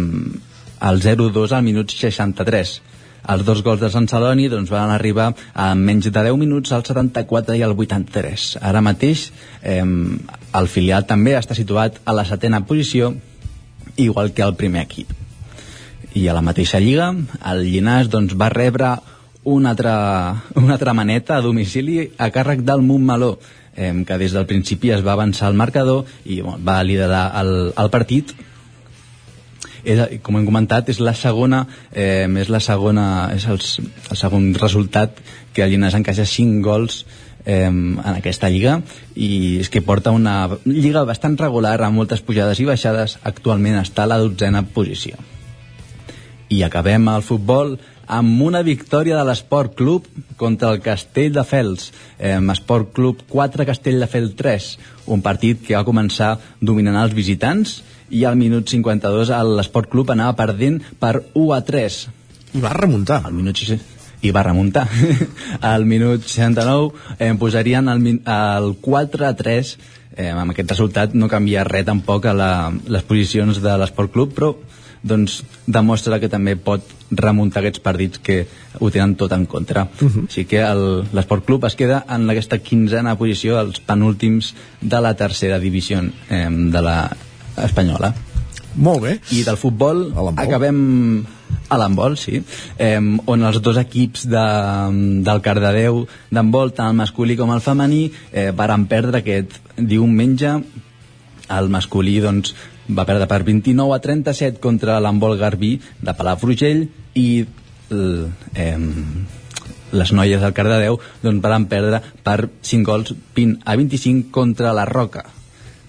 al 0-2 al minut 63 Els dos gols de Sant Celoni doncs, van arribar a menys de 10 minuts, al 74 i al 83. Ara mateix eh, el filial també està situat a la setena posició, igual que el primer equip. I a la mateixa lliga, el Llinàs doncs, va rebre una altra, una altra maneta a domicili a càrrec del Montmeló, eh, que des del principi es va avançar al marcador i bueno, va liderar el, el partit. És, com hem comentat, és la segona eh, és la segona és el, el segon resultat que el Llinàs encaixa 5 gols eh, en aquesta lliga i és que porta una lliga bastant regular amb moltes pujades i baixades. Actualment està a la dotzena posició i acabem el futbol amb una victòria de l'Esport Club contra el Castell de Fels. Eh, Esport Club 4, Castell de Fels 3. Un partit que va començar dominant els visitants i al minut 52 l'Esport Club anava perdent per 1 a 3. I va remuntar. Al minut 6 i va remuntar. al minut 69 eh, posarien el, el 4 a 3 eh, amb aquest resultat no canvia res tampoc a la, les posicions de l'Esport Club però doncs demostra que també pot remuntar aquests partits que ho tenen tot en contra. Uh -huh. Així que l'Esport Club es queda en aquesta quinzena posició, els penúltims de la tercera divisió eh, de la espanyola. Molt bé. I del futbol acabem a l'handbol, sí, eh, on els dos equips de, del Cardedeu d'handbol, tant el masculí com el femení, eh, varen perdre aquest diumenge el masculí doncs, va perdre per 29 a 37 contra l'handbol Garbí de Palafrugell i eh, les noies del Cardedeu doncs, van perdre per 5 gols 20 a 25 contra la Roca.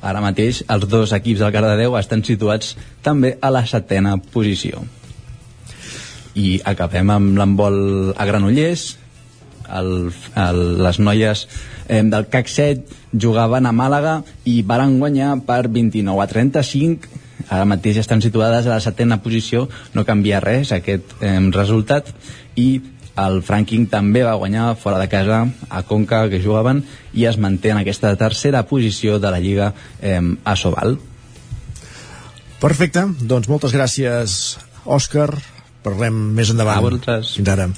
Ara mateix els dos equips del Cardedeu estan situats també a la setena posició. I acabem amb l'handbol a Granollers. El, el, les noies eh, del CAC 7 jugaven a Màlaga i varen guanyar per 29 a 35 ara mateix estan situades a la setena posició. No canvia res aquest eh, resultat. I el Franking també va guanyar fora de casa a Conca que jugaven i es manté en aquesta tercera posició de la Lliga eh, a Sobal. Perfecte, doncs moltes gràcies Òscar, parlem més endavant. A vosaltres. Fins ara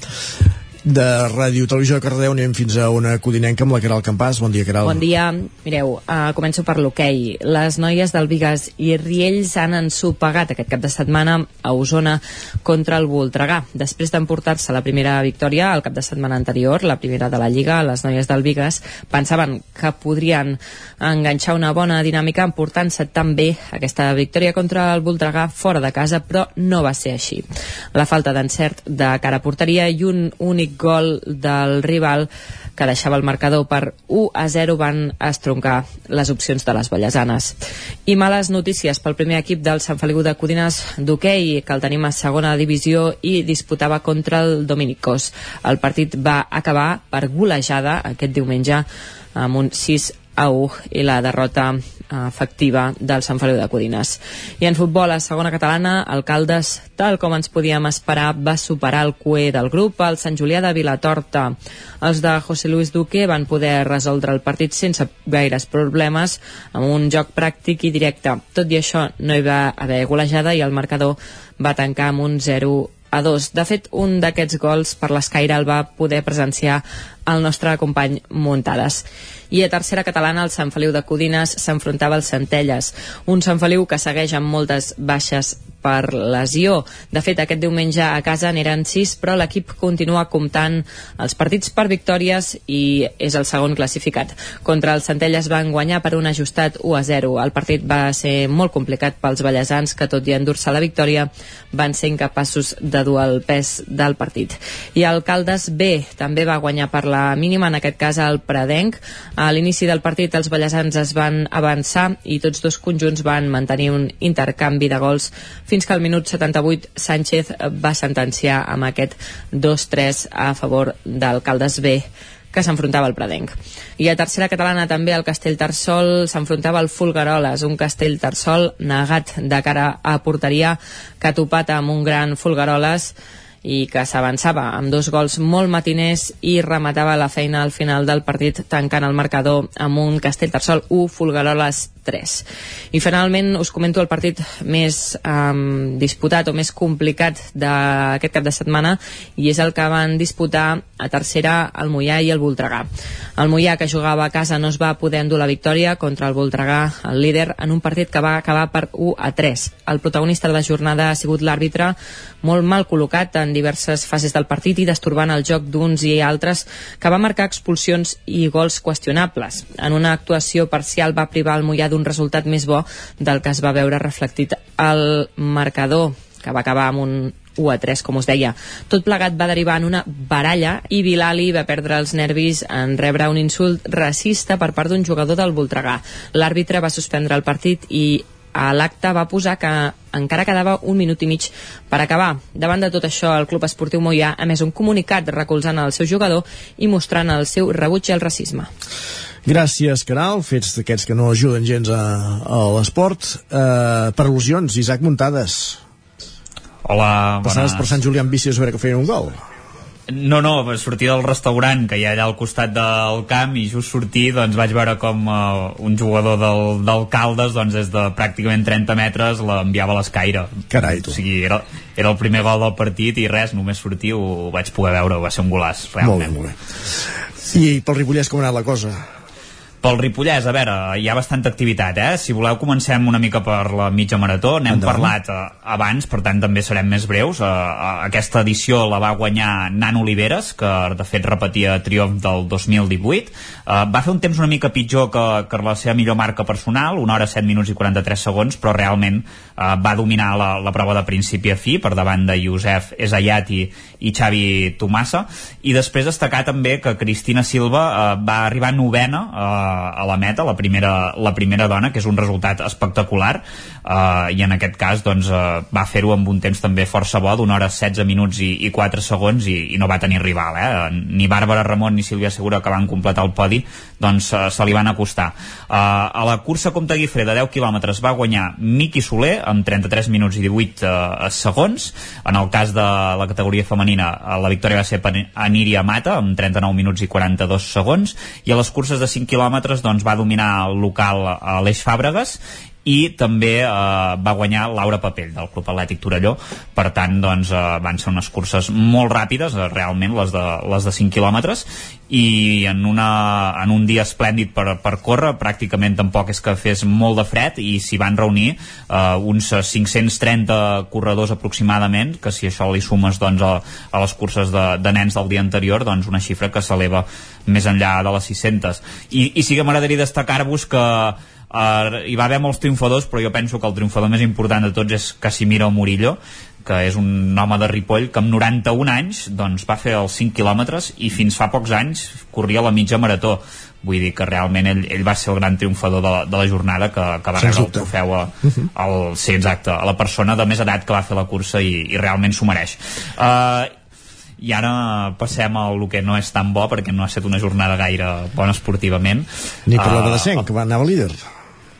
de Ràdio Televisió de Cardedeu anem fins a una codinenca amb la Caral Campàs. Bon dia, Caral. Bon dia. Mireu, uh, començo per l'hoquei. Les noies del Vigas i Riells han ensopegat aquest cap de setmana a Osona contra el Voltregà. Després d'emportar-se la primera victòria el cap de setmana anterior, la primera de la Lliga, les noies del Vigas pensaven que podrien enganxar una bona dinàmica emportant-se també aquesta victòria contra el Voltregà fora de casa, però no va ser així. La falta d'encert de cara a porteria i un únic gol del rival que deixava el marcador per 1 a 0 van estroncar les opcions de les ballesanes. I males notícies pel primer equip del Sant Feliu de Codines d'hoquei, que el tenim a segona divisió i disputava contra el Dominicos. El partit va acabar per golejada aquest diumenge amb un 6 a 1 i la derrota efectiva del Sant Feliu de Codines. I en futbol, a segona catalana, el Caldes, tal com ens podíem esperar, va superar el cué del grup, el Sant Julià de Vilatorta. Els de José Luis Duque van poder resoldre el partit sense gaires problemes, amb un joc pràctic i directe. Tot i això, no hi va haver golejada i el marcador va tancar amb un 0 a 2. De fet, un d'aquests gols per l'Escaire el va poder presenciar el nostre company Muntades. I a tercera catalana, el Sant Feliu de Codines s'enfrontava al Centelles, un Sant Feliu que segueix amb moltes baixes per lesió. De fet, aquest diumenge a casa n'eren sis, però l'equip continua comptant els partits per victòries i és el segon classificat. Contra el Centelles van guanyar per un ajustat 1 a 0. El partit va ser molt complicat pels ballesans que, tot i endur-se la victòria, van ser incapaços de dur el pes del partit. I el Caldes B també va guanyar per la mínima, en aquest cas el Pradenc. A l'inici del partit els ballesans es van avançar i tots dos conjunts van mantenir un intercanvi de gols fins que al minut 78 Sánchez va sentenciar amb aquest 2-3 a favor del Caldes B que s'enfrontava al Pradenc. I a tercera catalana també el Castell Tarsol s'enfrontava al Fulgaroles, un Castell Tarsol negat de cara a porteria que ha topat amb un gran Fulgaroles i que s'avançava amb dos gols molt matiners i rematava la feina al final del partit tancant el marcador amb un Castellterçol 1, Fulgaroles 3. I finalment us comento el partit més um, disputat o més complicat d'aquest cap de setmana i és el que van disputar a tercera el Mollà i el Voltregà. El Mollà, que jugava a casa, no es va poder endur la victòria contra el Voltregà, el líder, en un partit que va acabar per 1 a 3. El protagonista de la jornada ha sigut l'àrbitre molt mal col·locat en diverses fases del partit i destorbant el joc d'uns i altres que va marcar expulsions i gols qüestionables. En una actuació parcial va privar el Mollà d'un resultat més bo del que es va veure reflectit al marcador, que va acabar amb un 1 a 3, com us deia. Tot plegat va derivar en una baralla i Bilali va perdre els nervis en rebre un insult racista per part d'un jugador del Voltregà. L'àrbitre va suspendre el partit i a l'acte va posar que encara quedava un minut i mig per acabar. Davant de tot això, el Club Esportiu Mollà ha més un comunicat recolzant el seu jugador i mostrant el seu rebuig al racisme. Gràcies, Caral. Fets d'aquests que no ajuden gens a, a l'esport. Uh, per al·lusions, Isaac Muntades. Hola, bones. per Sant Julià amb bici a veure que feien un gol. No, no, sortir del restaurant que hi ha allà al costat del camp i just sortir doncs vaig veure com uh, un jugador del, del Caldes doncs des de pràcticament 30 metres l'enviava a l'escaire. Carai, tu. O sigui, era, era el primer gol del partit i res, només sortir ho vaig poder veure, va ser un golaç, realment. Molt bé, molt bé. I pel Ripollès com ha anat la cosa? Pel Ripollès, a veure, hi ha bastanta activitat, eh? Si voleu comencem una mica per la mitja marató, n'hem Endavant. parlat eh, abans, per tant també serem més breus. Eh, eh, aquesta edició la va guanyar Nan Oliveres, que de fet repetia triomf del 2018. Eh, va fer un temps una mica pitjor que, que la seva millor marca personal, una hora 7 minuts i 43 segons, però realment va dominar la, la prova de principi a fi per davant de Josef Esayati i Xavi Tomassa i després destacar també que Cristina Silva eh, va arribar novena eh, a la meta, la primera, la primera dona que és un resultat espectacular. Eh, i en aquest cas doncs, eh, va fer-ho amb un temps també força bo d'una hora 16 minuts i, i 4 segons i, i no va tenir rival eh? ni Bàrbara Ramon ni Sílvia Segura que van completar el podi doncs eh, se li van acostar. Eh, a la cursa Comte Guifré de 10 quilòmetres va guanyar Miqui Soler amb 33 minuts i 18 eh, segons. En el cas de la categoria femenina eh, la victòria va ser per Aníria Mata amb 39 minuts i 42 segons. I a les curses de 5 quilòmetres doncs, va dominar el local a l'Eix Fàbregas i també eh, va guanyar Laura Papell del Club Atlètic Torelló. Per tant doncs, eh, van ser unes curses molt ràpides, eh, realment les de, les de 5 quilòmetres i en, una, en un dia esplèndid per, per córrer, pràcticament tampoc és que fes molt de fred i s'hi van reunir eh, uns 530 corredors aproximadament, que si això li sumes doncs, a, a les curses de, de nens del dia anterior, doncs una xifra que s'eleva més enllà de les 600 i, i sí que m'agradaria destacar-vos que Uh, hi va haver molts triomfadors, però jo penso que el triomfador més important de tots és Casimiro Murillo, que és un home de Ripoll que amb 91 anys doncs, va fer els 5 quilòmetres i fins fa pocs anys corria la mitja marató. Vull dir que realment ell, ell va ser el gran triomfador de, la- de la jornada que, que va rebre el trofeu a, al, sí, exacte, a la persona de més edat que va fer la cursa i, i realment s'ho mereix. Uh, i ara passem al que no és tan bo perquè no ha estat una jornada gaire bona esportivament. Ni per la Badesenc, que va anar líder.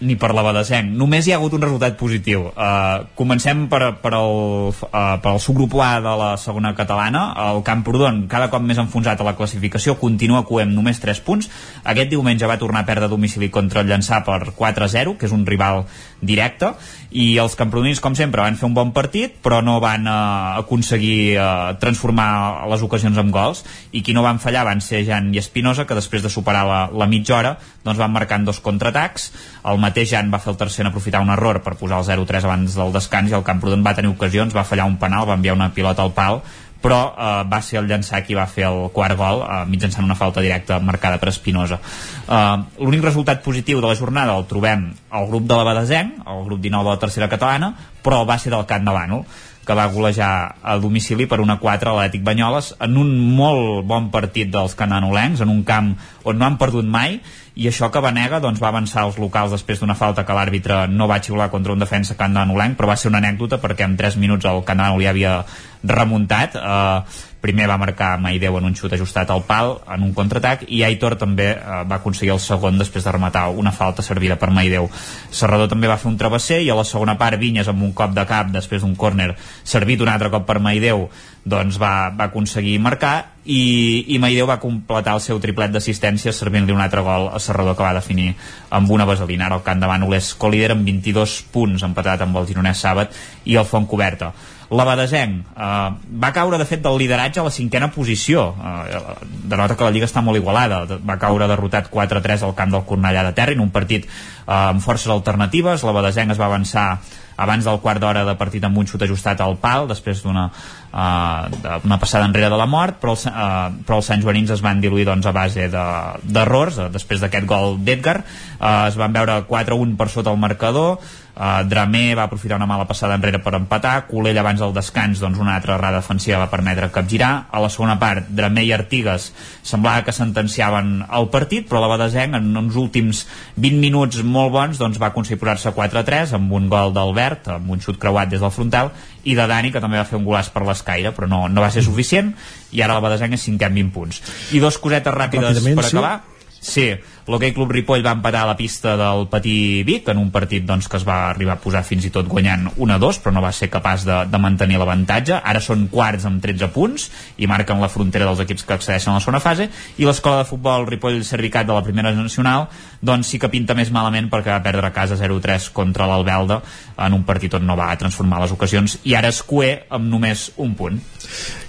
Ni per la Badesenc. Només hi ha hagut un resultat positiu. Uh, comencem per, per, el, uh, per el subgrup A de la segona catalana. El Camprodon, cada cop més enfonsat a la classificació, continua coem només 3 punts. Aquest diumenge va tornar a perdre domicili contra el Llançà per 4-0, que és un rival directe, i els camprodonins, com sempre, van fer un bon partit, però no van uh, aconseguir uh, transformar les ocasions en gols, i qui no van fallar van ser Jan i Espinosa, que després de superar la, la mitja hora, doncs van marcant dos contraatacs. El mateix Jan va fer el tercer en aprofitar un error per posar el 0-3 abans del descans i el Camprodon va tenir ocasions, va fallar un penal, va enviar una pilota al pal, però eh, va ser el llançar qui va fer el quart gol eh, mitjançant una falta directa marcada per Espinosa. Eh, L'únic resultat positiu de la jornada el trobem al grup de la Badesenc, al grup 19 de la tercera catalana, però va ser del Camp de Bànol que va golejar a domicili per una 4 a l'Atlètic Banyoles en un molt bon partit dels cananolencs, en un camp on no han perdut mai i això que Vanega doncs, va avançar als locals després d'una falta que l'àrbitre no va xiular contra un defensa candanolenc però va ser una anècdota perquè en 3 minuts el Candanol ja havia remuntat. Eh, primer va marcar Maideu en un xut ajustat al pal en un contraatac i Aitor també eh, va aconseguir el segon després de rematar una falta servida per Maideu. Serrador també va fer un travesser i a la segona part Vinyes amb un cop de cap després d'un córner servit un altre cop per Maideu doncs va, va aconseguir marcar i, i Maideu va completar el seu triplet d'assistència servint-li un altre gol a Serrador que va definir amb una vaselina. Ara el camp de Bànoles colíder amb 22 punts empatat amb el Gironès Sàbat i el Font Coberta l'Abadesenc eh, va caure de fet del lideratge a la cinquena posició. Eh, denota que la Lliga està molt igualada. Va caure derrotat 4-3 al camp del Cornellà de Terra en un partit eh, amb forces alternatives. l'Abadesenc es va avançar abans del quart d'hora de partit amb un xut ajustat al pal després d'una uh, una passada enrere de la mort però, el, uh, però els Sant Joanins es van diluir doncs, a base d'errors de, uh, després d'aquest gol d'Edgar. Uh, es van veure 4-1 per sota el marcador Uh, Dramé va aprofitar una mala passada enrere per empatar, Colell abans del descans doncs una altra errada defensiva va permetre capgirar. A la segona part Dramé i Artigues semblava que sentenciaven el partit però la Badesenc en uns últims 20 minuts molt bons doncs va aconseguir posar-se 4-3 amb un gol d'Albert amb un xut creuat des del frontal i de Dani que també va fer un golàs per l'escaire però no, no va ser suficient i ara la Badesenc és cinquè amb 20 punts. I dos cosetes ràpides per acabar sí Sí, l'Hockey Club Ripoll va empatar a la pista del Patí Vic en un partit doncs, que es va arribar a posar fins i tot guanyant 1-2, però no va ser capaç de, de mantenir l'avantatge. Ara són quarts amb 13 punts i marquen la frontera dels equips que accedeixen a la segona fase i l'escola de futbol Ripoll Servicat de la primera nacional doncs sí que pinta més malament perquè va perdre a casa 0-3 contra l'Albelda en un partit on no va transformar les ocasions i ara es cué amb només un punt.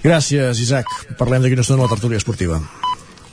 Gràcies, Isaac. Parlem d'aquí una estona a la tertúlia esportiva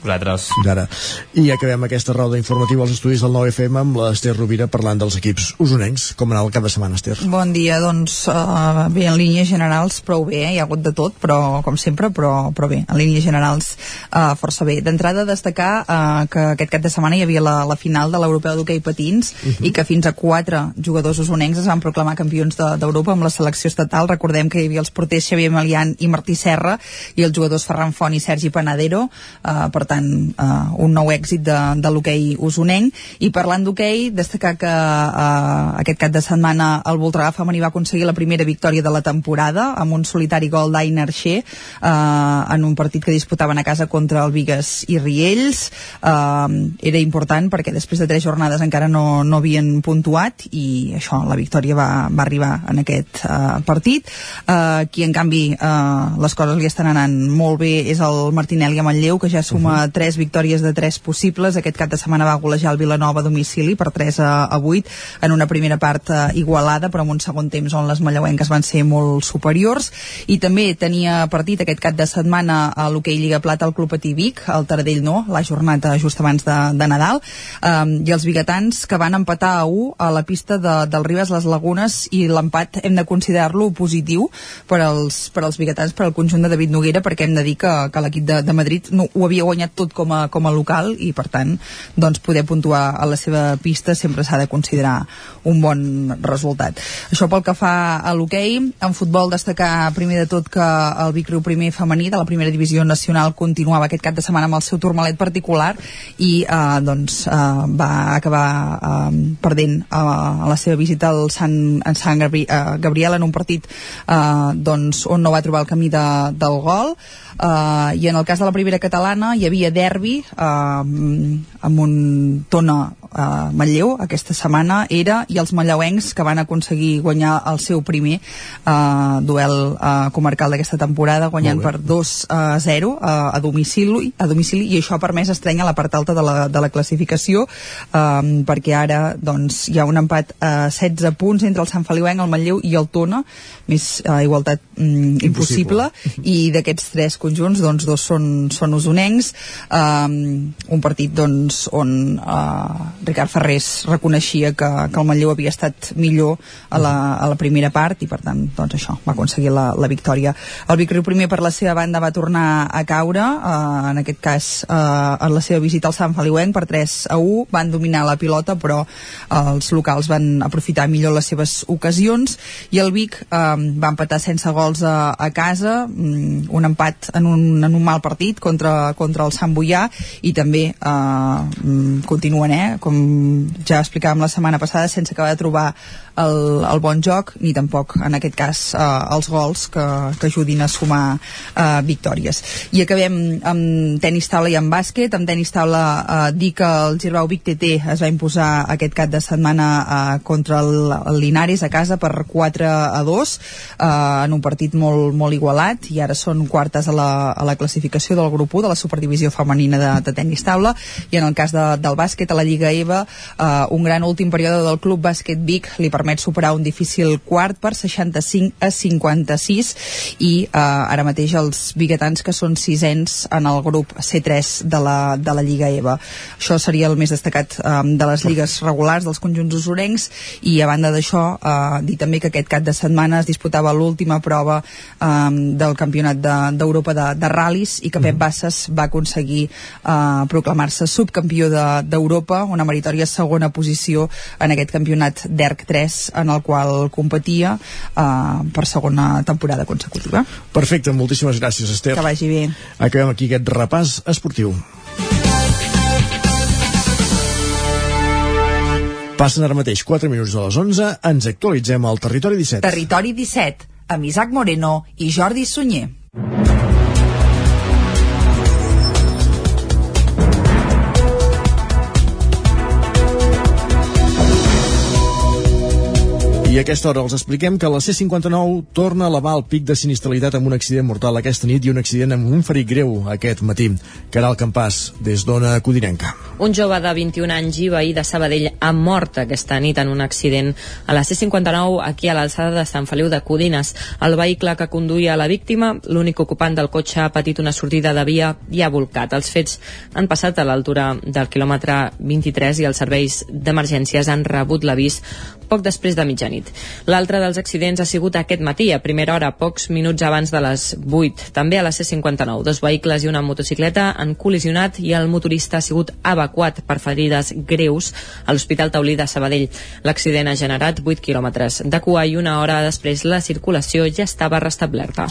vosaltres. Ara. I acabem aquesta roda informativa als estudis del 9FM amb l'Ester Rovira parlant dels equips usonencs. Com anava el cap de setmana, Ester? Bon dia, doncs uh, bé, en línies generals prou bé, eh? hi ha hagut de tot, però com sempre, però, però bé, en línies generals uh, força bé. D'entrada destacar uh, que aquest cap de setmana hi havia la, la final de l'Europeu d'hoquei patins uh mhm. -huh. i que fins a quatre jugadors usonencs es van proclamar campions d'Europa de, amb la selecció estatal. Recordem que hi havia els porters Xavier Melian i Martí Serra i els jugadors Ferran Font i Sergi Panadero. Uh, per tant, tant uh, un nou èxit de, de l'hoquei usonenc. I parlant d'hoquei destacar que uh, aquest cap de setmana el Voltregà femení va aconseguir la primera victòria de la temporada amb un solitari gol d'Aina Arxer uh, en un partit que disputaven a casa contra el Vigues i Riells. Uh, era important perquè després de tres jornades encara no, no havien puntuat i això, la victòria va, va arribar en aquest uh, partit. Uh, qui en canvi uh, les coses li estan anant molt bé és el Martinelli a Manlleu que ja suma uh -huh tres victòries de tres possibles. Aquest cap de setmana va golejar el Vilanova a domicili per 3 a, a 8 en una primera part eh, igualada, però en un segon temps on les mallauenques van ser molt superiors. I també tenia partit aquest cap de setmana a l'hoquei Lliga Plata al Club Patí Vic, el Taradell no, la jornada just abans de, de Nadal, um, i els biguetans que van empatar a 1 a la pista de, del Ribes Les Lagunes i l'empat hem de considerar-lo positiu per als, per als biguetans, per al conjunt de David Noguera, perquè hem de dir que, que l'equip de, de Madrid no, ho havia guanyat tot com a, com a local i per tant doncs poder puntuar a la seva pista sempre s'ha de considerar un bon resultat. Això pel que fa a l'hoquei, en futbol destacar primer de tot que el Vic Riu primer femení de la primera divisió nacional continuava aquest cap de setmana amb el seu turmalet particular i eh, doncs eh, va acabar eh, perdent eh, la seva visita al Sant, en Sant Gabri, eh, Gabriel en un partit eh, doncs, on no va trobar el camí de, del gol Uh, I en el cas de la primera catalana hi havia derbi uh, amb un Tona uh, Manlleu aquesta setmana era i els manlleuencs que van aconseguir guanyar el seu primer uh, duel uh, comarcal d'aquesta temporada guanyant per 2 a 0 uh, a, domicili, a domicili i això ha permès estrenya la part alta de la, de la classificació um, perquè ara doncs, hi ha un empat a uh, 16 punts entre el Sant Feliuenc, el Manlleu i el Tona més uh, igualtat um, impossible. impossible i d'aquests tres conjunts, doncs dos són, són usonencs, um, un partit doncs, on uh, Ricard Ferrés reconeixia que, que el Manlleu havia estat millor a la, a la primera part i per tant, doncs això, va aconseguir la, la victòria. El Vic Riu primer per la seva banda va tornar a caure, uh, en aquest cas uh, en la seva visita al Sant Feliuenc per 3 a 1, van dominar la pilota però uh, els locals van aprofitar millor les seves ocasions. I el Vic uh, va empatar sense gols a, a casa, mm, un empat en un, en un mal partit contra, contra el Sant Boià. I també eh, mm, continuen, eh, com ja explicàvem la setmana passada, sense acabar de trobar el, el bon joc ni tampoc en aquest cas eh, els gols que, que ajudin a sumar eh, victòries. I acabem amb tenis taula i amb bàsquet. Amb tenis taula eh, dir que el Girbau Vic TT es va imposar aquest cap de setmana eh, contra el, el Linares a casa per 4 a 2 eh, en un partit molt, molt igualat. I ara són quartes a la, a la classificació del grup 1 de la superdivisió femenina de, de tenis taula. I en el cas de, del bàsquet a la Lliga EVA eh, un gran últim període del Club Bàsquet Vic li permet superar un difícil quart per 65 a 56 i eh, ara mateix els biguetans que són sisens en el grup C3 de la, de la Lliga EVA. Això seria el més destacat eh, de les lligues regulars dels conjunts usurencs i a banda d'això eh, dir també que aquest cap de setmana es disputava l'última prova eh, del campionat d'Europa de, de, de ral·lis i que Pep Bassas va aconseguir eh, proclamar-se subcampió d'Europa, de, una meritòria segona posició en aquest campionat d'ERC 3 en el qual competia eh, per segona temporada consecutiva. Perfecte, moltíssimes gràcies, Esther. Que vagi bé. Acabem aquí aquest repàs esportiu. Passen ara mateix 4 minuts de les 11, ens actualitzem al Territori 17. Territori 17, amb Isaac Moreno i Jordi Sunyer. I a aquesta hora els expliquem que la C-59 torna a elevar el pic de sinistralitat amb un accident mortal aquesta nit i un accident amb un ferit greu aquest matí. Caral Campàs, des d'Ona Codinenca. Un jove de 21 anys i veí de Sabadell ha mort aquesta nit en un accident a la C-59 aquí a l'alçada de Sant Feliu de Codines. El vehicle que conduïa la víctima, l'únic ocupant del cotxe ha patit una sortida de via i ha volcat. Els fets han passat a l'altura del quilòmetre 23 i els serveis d'emergències han rebut l'avís poc després de mitjanit. L'altre dels accidents ha sigut aquest matí, a primera hora, pocs minuts abans de les 8, també a la C-59. Dos vehicles i una motocicleta han col·lisionat i el motorista ha sigut evacuat per ferides greus a l'Hospital Taulí de Sabadell. L'accident ha generat 8 quilòmetres de cua i una hora després la circulació ja estava restablerta.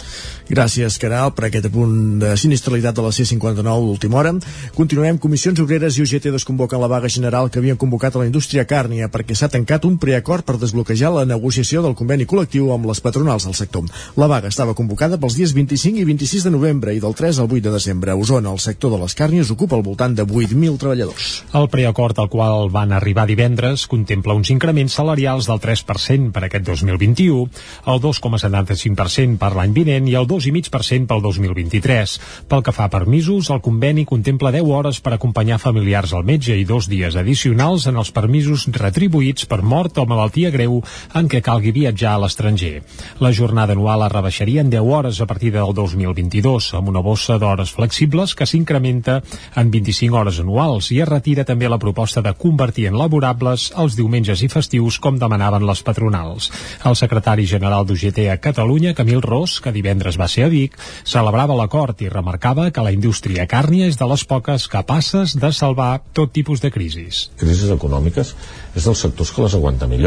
Gràcies, Caral, per aquest punt de sinistralitat de la C-59 d'última hora. Continuem. Comissions Obreres i UGT desconvoquen la vaga general que havien convocat a la indústria càrnia perquè s'ha tancat un preacord acord per desbloquejar la negociació del conveni col·lectiu amb les patronals del sector. La vaga estava convocada pels dies 25 i 26 de novembre i del 3 al 8 de desembre. A Osona, el sector de les càrnies ocupa al voltant de 8.000 treballadors. El preacord al qual van arribar divendres contempla uns increments salarials del 3% per aquest 2021, el 2,75% per l'any vinent i el 2,5% pel 2023. Pel que fa a permisos, el conveni contempla 10 hores per acompanyar familiars al metge i dos dies addicionals en els permisos retribuïts per mort o malaltia greu en què calgui viatjar a l'estranger. La jornada anual es rebaixaria en 10 hores a partir del 2022, amb una bossa d'hores flexibles que s'incrementa en 25 hores anuals i es retira també la proposta de convertir en laborables els diumenges i festius com demanaven les patronals. El secretari general d'UGT a Catalunya, Camil Ros, que divendres va ser a Vic, celebrava l'acord i remarcava que la indústria càrnia és de les poques capaces de salvar tot tipus de crisis. Crisis econòmiques és dels sectors que les aguanta millor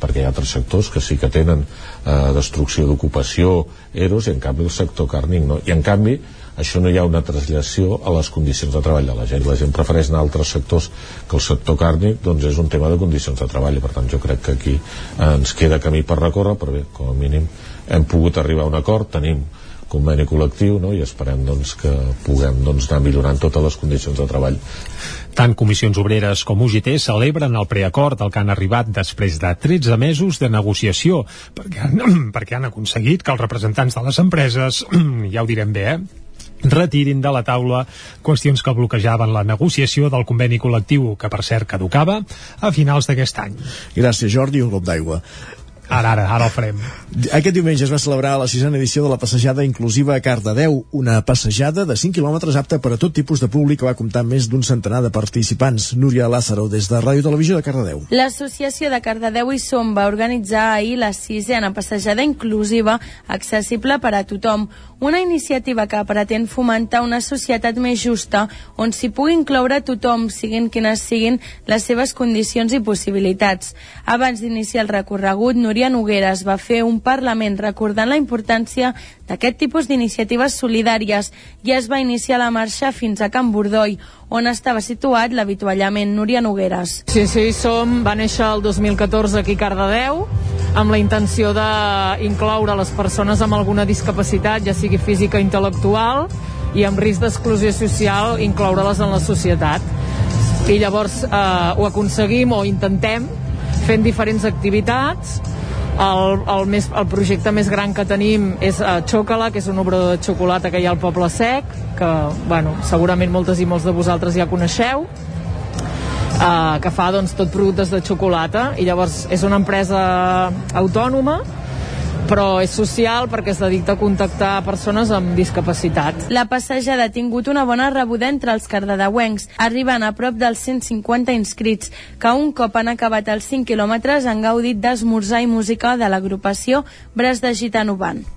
perquè hi ha altres sectors que sí que tenen eh, destrucció d'ocupació, eros, i en canvi el sector càrnic no. I en canvi això no hi ha una traslació a les condicions de treball de la gent. La gent prefereix anar a altres sectors que el sector càrnic doncs és un tema de condicions de treball i per tant jo crec que aquí eh, ens queda camí per recórrer, però bé, com a mínim hem pogut arribar a un acord, tenim conveni col·lectiu no? i esperem doncs, que puguem doncs, anar millorant totes les condicions de treball tant Comissions Obreres com UGT celebren el preacord al que han arribat després de 13 mesos de negociació, perquè han, perquè han aconseguit que els representants de les empreses, ja ho direm bé, eh, retirin de la taula qüestions que bloquejaven la negociació del conveni col·lectiu, que per cert caducava a finals d'aquest any. Gràcies, Jordi, un cop d'aigua. Ara, ara, ara el farem. Aquest diumenge es va celebrar la sisena edició de la passejada inclusiva a Cardedeu, una passejada de 5 quilòmetres apta per a tot tipus de públic que va comptar amb més d'un centenar de participants. Núria Lázaro, des de Ràdio Televisió de Cardedeu. L'Associació de Cardedeu i Som va organitzar ahir la sisena passejada inclusiva accessible per a tothom, una iniciativa que pretén fomentar una societat més justa on s'hi pugui incloure tothom, siguin quines siguin les seves condicions i possibilitats. Abans d'iniciar el recorregut, Núria Núria Nogueres va fer un Parlament recordant la importància d'aquest tipus d'iniciatives solidàries i es va iniciar la marxa fins a Can Bordoi, on estava situat l'avituallament Núria Nogueres. Sí, sí, som, va néixer el 2014 aquí a Cardedeu, amb la intenció d'incloure les persones amb alguna discapacitat, ja sigui física o intel·lectual, i amb risc d'exclusió social incloure-les en la societat. I llavors eh, ho aconseguim o intentem fent diferents activitats. El, el, més, el projecte més gran que tenim és uh, Xocala, que és un obrador de xocolata que hi ha al Poble Sec, que bueno, segurament moltes i molts de vosaltres ja coneixeu, uh, que fa doncs, tot productes de xocolata, i llavors és una empresa autònoma però és social perquè es dedica a contactar persones amb discapacitat. La passejada ha tingut una bona rebuda entre els cardedeuencs, arribant a prop dels 150 inscrits, que un cop han acabat els 5 quilòmetres han gaudit d'esmorzar i música de l'agrupació Bres de Gitano Band.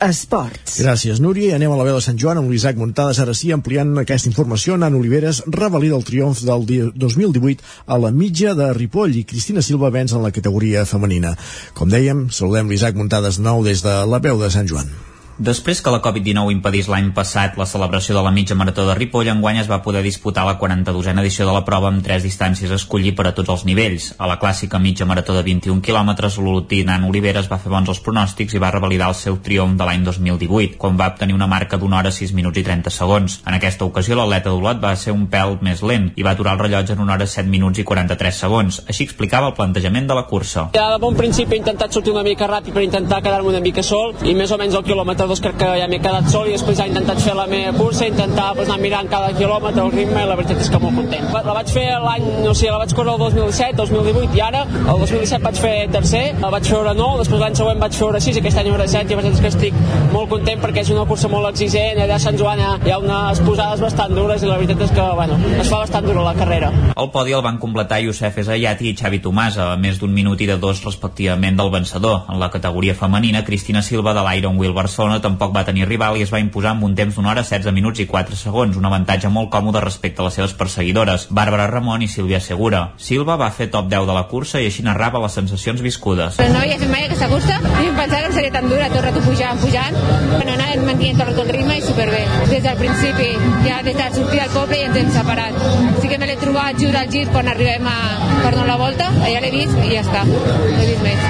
Esports. Gràcies, Núria. I anem a la veu de Sant Joan amb l'Isaac Montades. Ara sí, ampliant aquesta informació, Nan Oliveres revalida el triomf del 2018 a la mitja de Ripoll i Cristina Silva venç en la categoria femenina. Com dèiem, saludem l'Isaac Montades nou des de la veu de Sant Joan. Després que la Covid-19 impedís l'any passat la celebració de la mitja marató de Ripoll, enguany es va poder disputar la 42a edició de la prova amb tres distàncies a escollir per a tots els nivells. A la clàssica mitja marató de 21 quilòmetres, l'Olotí Nan Oliveres va fer bons els pronòstics i va revalidar el seu triomf de l'any 2018, quan va obtenir una marca d'una hora 6 minuts i 30 segons. En aquesta ocasió, l'atleta d'Olot va ser un pèl més lent i va aturar el rellotge en una hora 7 minuts i 43 segons. Així explicava el plantejament de la cursa. Ja de bon principi he intentat sortir una mica ràpid per intentar quedar-me una mica sol i més o menys al quilòmetre 2 crec que ja m'he quedat sol i després he intentat fer la meva cursa, intentar pues, anar mirant cada quilòmetre el ritme i la veritat és que molt content. La vaig fer l'any, no sé, la vaig córrer el 2017, 2018 i ara, el 2017 vaig fer tercer, la vaig fer hora 9, després l'any següent vaig fer hora 6 i aquest any hora 7 i la veritat és que estic molt content perquè és una cursa molt exigent, allà a Sant Joan hi ha unes posades bastant dures i la veritat és que, bueno, es fa bastant dura la carrera. El podi el van completar Youssef Ezayati i Xavi Tomasa, a més d'un minut i de dos respectivament del vencedor. En la categoria femenina, Cristina Silva de l'Iron Wheel Barcelona tampoc va tenir rival i es va imposar amb un temps d'una hora 16 minuts i 4 segons, un avantatge molt còmode respecte a les seves perseguidores, Bàrbara Ramon i Sílvia Segura. Silva va fer top 10 de la cursa i així narrava les sensacions viscudes. Però no havia fet mai aquesta cursa i em pensava que seria tan dura, tot rato pujant, pujant. Bueno, anàvem mantenint tot el ritme i superbé. Des del principi, ja des de sortir del poble i ens hem separat. Sí que me l'he trobat just al gir quan arribem a, per donar la volta, allà l'he vist i ja està, no he vist més.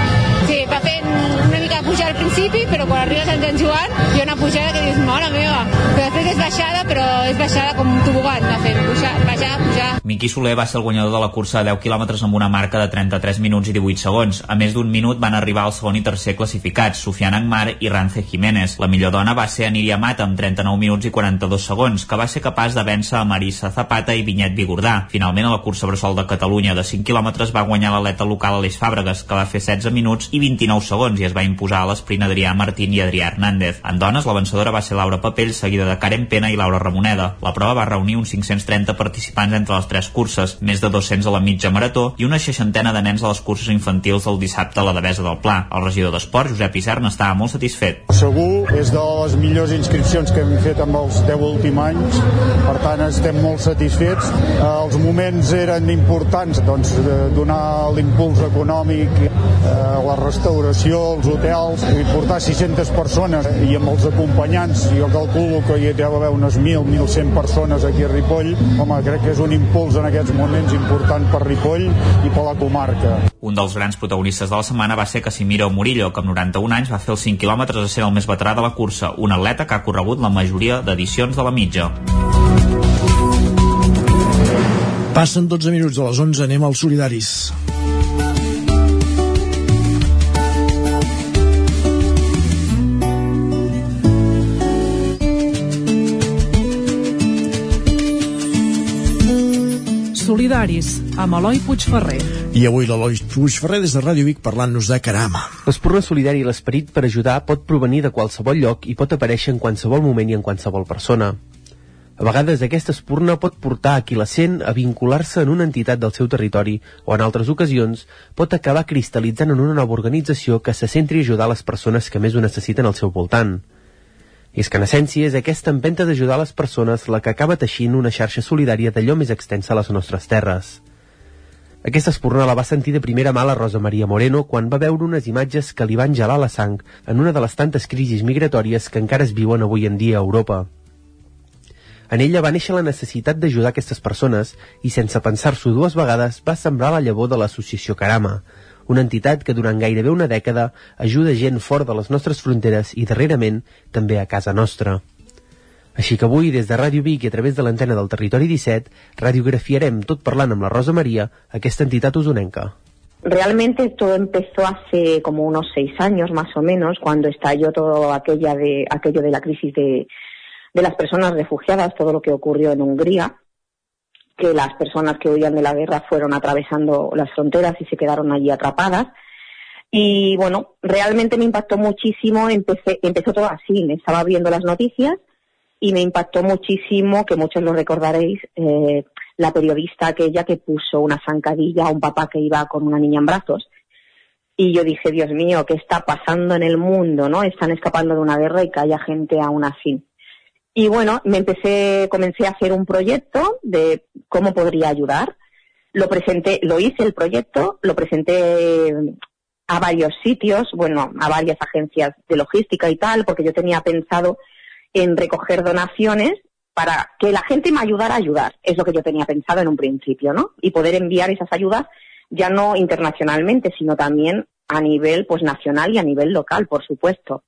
Sí, va fent de pujar al principi, però quan arribes a Sant Joan hi ha una pujada que dius, mare meva, però després és baixada, però és baixada com un tobogan, va fent pujar, baixar, pujar. Miqui Soler va ser el guanyador de la cursa a 10 quilòmetres amb una marca de 33 minuts i 18 segons. A més d'un minut van arribar el segon i tercer classificats, Sofian Angmar i Rance Jiménez. La millor dona va ser Aniria Mata amb 39 minuts i 42 segons, que va ser capaç de vèncer a Marisa Zapata i Vinyet Vigordà. Finalment, a la cursa Bressol de Catalunya de 5 quilòmetres va guanyar l'atleta local Aleix Fàbregas, que va fer 16 minuts i 29 segons i es va imposar a l'esprint Adrià Martín i Adrià Hernández. En dones, la va ser Laura Papell, seguida de Karen Pena i Laura Ramoneda. La prova va reunir uns 530 participants entre les tres curses, més de 200 a la mitja marató i una seixantena de nens a les curses infantils del dissabte a la Devesa del Pla. El regidor d'Esport, Josep Isern, estava molt satisfet. Segur, és de les millors inscripcions que hem fet amb els 10 últims anys, per tant estem molt satisfets. Eh, els moments eren importants, doncs, donar l'impuls econòmic, eh, la restauració, els hotels, i portar 600 persones i amb els acompanyants, jo calculo que hi deu haver unes 1.000, 1.100 persones aquí a Ripoll, home, crec que és un impuls en aquests moments important per Ripoll i per la comarca. Un dels grans protagonistes de la setmana va ser Casimiro Murillo, que amb 91 anys va fer els 5 quilòmetres a ser el més veterà de la cursa, un atleta que ha corregut la majoria d'edicions de la mitja. Passen 12 minuts de les 11, anem als solidaris. Solidaris, amb Eloi Puigferrer. I avui l'Eloi Puigferrer des de Ràdio Vic parlant-nos de Carama. L'espurna solidari i l'esperit per ajudar pot provenir de qualsevol lloc i pot aparèixer en qualsevol moment i en qualsevol persona. A vegades aquesta espurna pot portar a qui la sent a vincular-se en una entitat del seu territori o en altres ocasions pot acabar cristal·litzant en una nova organització que se centri a ajudar les persones que més ho necessiten al seu voltant. És que en essència és aquesta empenta d'ajudar les persones la que acaba teixint una xarxa solidària d'allò més extensa a les nostres terres. Aquesta espurna la va sentir de primera mà la Rosa Maria Moreno quan va veure unes imatges que li van gelar la sang en una de les tantes crisis migratòries que encara es viuen avui en dia a Europa. En ella va néixer la necessitat d'ajudar aquestes persones i, sense pensar-s'ho dues vegades, va sembrar la llavor de l'associació Carama, una entitat que durant gairebé una dècada ajuda gent fora de les nostres fronteres i, darrerament, també a casa nostra. Així que avui, des de Ràdio Vic i a través de l'antena del Territori 17, radiografiarem, tot parlant amb la Rosa Maria, aquesta entitat usonenca. Realmente todo empezó hace como unos seis años más o menos, cuando estalló todo aquella de, aquello de la crisis de, de las personas refugiadas, todo lo que ocurrió en Hungría, que las personas que huían de la guerra fueron atravesando las fronteras y se quedaron allí atrapadas. Y bueno, realmente me impactó muchísimo, empecé, empezó todo así, me estaba viendo las noticias y me impactó muchísimo, que muchos lo recordaréis, eh, la periodista aquella que puso una zancadilla a un papá que iba con una niña en brazos. Y yo dije, Dios mío, ¿qué está pasando en el mundo? ¿No? Están escapando de una guerra y que haya gente aún así. Y bueno, me empecé, comencé a hacer un proyecto de cómo podría ayudar. Lo presenté, lo hice el proyecto, lo presenté a varios sitios, bueno, a varias agencias de logística y tal, porque yo tenía pensado en recoger donaciones para que la gente me ayudara a ayudar. Es lo que yo tenía pensado en un principio, ¿no? Y poder enviar esas ayudas ya no internacionalmente, sino también a nivel pues nacional y a nivel local, por supuesto.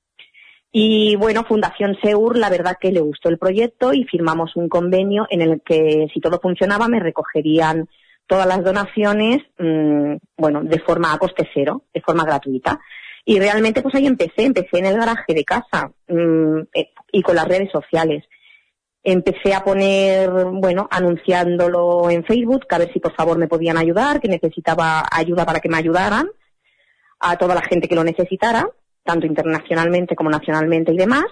Y bueno, Fundación Seur, la verdad que le gustó el proyecto y firmamos un convenio en el que si todo funcionaba me recogerían todas las donaciones, mmm, bueno, de forma a coste cero, de forma gratuita. Y realmente pues ahí empecé, empecé en el garaje de casa mmm, y con las redes sociales. Empecé a poner, bueno, anunciándolo en Facebook, que a ver si por favor me podían ayudar, que necesitaba ayuda para que me ayudaran, a toda la gente que lo necesitara tanto internacionalmente como nacionalmente y demás,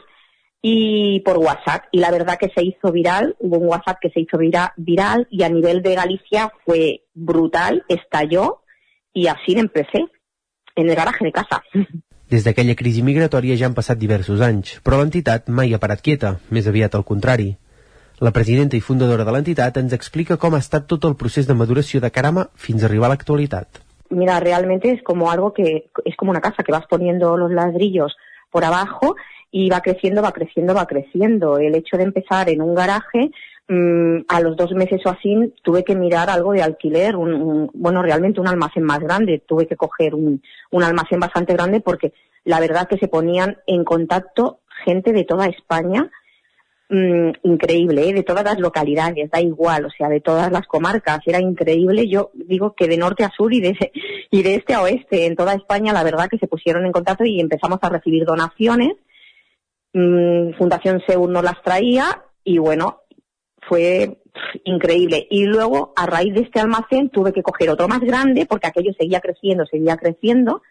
y por WhatsApp. Y la verdad que se hizo viral, hubo un WhatsApp que se hizo vira, viral y a nivel de Galicia fue brutal, estalló y así empecé, en el garaje de casa. Des d'aquella crisi migratòria ja han passat diversos anys, però l'entitat mai ha parat quieta, més aviat al contrari. La presidenta i fundadora de l'entitat ens explica com ha estat tot el procés de maduració de Carama fins a arribar a l'actualitat. Mira, realmente es como algo que es como una casa que vas poniendo los ladrillos por abajo y va creciendo, va creciendo, va creciendo. El hecho de empezar en un garaje, mmm, a los dos meses o así, tuve que mirar algo de alquiler, un, bueno, realmente un almacén más grande. Tuve que coger un, un almacén bastante grande porque la verdad que se ponían en contacto gente de toda España mmm, increíble, ¿eh? de todas las localidades, da igual, o sea, de todas las comarcas, era increíble. Yo digo que de norte a sur y de, y de este a oeste, en toda España, la verdad que se pusieron en contacto y empezamos a recibir donaciones. Mmm, Fundación Seur nos las traía y bueno, fue increíble. Y luego, a raíz de este almacén, tuve que coger otro más grande porque aquello seguía creciendo, seguía creciendo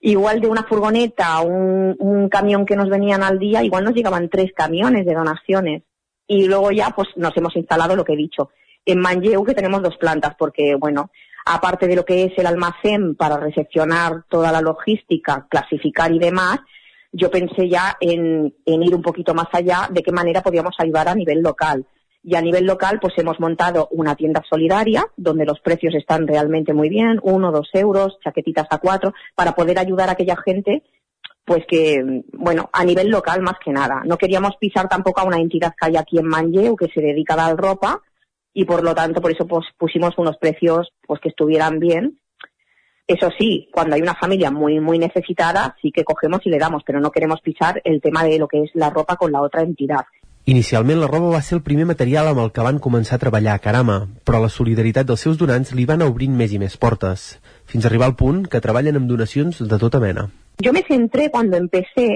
igual de una furgoneta, un, camión que nos venían al día, igual nos llegaban tres camiones de donaciones. Y luego ya pues nos hemos instalado lo que he dicho. En Manlleu que tenemos dos plantas porque, bueno, aparte de lo que es el almacén para recepcionar toda la logística, clasificar y demás, yo pensé ya en, en ir un poquito más allá de qué manera podíamos ayudar a nivel local. Y a nivel local, pues hemos montado una tienda solidaria donde los precios están realmente muy bien, uno, dos euros, chaquetitas a cuatro, para poder ayudar a aquella gente, pues que, bueno, a nivel local más que nada. No queríamos pisar tampoco a una entidad que hay aquí en Manlleu que se dedica a dar ropa y por lo tanto por eso pues, pusimos unos precios pues que estuvieran bien. Eso sí, cuando hay una familia muy muy necesitada sí que cogemos y le damos, pero no queremos pisar el tema de lo que es la ropa con la otra entidad. Inicialment la roba va ser el primer material amb el que van començar a treballar a Carama, però la solidaritat dels seus donants li van obrint més i més portes, fins a arribar al punt que treballen amb donacions de tota mena. Yo me centré cuando empecé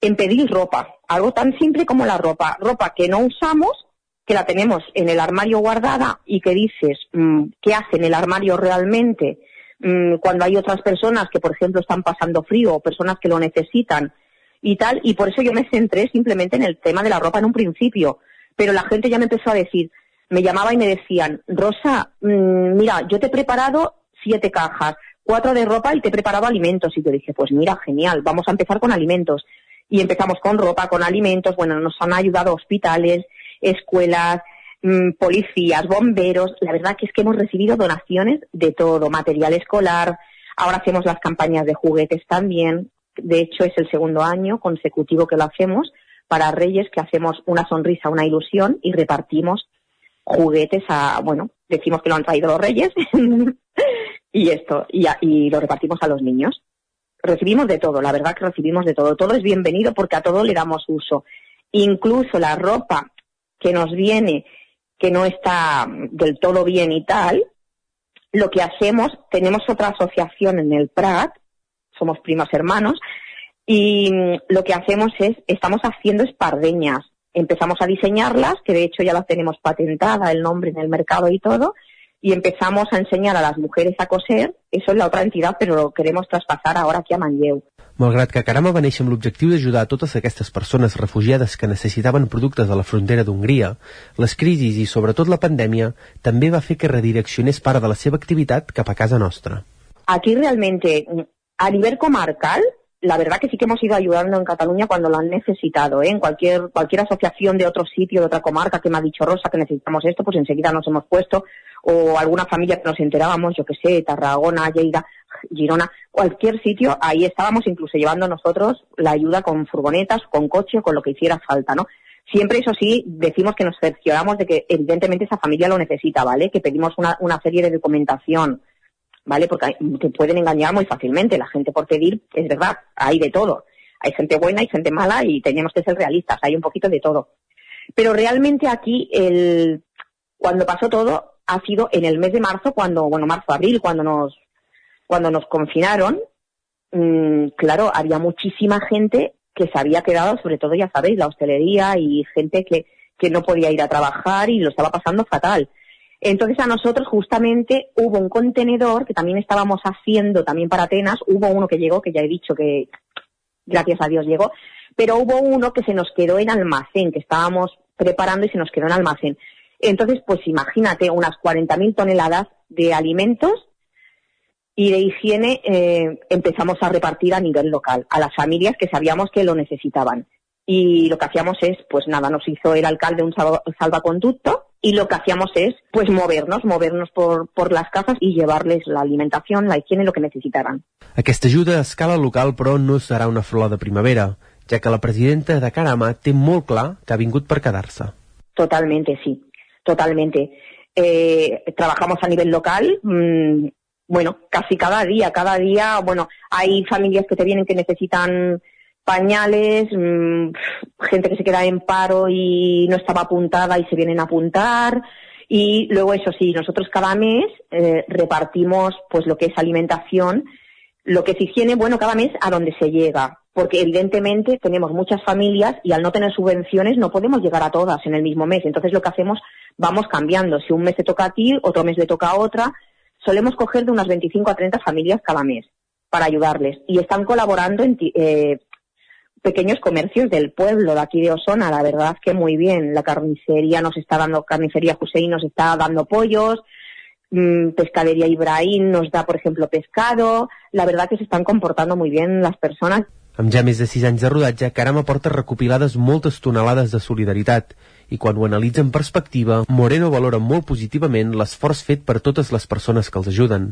en pedir ropa, algo tan simple como la ropa, ropa que no usamos, que la tenemos en el armario guardada y que dices, mmm, ¿qué hace en el armario realmente? Mmm, cuando hay otras personas que, por ejemplo, están pasando frío o personas que lo necesitan, y tal, y por eso yo me centré simplemente en el tema de la ropa en un principio. Pero la gente ya me empezó a decir, me llamaba y me decían, Rosa, mmm, mira, yo te he preparado siete cajas, cuatro de ropa y te he preparado alimentos. Y yo dije, pues mira, genial, vamos a empezar con alimentos. Y empezamos con ropa, con alimentos, bueno, nos han ayudado hospitales, escuelas, mm, policías, bomberos. La verdad que es que hemos recibido donaciones de todo, material escolar. Ahora hacemos las campañas de juguetes también. De hecho, es el segundo año consecutivo que lo hacemos para Reyes, que hacemos una sonrisa, una ilusión y repartimos juguetes a, bueno, decimos que lo han traído los Reyes y esto, y, y lo repartimos a los niños. Recibimos de todo, la verdad que recibimos de todo. Todo es bienvenido porque a todo le damos uso. Incluso la ropa que nos viene, que no está del todo bien y tal, lo que hacemos, tenemos otra asociación en el Prat, somos primos hermanos, y mm, lo que hacemos es, estamos haciendo espardeñas. Empezamos a diseñarlas, que de hecho ya las tenemos patentada, el nombre en el mercado y todo, y empezamos a enseñar a las mujeres a coser. Eso es la otra entidad, pero lo queremos traspasar ahora aquí a Manlleu. Malgrat que Carama va néixer amb l'objectiu d'ajudar a totes aquestes persones refugiades que necessitaven productes de la frontera d'Hongria, les crisis i sobretot la pandèmia també va fer que redireccionés part de la seva activitat cap a casa nostra. Aquí realmente, a nivel comarcal, la verdad que sí que hemos ido ayudando en Cataluña cuando lo han necesitado, ¿eh? En cualquier, cualquier asociación de otro sitio, de otra comarca que me ha dicho Rosa que necesitamos esto, pues enseguida nos hemos puesto, o alguna familia que nos enterábamos, yo que sé, Tarragona, Lleida, Girona, cualquier sitio, ahí estábamos incluso llevando nosotros la ayuda con furgonetas, con coche con lo que hiciera falta, ¿no? Siempre, eso sí, decimos que nos cercioramos de que evidentemente esa familia lo necesita, ¿vale? Que pedimos una, una serie de documentación, ¿vale? Porque te pueden engañar muy fácilmente. La gente por pedir, es verdad, hay de todo. Hay gente buena, hay gente mala y tenemos que ser realistas, hay un poquito de todo. Pero realmente aquí, el, cuando pasó todo, ha sido en el mes de marzo, cuando, bueno, marzo-abril, cuando nos, cuando nos confinaron, mm, claro, había muchísima gente que se había quedado, sobre todo, ya sabéis, la hostelería y gente que, que no podía ir a trabajar y lo estaba pasando fatal. Entonces a nosotros justamente hubo un contenedor que también estábamos haciendo también para Atenas, hubo uno que llegó, que ya he dicho que gracias a Dios llegó, pero hubo uno que se nos quedó en almacén, que estábamos preparando y se nos quedó en almacén. Entonces, pues imagínate, unas 40.000 toneladas de alimentos y de higiene eh, empezamos a repartir a nivel local, a las familias que sabíamos que lo necesitaban. Y lo que hacíamos es, pues nada, nos hizo el alcalde un salva- salvaconducto y lo que hacíamos es, pues movernos, movernos por, por las casas y llevarles la alimentación, la higiene, lo que necesitaran. Aquesta ajuda a escala local, però, no serà una flor de primavera, ja que la presidenta de Carama té molt clar que ha vingut per quedar-se. Totalmente, sí, totalmente. Eh, trabajamos a nivel local, mm, bueno, casi cada día, cada día, bueno, hay familias que te vienen que necesitan pañales, mm, gente que se queda en paro y no estaba apuntada y se vienen a apuntar. Y luego eso sí, nosotros cada mes eh, repartimos pues lo que es alimentación, lo que es higiene, bueno, cada mes a donde se llega, porque evidentemente tenemos muchas familias y al no tener subvenciones no podemos llegar a todas en el mismo mes. Entonces lo que hacemos, vamos cambiando. Si un mes te toca a ti, otro mes le toca a otra. Solemos coger de unas 25 a 30 familias cada mes para ayudarles. Y están colaborando en ti- eh, pequeños comercios del pueblo de aquí de Osona, la verdad que muy bien. La carnicería nos está dando, carnicería Hussein nos está dando pollos, mm, pescadería Ibrahim nos da, por ejemplo, pescado. La verdad que se están comportando muy bien las personas. Amb ja més de 6 anys de rodatge, Carama porta recopilades moltes tonelades de solidaritat i quan ho analitza en perspectiva, Moreno valora molt positivament l'esforç fet per totes les persones que els ajuden.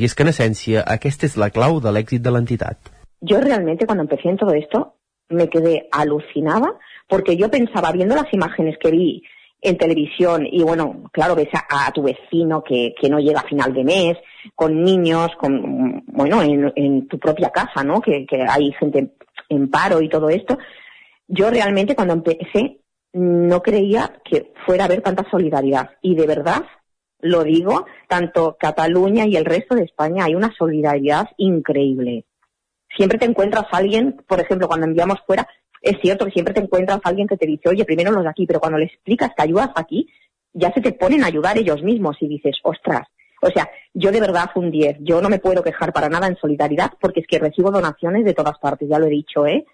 I és que, en essència, aquesta és la clau de l'èxit de l'entitat. Yo realmente cuando empecé en todo esto me quedé alucinada porque yo pensaba, viendo las imágenes que vi en televisión y bueno, claro, ves a, a tu vecino que, no llega a final de mes, con niños, con, bueno, en, en tu propia casa, ¿no? Que, que hay gente en paro y todo esto. Yo realmente cuando empecé no creía que fuera a haber tanta solidaridad y de verdad lo digo, tanto Cataluña y el resto de España hay una solidaridad increíble siempre te encuentras a alguien, por ejemplo, cuando enviamos fuera, es cierto que siempre te encuentras a alguien que te dice, oye, primero los de aquí, pero cuando le explicas que ayudas aquí, ya se te ponen a ayudar ellos mismos y dices, ostras. O sea, yo de verdad un 10, yo no me puedo quejar para nada en solidaridad porque es que recibo donaciones de todas partes, ya lo he dicho, ¿eh?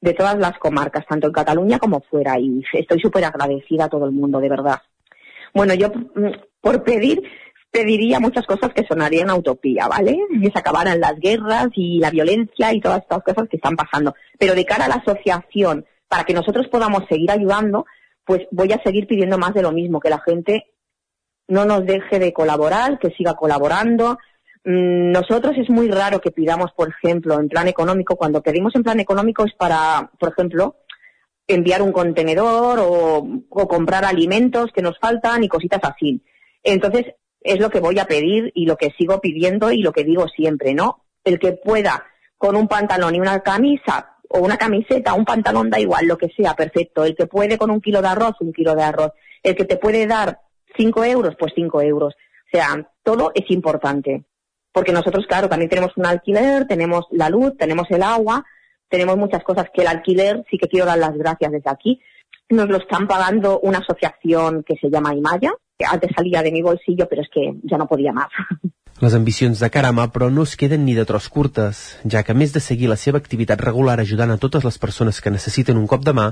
De todas las comarcas, tanto en Cataluña como fuera, y estoy súper agradecida a todo el mundo, de verdad. Bueno, yo mm, por pedir, pediría muchas cosas que sonarían utopía, ¿vale? Que se acabaran las guerras y la violencia y todas estas cosas que están pasando. Pero de cara a la asociación, para que nosotros podamos seguir ayudando, pues voy a seguir pidiendo más de lo mismo, que la gente no nos deje de colaborar, que siga colaborando. Mm, Nosotros es muy raro que pidamos, por ejemplo, en plan económico. Cuando pedimos en plan económico es para, por ejemplo, enviar un contenedor o comprar alimentos que nos faltan y cositas así. Entonces, es lo que voy a pedir y lo que sigo pidiendo y lo que digo siempre, ¿no? El que pueda con un pantalón y una camisa o una camiseta, un pantalón, da igual, lo que sea, perfecto. El que puede con un kilo de arroz, un kilo de arroz. El que te puede dar cinco euros, pues cinco euros. O sea, todo es importante. Porque nosotros, claro, también tenemos un alquiler, tenemos la luz, tenemos el agua, tenemos muchas cosas que el alquiler, sí que quiero dar las gracias desde aquí. Nos lo están pagando una asociación que se llama Imaya, antes salía de mi bolsillo, pero es que ya no podía más. Les ambicions de Carama, però, no es queden ni de tros curtes, ja que a més de seguir la seva activitat regular ajudant a totes les persones que necessiten un cop de mà,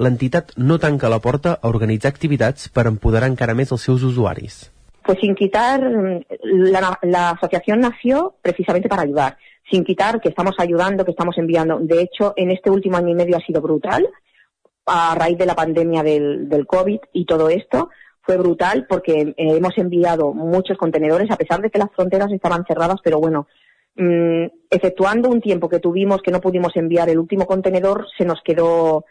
l'entitat no tanca la porta a organitzar activitats per empoderar encara més els seus usuaris. Pues sin quitar, mm, la, la asociación nació precisamente para ayudar. Sin quitar que estamos ayudando, que estamos enviando. De hecho, en este último año y medio ha sido brutal, a raíz de la pandemia del, del COVID y todo esto. Fue brutal porque eh, hemos enviado muchos contenedores, a pesar de que las fronteras estaban cerradas, pero bueno, mm, efectuando un tiempo que tuvimos que no pudimos enviar el último contenedor, se nos quedó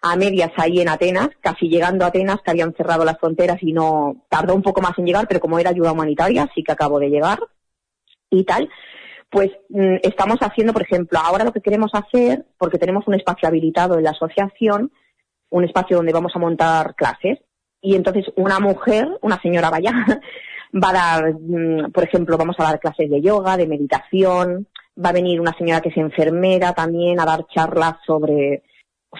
a medias ahí en Atenas, casi llegando a Atenas, que habían cerrado las fronteras y no tardó un poco más en llegar, pero como era ayuda humanitaria, sí que acabo de llegar y tal. Pues mm, estamos haciendo, por ejemplo, ahora lo que queremos hacer, porque tenemos un espacio habilitado en la asociación, un espacio donde vamos a montar clases, y entonces una mujer, una señora vaya, va a dar, mm, por ejemplo, vamos a dar clases de yoga, de meditación, va a venir una señora que es enfermera también a dar charlas sobre,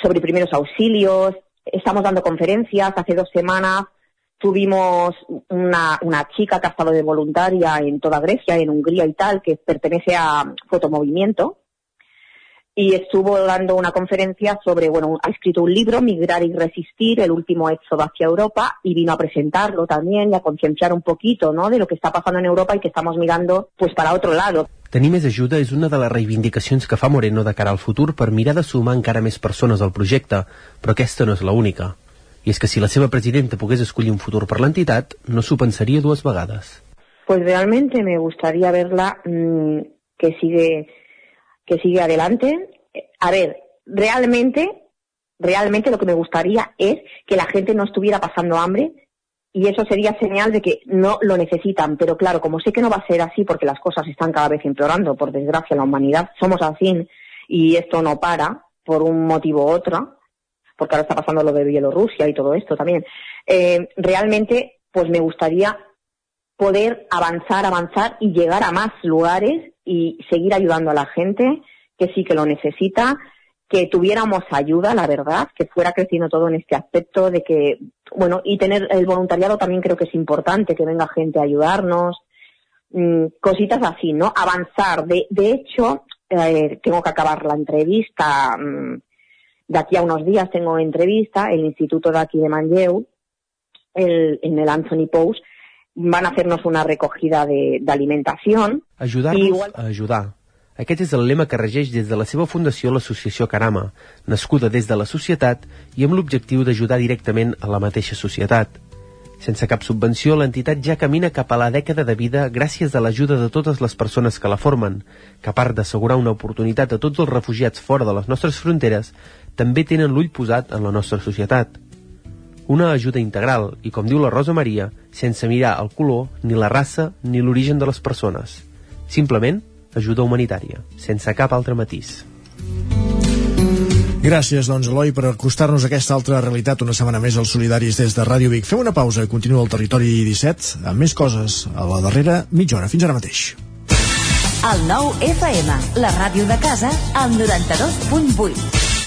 sobre primeros auxilios, estamos dando conferencias, hace dos semanas tuvimos una, una chica que ha estado de voluntaria en toda Grecia, en Hungría y tal, que pertenece a Fotomovimiento, y estuvo dando una conferencia sobre, bueno, ha escrito un libro, Migrar y Resistir, el último éxodo hacia Europa, y vino a presentarlo también y a concienciar un poquito, ¿no?, de lo que está pasando en Europa y que estamos mirando, pues, para otro lado. Tenir més ajuda és una de les reivindicacions que fa Moreno de cara al futur per mirar de sumar encara més persones al projecte, però aquesta no és la única. I és que si la seva presidenta pogués escollir un futur per l'entitat, no s'ho pensaria dues vegades. Pues realmente me gustaría verla mm, que sigue que sigue adelante. A ver, realmente, realmente lo que me gustaría es que la gente no estuviera pasando hambre y eso sería señal de que no lo necesitan. Pero claro, como sé que no va a ser así porque las cosas están cada vez empeorando, por desgracia, la humanidad somos así y esto no para por un motivo u otro, porque ahora está pasando lo de Bielorrusia y todo esto también. Eh, realmente, pues me gustaría poder avanzar, avanzar y llegar a más lugares y seguir ayudando a la gente que sí que lo necesita, que tuviéramos ayuda, la verdad, que fuera creciendo todo en este aspecto de que, bueno, y tener el voluntariado también creo que es importante, que venga gente a ayudarnos, mm, cositas así, ¿no? Avanzar. De, de hecho, eh, tengo que acabar la entrevista, mm, de aquí a unos días tengo entrevista, el instituto de aquí de Manlleu, el, en el Anthony Post, van a hacernos una recogida de, de alimentación. Ajudar-los igual... a ajudar. Aquest és el lema que regeix des de la seva fundació l'associació Carama, nascuda des de la societat i amb l'objectiu d'ajudar directament a la mateixa societat. Sense cap subvenció, l'entitat ja camina cap a la dècada de vida gràcies a l'ajuda de totes les persones que la formen, que a part d'assegurar una oportunitat a tots els refugiats fora de les nostres fronteres, també tenen l'ull posat en la nostra societat. Una ajuda integral i, com diu la Rosa Maria, sense mirar el color, ni la raça, ni l'origen de les persones. Simplement, ajuda humanitària, sense cap altre matís. Gràcies, doncs, Eloi, per acostar-nos a aquesta altra realitat una setmana més als Solidaris des de Ràdio Vic. Fem una pausa i continua el territori 17 amb més coses a la darrera mitja hora. Fins ara mateix. El nou FM, la ràdio de casa, al 92.8.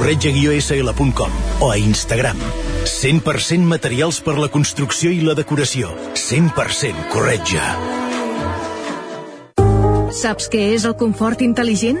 corretja-sl.com o a Instagram. 100% materials per la construcció i la decoració. 100% corretja. Saps què és el confort intel·ligent?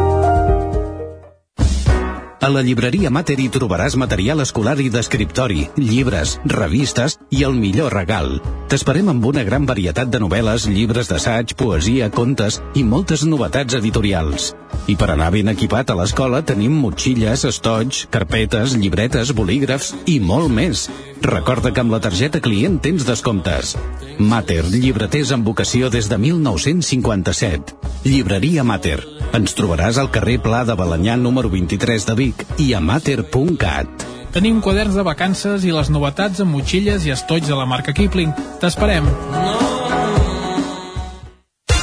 A la llibreria Mater hi trobaràs material escolar i d'escriptori, llibres, revistes i el millor regal. T'esperem amb una gran varietat de novel·les, llibres d'assaig, poesia, contes i moltes novetats editorials. I per anar ben equipat a l'escola tenim motxilles, estoig, carpetes, llibretes, bolígrafs i molt més. Recorda que amb la targeta client tens descomptes. Mater, llibreters amb vocació des de 1957. Llibreria Mater. Ens trobaràs al carrer Pla de Balanyà número 23 de Vic i a mater.cat. Tenim quaderns de vacances i les novetats amb motxilles i estoig de la marca Kipling. T'esperem.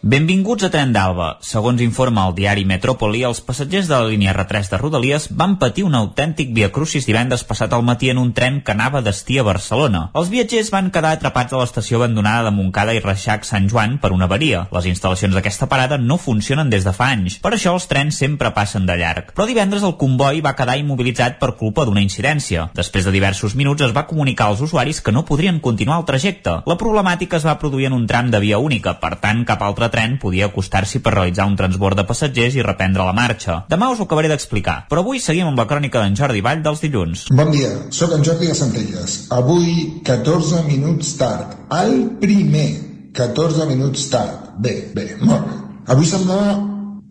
Benvinguts a Tren d'Alba. Segons informa el diari Metrópoli, els passatgers de la línia R3 de Rodalies van patir un autèntic viacrucis divendres passat al matí en un tren que anava destí a Barcelona. Els viatgers van quedar atrapats a l'estació abandonada de Montcada i Reixac Sant Joan per una avaria. Les instal·lacions d'aquesta parada no funcionen des de fa anys. Per això els trens sempre passen de llarg. Però divendres el comboi va quedar immobilitzat per culpa d'una incidència. Després de diversos minuts es va comunicar als usuaris que no podrien continuar el trajecte. La problemàtica es va produir en un tram de via única, per tant cap altre tren podia acostar-s'hi per realitzar un transbord de passatgers i reprendre la marxa. Demà us ho acabaré d'explicar, però avui seguim amb la crònica d'en Jordi Vall dels dilluns. Bon dia, sóc en Jordi de Centelles. Avui, 14 minuts tard. El primer, 14 minuts tard. Bé, bé, molt bé. Avui semblava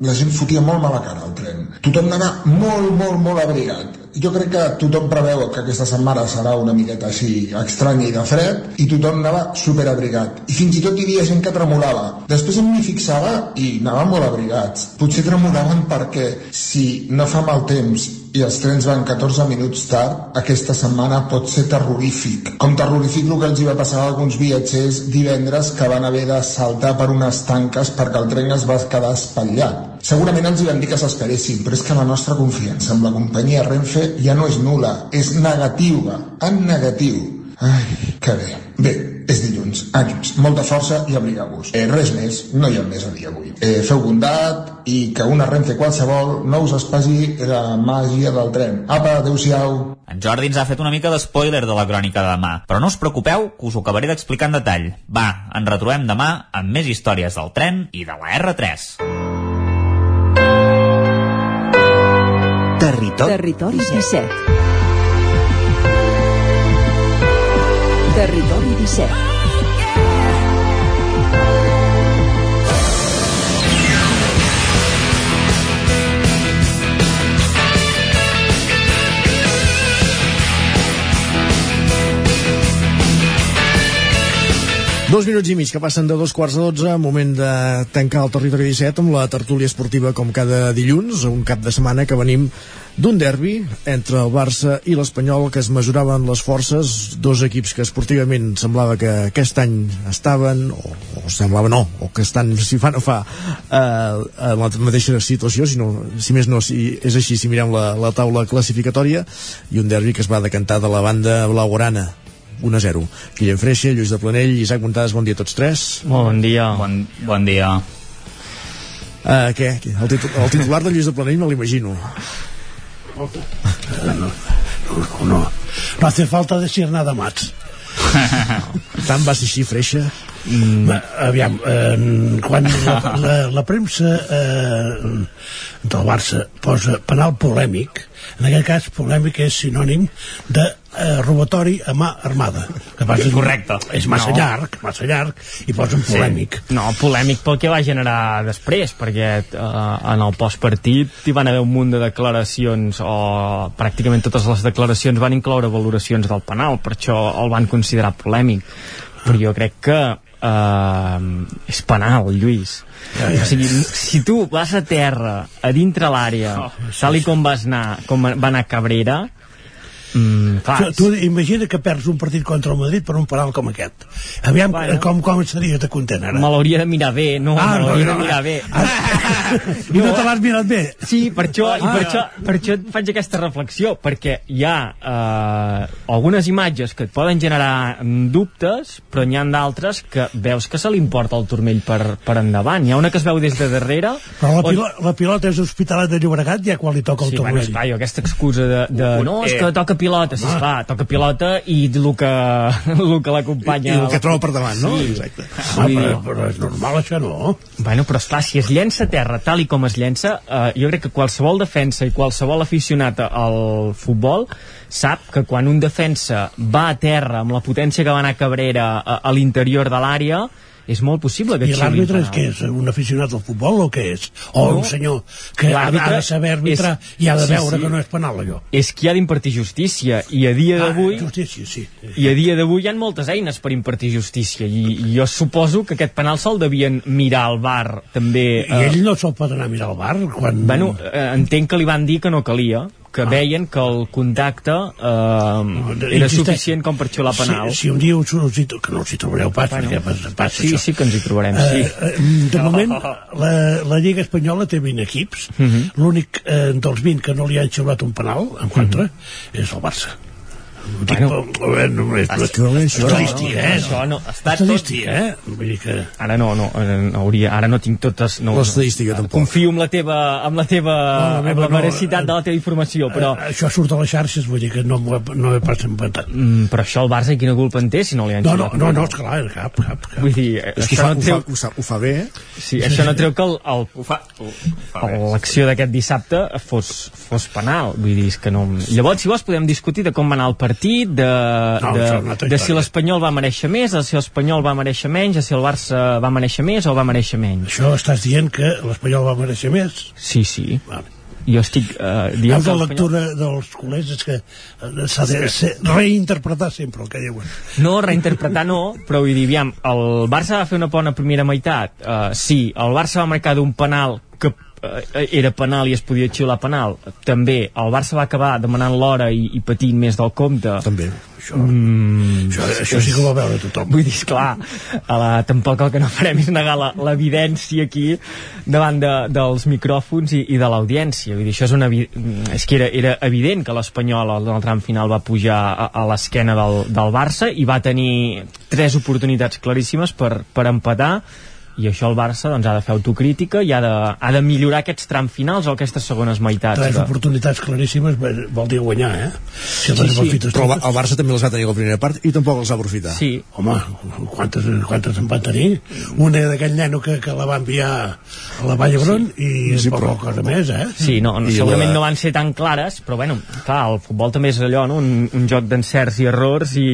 la gent fotia molt mala cara al tren. Tothom anava molt, molt, molt abrigat. Jo crec que tothom preveu que aquesta setmana serà una miqueta així estranya i de fred i tothom anava superabrigat. I fins i tot hi havia gent que tremolava. Després em m'hi fixava i anaven molt abrigats. Potser tremolaven perquè si no fa mal temps i els trens van 14 minuts tard, aquesta setmana pot ser terrorífic. Com terrorífic el que els hi va passar a alguns viatgers divendres que van haver de saltar per unes tanques perquè el tren es va quedar espatllat. Segurament els hi van dir que s'esperessin, però és que la nostra confiança amb la companyia Renfe ja no és nula, és negativa, en negatiu. Ai, que bé. Bé, és dilluns, ànims, molta força i abrigueu-vos. Eh, res més, no hi ha més a dir avui. Eh, feu bondat i que una Renfe qualsevol no us espasi la màgia del tren. Apa, adeu-siau. En Jordi ens ha fet una mica d'espoiler de la crònica de demà, però no us preocupeu que us ho acabaré d'explicar en detall. Va, ens retrobem demà amb més històries del tren i de la R3. Territori, Territori 17. Territori 17. Dos minuts i mig que passen de dos quarts a dotze, moment de tancar el territori 17 amb la tertúlia esportiva com cada dilluns, un cap de setmana que venim d'un derbi entre el Barça i l'Espanyol que es mesuraven les forces, dos equips que esportivament semblava que aquest any estaven, o, o semblava no, o que estan, si fa no fa, eh, en la mateixa situació, si, no, si més no, si és així, si mirem la, la taula classificatòria, i un derbi que es va decantar de la banda blaugrana 1 a 0. Guillem Freixa, Lluís de Planell, Isaac Montades, bon dia a tots tres. Bon dia. Bon, bon dia. Uh, què? El, titu el titular de Lluís de Planell me l'imagino. No, no, no, no hace falta decir nada más. Tant va ser així, Freixa? Mm. Aviam, eh, quan la, la, la premsa eh, del Barça posa penal polèmic, en aquest cas polèmic és sinònim de eh, robatori a mà armada. Que passa, Correcte. És massa No. llarg, massa llarg, i posen polèmic. Sí. No, polèmic pel que va generar després, perquè eh, en el postpartit hi van haver un munt de declaracions, o pràcticament totes les declaracions van incloure valoracions del penal, per això el van considerar polèmic. Però jo crec que eh, és penal, Lluís. Ja, ja. O sigui, si tu vas a terra, a dintre l'àrea, tal i com vas anar, com va anar Cabrera, mm, clar, Tu, tu imagina que perds un partit contra el Madrid per un penal com aquest. Aviam bueno. com, com estaries de content ara. me l'hauria de mirar bé, no, Ah, me l'hauria no, no, de mirar bé. I no te l'has mirat bé? Sí, per això, i per, Ah, això, per això et faig aquesta reflexió, perquè hi ha eh, algunes imatges que et poden generar mm, dubtes, però n'hi ha d'altres que veus que se li importa el turmell per, per endavant. Hi ha una que es veu des de darrere... Però la, on- pilo, la pilota és Hospitalet de Llobregat ja quan li toca el Sí, bueno, turmell. esclar, jo aquesta excusa de, de no, és Eh. que toca pilota, sí, esclar, toca pilota i el que, el que l'acompanya... I el que troba per davant, no? Sí. Exacte. Ah, però, però és normal això, no? Bueno, però esclar, si es llença a terra tal i com es llença, eh, jo crec que qualsevol defensa i qualsevol aficionat al futbol sap que quan un defensa va a terra amb la potència que va anar Cabrera a, a l'interior de l'àrea, és molt possible que I l'àrbitre és que és un aficionat al futbol o què és? O No. un senyor que ha, de- ha de saber arbitrar és- i ha de sí, veure sí. que no és penal allò. és qui ha d'impartir justícia i a dia d'avui justícia, sí. i a dia d'avui hi ha moltes eines per impartir justícia i, i jo suposo que aquest penal se'l devien mirar al bar també I ell no se'l pot anar a mirar al bar quan... Bueno, eh, entenc que li van dir que no calia, que Ah. veien que el contacte eh, era suficient com per xiular penal. Si, si un dia us, us hi, que no us hi trobareu pas, bueno, perquè passa, passa sí, això. sí que ens hi trobarem, sí. Eh, de moment, la, la Lliga Espanyola té 20 equips. Mhm. L'únic eh, dels 20 que no li han xiulat un penal en contra és el Barça. Bueno, però, eh, no, és, és que no, això- estadística, eh? això no, està tot- estadística, eh? Vull dir que... Ara no, no, eh, no hauria, ara no tinc totes... No, L'estadística, no, tampoc. Confio amb la teva, amb la teva, No, la amb la no, veracitat de la teva informació, però... Eh, això surt a les xarxes, vull dir que no, no he pas inventat. Mm, però això el Barça quina culpa en té si no li han No, no, no, no, esclar, cap, cap, cap. Vull dir, eh, És que ho això fa, no treu... fa, ho, sa- ho fa bé, eh? Sí, això no treu que el, el, Ho fa, fa l'acció d'aquest dissabte fos, fos penal vull dir, és que no... llavors si vols podem discutir de com va anar el partit de, No, de, altra de si l'Espanyol va mereixer més de si l'Espanyol va mereixer menys de si el Barça va mereixer més o va mereixer menys Això estàs dient que l'Espanyol va mereixer més? sí, sí Vale. jo estic eh, dient que la lectura dels culers és que eh, s'ha de ser, reinterpretar sempre el que diuen. No, reinterpretar no, però vull dir, aviam, el Barça va fer una bona primera meitat. Uh, sí, el Barça va marcar d'un penal eh, era penal i es podia xiular penal. També, el Barça va acabar demanant l'hora i, i patint més del compte. També. Això, Mm, això, això sí que ho va veure tothom. Vull dir, esclar, a la, tampoc el que no farem és negar l'evidència aquí davant de, dels micròfons i, i de l'audiència. Vull dir, això és, una, és que era, era evident que l'Espanyol en el tram final va pujar a, a l'esquena del, del Barça i va tenir tres oportunitats claríssimes per, per empatar i això el Barça doncs, ha de fer autocrítica i ha de, ha de millorar aquests trams finals o aquestes segones meitats. Tres de- oportunitats claríssimes vol vol dir guanyar, eh? Si Sí, sí. Però el, el Barça també les va tenir a la primera part i tampoc els va aprofitar. Sí, Home, quantes, quantes en van tenir? Una d'aquell neno que, que la va enviar a la Vall d'Hebron i Sí, sí, poca però- cosa més, eh? Sí, no, no segurament la- no van ser tan clares, però bueno, clar, el futbol també és allò, no? un, un joc d'encerts i errors i,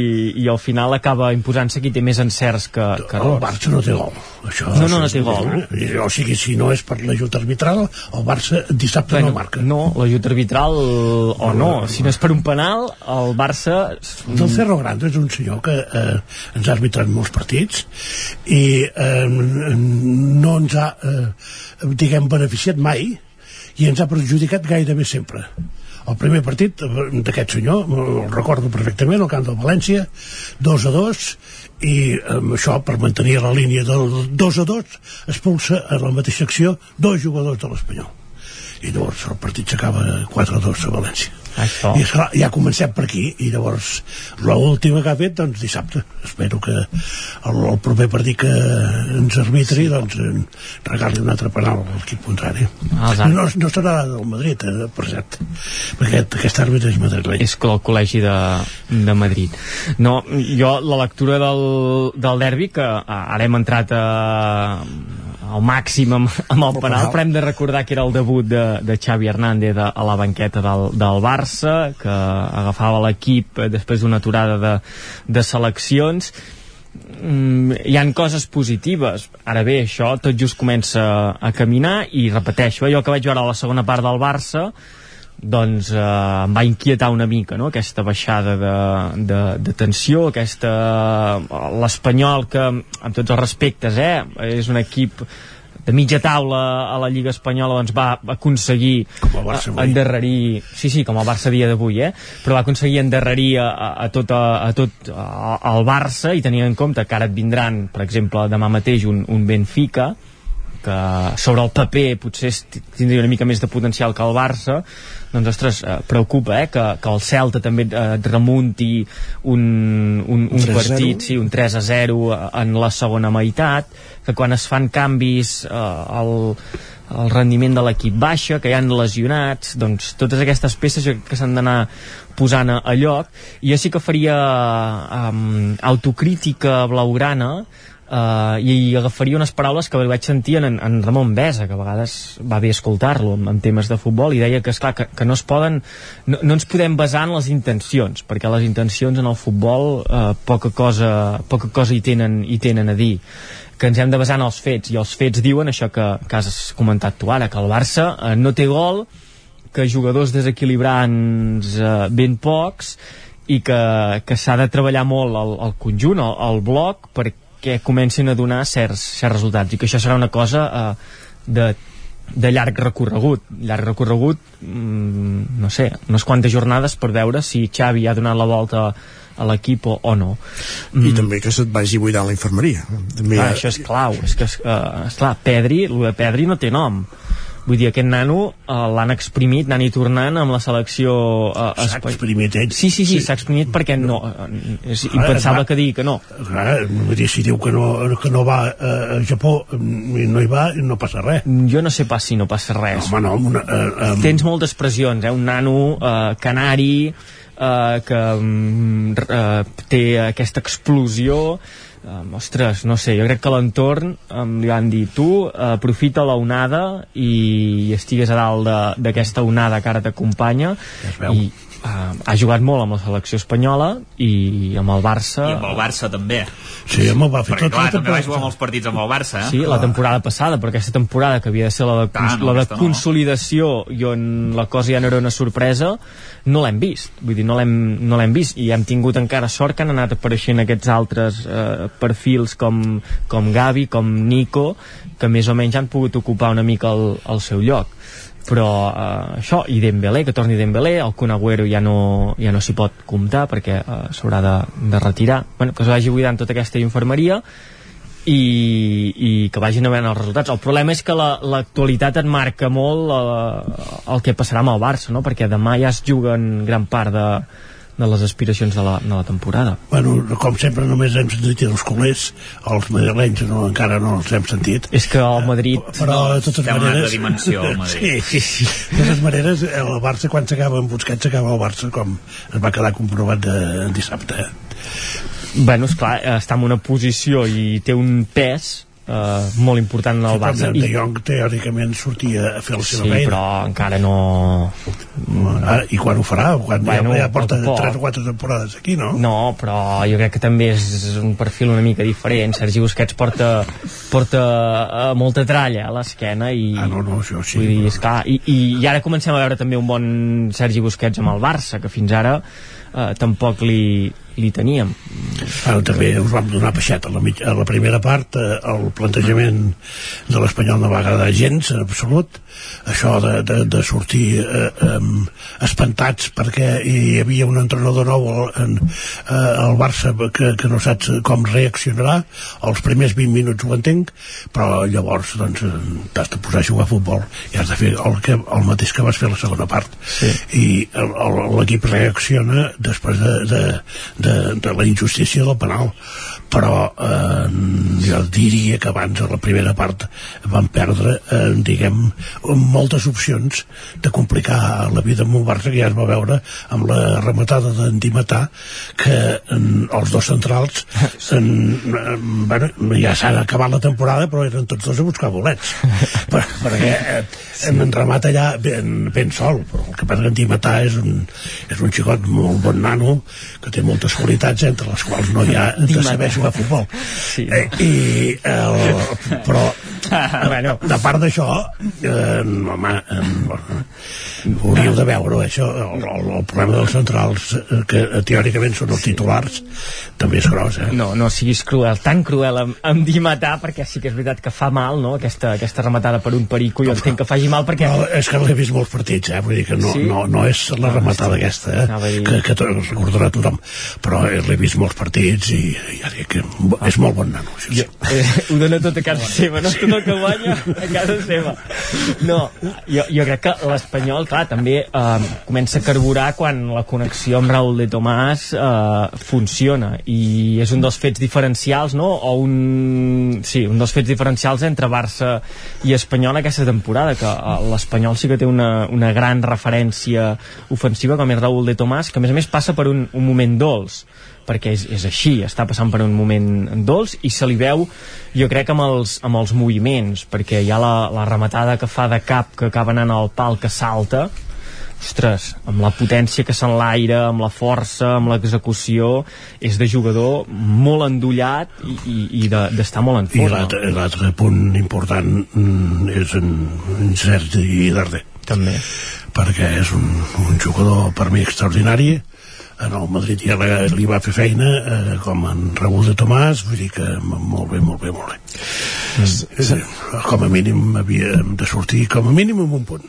i al final acaba imposant-se qui té més encerts que, que El errors. Barça no té gol. Això, No, no, no té gol. Eh? O sigui, si no és per l'ajut arbitral, el Barça dissabte bueno, no marca. No, l'ajut arbitral o no, si no és per un penal, el Barça... Del Cerro Grande és un senyor que eh, ens ha arbitrat molts partits i eh, no ens ha, eh, diguem, beneficiat mai i ens ha perjudicat gairebé sempre. El primer partit eh, d'aquest senyor, el recordo perfectament, al camp del València, 2 a 2, i amb això, per mantenir la línia del 2 a 2, expulsa a la mateixa acció dos jugadors de l'Espanyol. I llavors el partit s'acaba 4 a 2 a València. Això. I esclar, ja comencem per aquí. I llavors l'última que ha fet doncs dissabte. Espero que el, el proper partit que ens arbitri sí. doncs regali un altre penal a l'equip contrari. Ah, no, no serà del Madrid eh, per cert. Perquè aquest, aquest àrbitre és madrileny. És el col·legi de, de Madrid. No, jo la lectura del, del derbi que ara hem entrat a, al màxim amb, amb el penal, però hem de recordar que era el debut de, de Xavi Hernández a, a la banqueta del, del Barça, que agafava l'equip després d'una aturada de, de seleccions. Mm, hi han coses positives. Ara bé, això tot just comença a caminar i repeteixo, eh, jo que vaig veure a la segona part del Barça doncs eh, em va inquietar una mica no? aquesta baixada de, de, de tensió aquesta... l'Espanyol que amb tots els respectes eh, és un equip de mitja taula a la Lliga Espanyola doncs va aconseguir avui. endarrerir sí, sí, com el Barça dia d'avui eh? però va aconseguir endarrerir a, a, a tot, a, a tot a, al Barça i tenint en compte que ara et vindran per exemple demà mateix un, un Benfica que sobre el paper potser tindria una mica més de potencial que el Barça doncs ostres, eh, preocupa eh, que, que el Celta també eh, et remunti un, un, un 3 a 0. partit sí, un 3 a 0 en la segona meitat que quan es fan canvis eh, el, el rendiment de l'equip baixa, que hi han lesionats doncs totes aquestes peces que s'han d'anar posant a, a lloc jo sí que faria um, autocrítica blaugrana uh, i agafaria unes paraules que vaig sentir en, en Ramon Besa, que a vegades va bé escoltar-lo en, en temes de futbol, i deia que, esclar, que, que no es poden, no, no ens podem basar en les intencions, perquè les intencions en el futbol uh, poca cosa, poca cosa hi tenen, hi tenen a dir. Que ens hem de basar en els fets, i els fets diuen això que, que has comentat tu ara, que el Barça eh, no té gol, que jugadors desequilibrants eh, ben pocs i que, que s'ha de treballar molt el, el conjunt, el, el bloc perquè comencin a donar certs, certs resultats i que això serà una cosa eh, de, de llarg recorregut. Llarg recorregut, mm, no sé unes quantes jornades per veure si Xavi ha donat la volta a l'equip o, o no. I també que se't vagi buidant la infermeria. També ah, això és clau és que, uh, esclar, Pedri, el de Pedri no té nom vull dir, aquest nano uh, l'han exprimit anant i tornant amb la selecció uh, S'ha exprimit ell. sí, sí, sí, s'ha exprimit perquè no uh, és impensable que digui que no Clar, vull dir, si diu que no, que no va eh, a Japó mm, i no hi va, no passa res. jo no sé pas si no passa res Home, no, una, eh, eh, tens moltes pressions, eh? un nano uh, canari uh, que um, uh, té aquesta explosió um, ostres, no sé, jo crec que l'entorn um, li van dir tu uh, aprofita la onada i estigues a dalt de- d'aquesta onada que ara t'acompanya i uh, ha jugat molt amb la selecció espanyola i amb el Barça I amb el Barça també. Sí, home, va fer Perquè tot clar, la també va jugar molts partits amb el Barça, eh? Sí, la temporada passada, però aquesta temporada que havia de ser la de, no, la de aquesta no. consolidació i on la cosa ja no era una sorpresa, no l'hem vist. Vull dir, no l'hem no l'hem vist i hem tingut encara sort que han anat apareixent aquests altres eh, perfils com, com Gavi, com Nico, que més o menys han pogut ocupar una mica el, el seu lloc però eh, això, i Dembélé, que torni Dembélé, el Kun Agüero ja no, ja no s'hi pot comptar perquè eh, s'haurà de, de retirar bueno, que es vagi buidant tota aquesta infermeria i, i que vagin havent els resultats. El problema és que la- l'actualitat et marca molt eh, el que passarà amb el Barça, no? perquè demà ja es juguen gran part de, de les aspiracions de la, de la temporada. Bueno, com sempre només hem sentit els culers, els madrilenys no, encara no els hem sentit. És que el Madrid... Però de totes Té una altra maneres... dimensió, el Madrid. Sí, sí. De totes maneres, el Barça, quan s'acaba amb Busquets, s'acaba el Barça, com es va quedar comprovat de, dissabte. Bueno, esclar, està en una posició i té un pes eh, molt important en el Sí, Barça De Jong teòricament sortia a fer la seva sí, feina però encara no Ara, i quan ho farà? Quan Bueno, ja, ja porta poc a poc. 3 o 4 temporades aquí, no? No, però jo crec que també és un perfil una mica diferent. Sergi Busquets porta, porta uh, molta tralla a l'esquena i... Ah, no, no, això sí. Vull dir, esclar, i, i, i ara comencem a veure també un bon Sergi Busquets amb el Barça, que fins ara uh, tampoc li, li teníem. Ara també us vam donar peixet a la, mig, a la primera part eh, el plantejament de l'Espanyol no va agradar gens en absolut això de, de, de sortir eh, eh, espantats perquè hi havia un entrenador nou al, en, eh, al Barça que, que no saps com reaccionarà els primers 20 minuts ho entenc però llavors doncs eh, t'has de posar a jugar a futbol i has de fer el, que, el mateix que vas fer a la segona part sí. i l'equip reacciona després de, de, de, de la injustícia del penal però eh, jo diria que abans a la primera part van perdre eh, diguem moltes opcions de complicar la vida amb un Barça que ja es va veure amb la rematada d'en Dimatà que en, els dos centrals en, en, bueno, ja s'ha acabat la temporada però eren tots dos a buscar bolets. Per, perquè eh, en, en remata allà ben, ben sol però el que passa que en Dimatà és un, és un xicot molt bon nano que té moltes qualitats entre les quals no hi ha de saber a futbol Sí. eh, i el, però bueno. de part d'això eh, home, eh, hauríeu de veure això el, el, el problema dels centrals eh, que eh, teòricament són els titulars també és gros eh? No, no siguis cruel, tan cruel amb, amb dir matar, perquè sí que és veritat que fa mal, no?, aquesta, aquesta rematada per un perico, jo entenc que faci mal perquè... No, és que l'he vist molts partits, eh? vull dir que no, Sí? no, no és la rematada aquesta, eh? Dir- que, que recordarà tothom, però eh, l'he vist molts partits i ja dic que és molt bon nano, això sí. eh, ho dona tot a casa seva, no? Tot que guanya a casa seva. No, jo, jo crec que l'Espanyol, clar, també eh, comença a carburar quan la connexió amb Raúl de Tomàs eh, funciona i és un dels fets diferencials, no? O un... Sí, un dels fets diferencials entre Barça i Espanyol aquesta temporada, que eh, l'Espanyol sí que té una, una gran referència ofensiva com és Raúl de Tomàs, que a més a més passa per un, un moment dolç perquè és, és així, està passant per un moment dolç i se li veu jo crec amb els, amb els moviments perquè hi ha la, la rematada que fa de cap que acaba anant al pal que salta ostres, amb la potència que s'enlaira, amb la força, amb l'execució, és de jugador molt endollat i, i, i de- d'estar molt en I forma. l'altre l'altre punt important mm, és en, en Sergi Darder. També. Perquè és un, un jugador per mi extraordinari, en el Madrid ja li, li va fer feina eh, com en Raúl de Tomàs vull dir que molt bé, molt bé, molt bé. Eh, com a mínim havia de sortir com a mínim amb un punt.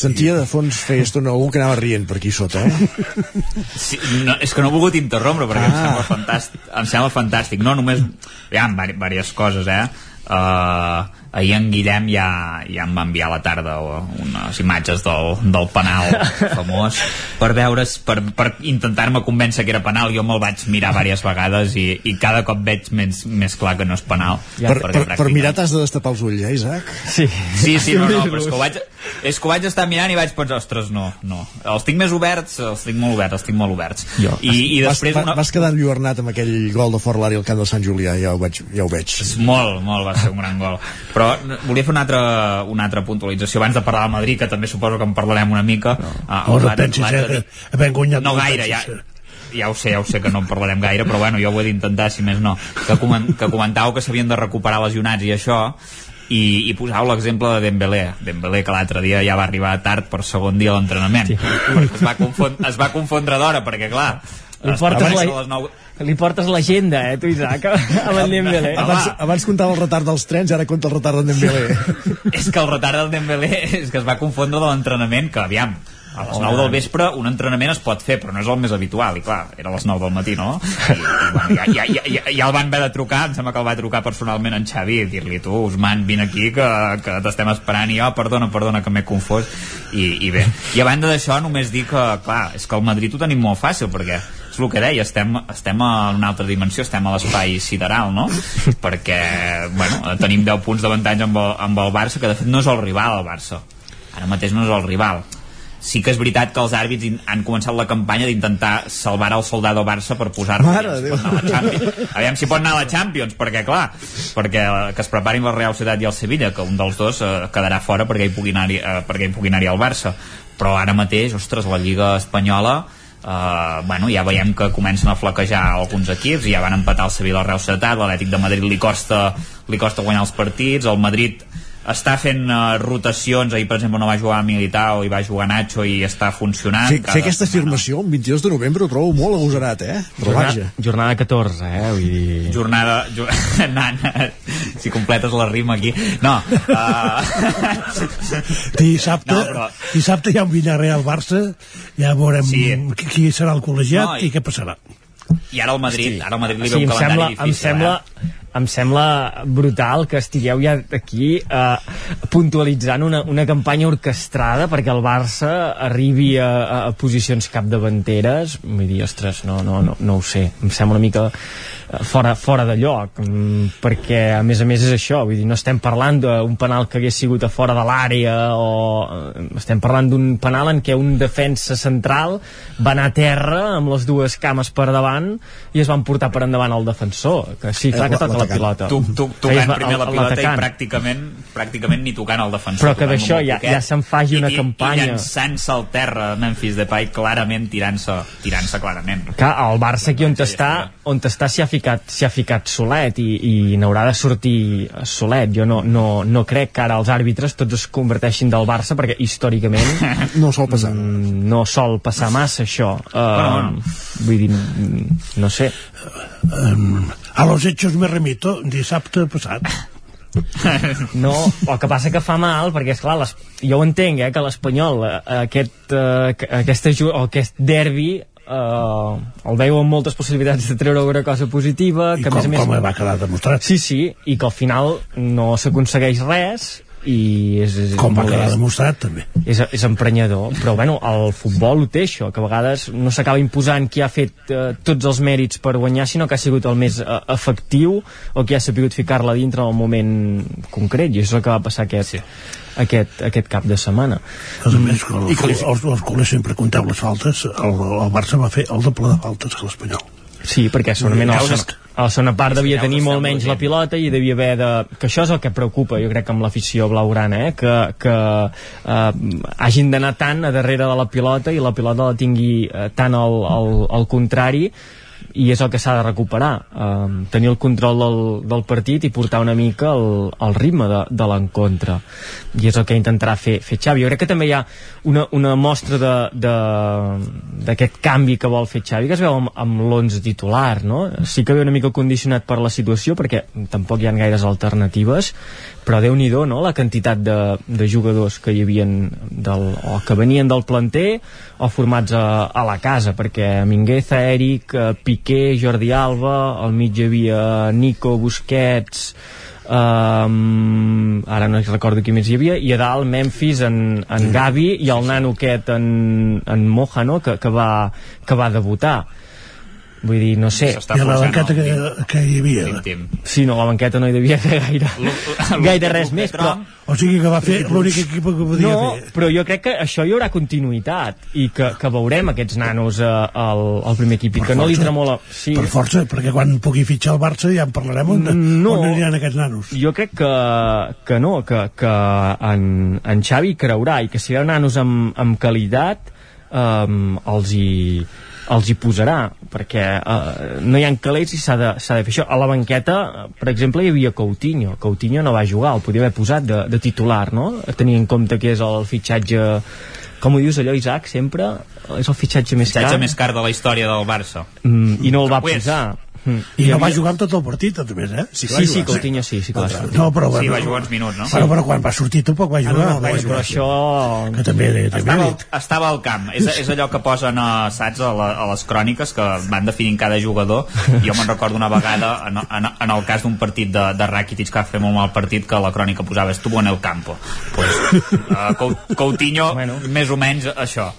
Sentia de fons feia estona algú que anava rient per aquí sota, eh? Sí, no, és que no he volgut interrompre perquè ah. em sembla fantàstic em sembla fantàstic. No només hi ha diverses coses eh? Uh, ahir en Guillem ja, ja em va enviar a la tarda unes imatges del, del penal famós per veure per, per intentar-me convèncer que era penal jo me'l vaig mirar diverses vegades i, i cada cop veig més, més clar que no és penal per, per, per pràcticament- mirar t'has de destapar els ulls, eh, Isaac? Sí. Sí, sí, no, no, però és que, ho vaig, és que ho vaig estar mirant i vaig pensar, ostres, no, no. Els tinc més oberts, els tinc molt oberts, els tinc molt oberts. Jo. I, i després... vas, una... vas quedar enlluernat amb aquell gol de Fort Lari al camp de Sant Julià, ja ho veig. Ja ho veig. Molt, molt, va ser un gran gol. Però volia fer una altra, una altra puntualització abans de parlar del Madrid, que també suposo que en parlarem una mica. No, no, no pensis, eh, que havent guanyat No gaire, ja, eh. ja ho sé, ja ho sé que no en parlarem gaire, però bueno, jo ho he d'intentar, si més no. Que, coment, que comentàveu que s'havien de recuperar lesionats i això, i, i posau l'exemple de Dembélé Dembélé que l'altre dia ja va arribar tard per segon dia a l'entrenament sí. es, va confondre, es va confondre d'hora perquè clar Li portes la- les 9 Li portes l'agenda, eh, tu, Isaac, amb en Dembélé. Abans, abans comptava el retard dels trens, ara compta el retard d'en Dembélé. és que el retard del Dembélé és que es va confondre de l'entrenament que aviam a les 9 del vespre un entrenament es pot fer però no és el més habitual. I clar, era a les 9 del matí no? I, i bueno, ja, ja, ja, ja, el van haver de trucar em sembla que el va trucar personalment en Xavi i dir-li tu Usman vine aquí que, que t'estem esperant. I jo perdona, perdona que m'he confós. I, i bé, i a banda d'això només dir que clar, és que el Madrid ho tenim molt fàcil perquè el que deia, estem, estem a una altra dimensió, estem a l'espai sideral, no? Perquè, bueno, tenim 10 punts d'avantatge amb, el, amb el Barça, que de fet no és el rival, el Barça. Ara mateix no és el rival. sí que és veritat que els àrbits han començat la campanya d'intentar salvar el soldado Barça per posar-lo Mare aviam, de si pot anar a la Champions. aviam si pot anar a la Champions perquè clar, perquè que es preparin la Real Societat i el Sevilla que un dels dos eh, quedarà fora perquè hi pugui anar-hi eh, perquè hi pugui anar al Barça però ara mateix, ostres, la Lliga Espanyola Uh, bueno, ja veiem que comencen a flaquejar alguns equips ja van empatar el Sevilla al Real Societat l'Atlètic de Madrid li costa, li costa guanyar els partits el Madrid està fent uh, rotacions, ahir per exemple no va jugar Militao i va jugar Nacho i està funcionant Fer, Cada fer aquesta afirmació un 22 de novembre ho trobo molt agosarat, eh? Però vaja. Jornada, jornada 14, eh? Vull dir... jornada ju nana, si completes la rima aquí no, uh, Dissabte, No, però- dissabte hi ha un Villarreal-Barça, ja veurem Sí. qui, qui serà el col·legiat No, i... i- què passarà. i ara el Madrid, ara el Madrid li Sí, ve em un sembla, calendari em difícil sembla, eh? Em sembla brutal que estigueu ja aquí eh, puntualitzant una, una campanya orquestrada perquè el Barça arribi a, a posicions capdavanteres. Vull dir, ostres, no, no, no, no ho sé. Em sembla una mica eh, fora, fora de lloc mm, perquè a més a més és això. Vull dir, no estem parlant d'un penal que hagués sigut a fora de l'àrea o eh, estem parlant d'un penal en què un defensa central va anar a terra amb les dues cames per davant i es van portar per endavant el defensor que sí, clar que toca la pilota tu, tu, Feies tocant primer la pilota i pràcticament pràcticament ni tocant el defensor Però que d'això ja- ja se'n faci una I, campanya. i llançant-se al terra Memphis Depay clarament tirant-se tirant-se clarament Clar, el Barça aquí on està, on està s'hi ha ficat, ha ficat solet i, i n'haurà de sortir solet. Jo no, no, no crec que ara els àrbitres tots es converteixin del Barça perquè històricament no sol passar. no sol passar massa això. Uh, Bueno, Vull dir, mm, no sé. Um, a los hechos me remito dissabte passat. No, el que passa que fa mal perquè és clar, les, jo ho entenc eh, que l'Espanyol eh, aquest, eh, que- aquesta, o aquest derbi eh, el amb moltes possibilitats de treure alguna cosa positiva I que a com, més a més com va quedar demostrat. Sí, sí, i que al final no s'aconsegueix res i és, és, Com va quedar demostrat, també. és, és emprenyador, però bueno, el futbol ho té això, que a vegades no s'acaba imposant qui ha fet eh, tots els mèrits per guanyar, sinó que ha sigut el més eh, efectiu o qui ha sabut ficar-la dintre en el moment concret, i és el que va passar aquest, sí. aquest, aquest cap de setmana. A més, el, I que- els, els, culers sempre compteu les faltes, el, el Barça va fer el doble de faltes que l'Espanyol. Sí, perquè segurament segona, a la segona part devia tenir molt menys la pilota i devia haver de... Que això és el que preocupa, jo crec, amb l'afició blaugrana, eh? que, que eh, hagin d'anar tant a darrere de la pilota i la pilota la tingui eh, tant al, al, al contrari i és el que s'ha de recuperar. Eh, tenir el control del, del partit i portar una mica el, el ritme de, de l'encontre. I és el que intentarà fer, fer Xavi. Jo crec que també hi ha una, una mostra d'aquest canvi que vol fer Xavi que es veu amb, amb l'11 titular no? sí que ve una mica condicionat per la situació perquè tampoc hi ha gaires alternatives però déu nhi no? la quantitat de, de jugadors que hi havien del, o que venien del planter o formats a, a la casa perquè Mingueza, Eric, eh, Piqué Jordi Alba, al mig hi havia Nico, Busquets um, ara no recordo qui més hi havia i a dalt Memphis, en, en Gavi i el nano aquest en, en Moja no? que, que, va, que va debutar vull dir, no sé I a la banqueta que, que hi havia. Sí, no, la banqueta no hi devia fer gaire, gaire res més, però... O sigui que va fer l'únic equip que podia No, fer. però jo crec que això hi haurà continuïtat i que, que veurem aquests nanos eh, al, al primer equip i que no li tremola... Sí, Per força, perquè quan pugui fitxar el Barça ja en parlarem on, No. on aniran aquests nanos. jo crec que, que no, que, que en, en Xavi creurà i que si hi ha nanos amb, amb qualitat um, els hi els hi posarà, perquè uh, no hi ha calés i s'ha de, de fer això. A la banqueta, eh, per exemple, hi havia Coutinho. Coutinho no va jugar, el podia haver posat de, de titular, no? Tenint en compte que és el fitxatge... Com ho dius allò, Isaac, sempre? És el fitxatge més Fitxatge car. més car de la història del Barça Mm, I no el va posar. Mm. I Hi no va havia- jugar amb tot el partit, a més, eh? Sí, sí, sí, Coutinho sí, sí que va sortir. No, però, Sí, bueno, va jugar uns minuts, no? Però, però quan va sortir tampoc va Ah, no, jugar. no, va va jugar, jugar. això... Que també, també estava, al, estava al camp és, és allò que posen a, saps, a, la, a les cròniques que van definint cada jugador jo me'n recordo una vegada en, en, en el cas d'un partit de, de Rakitic que va fer molt mal partit que la crònica posava estuvo en el campo pues, uh, Cou- Coutinho bueno. més o menys això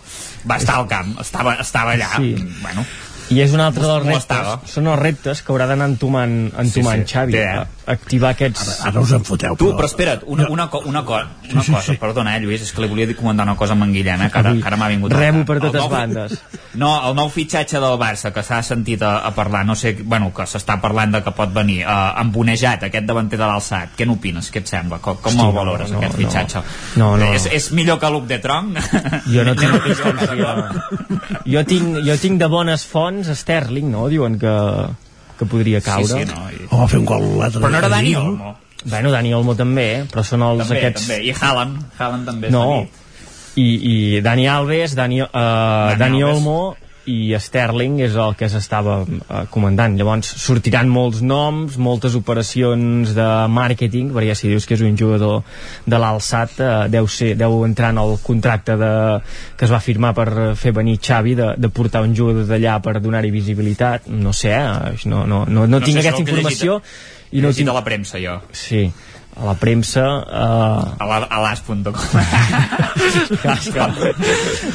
va estar al camp, estava, estava allà Sí. bueno, I és un altre dels reptes, són els reptes que haurà d'anar entomant, entomant Sí, sí, Xavi. té, eh? Activar aquests... Ara, ara us en foteu. Tu, però espera't, una, una, co una, co una Sí, sí, cosa, sí. perdona, eh, Lluís, és que li volia dir comentar una cosa amb en Guillem, eh, que ara, que ara m'ha vingut. Remo per totes nou- bandes. No, el nou fitxatge del Barça, que s'ha sentit a, a parlar, no sé, bueno, que s'està parlant de que pot venir, uh, embonejat, aquest davanter de l'alçat, què n'opines, què et sembla? Com, com Hosti, el valores, no, aquest no. fitxatge? No, no. És, és millor que l'Uc de Tronc? Jo no tinc jo tinc, jo tinc de bones fonts Sterling, no? Diuen que, que podria caure. Sí, sí, no, i- O va fer un gol l'altre Però no era Dani? Olmo. Bueno, Dani Olmo també, però són els També, aquests... també. I Haaland, Haaland també és No, i, i Dani Alves, Dani, uh, Dani Dani Alves. Olmo i Sterling és el que s'estava uh, comandant. Llavors sortiran molts noms, moltes operacions de màrqueting, perquè ja si dius que és un jugador de l'alçat, uh, deu, ser, deu entrar en el contracte de, que es va firmar per fer venir Xavi de, de portar un jugador d'allà per donar-hi visibilitat. No sé, eh, no, no, no, no, tinc sé, aquesta llegit- informació He i no llegit tinc... la premsa, jo. Sí, a la premsa... Uh, a la- a l'as.com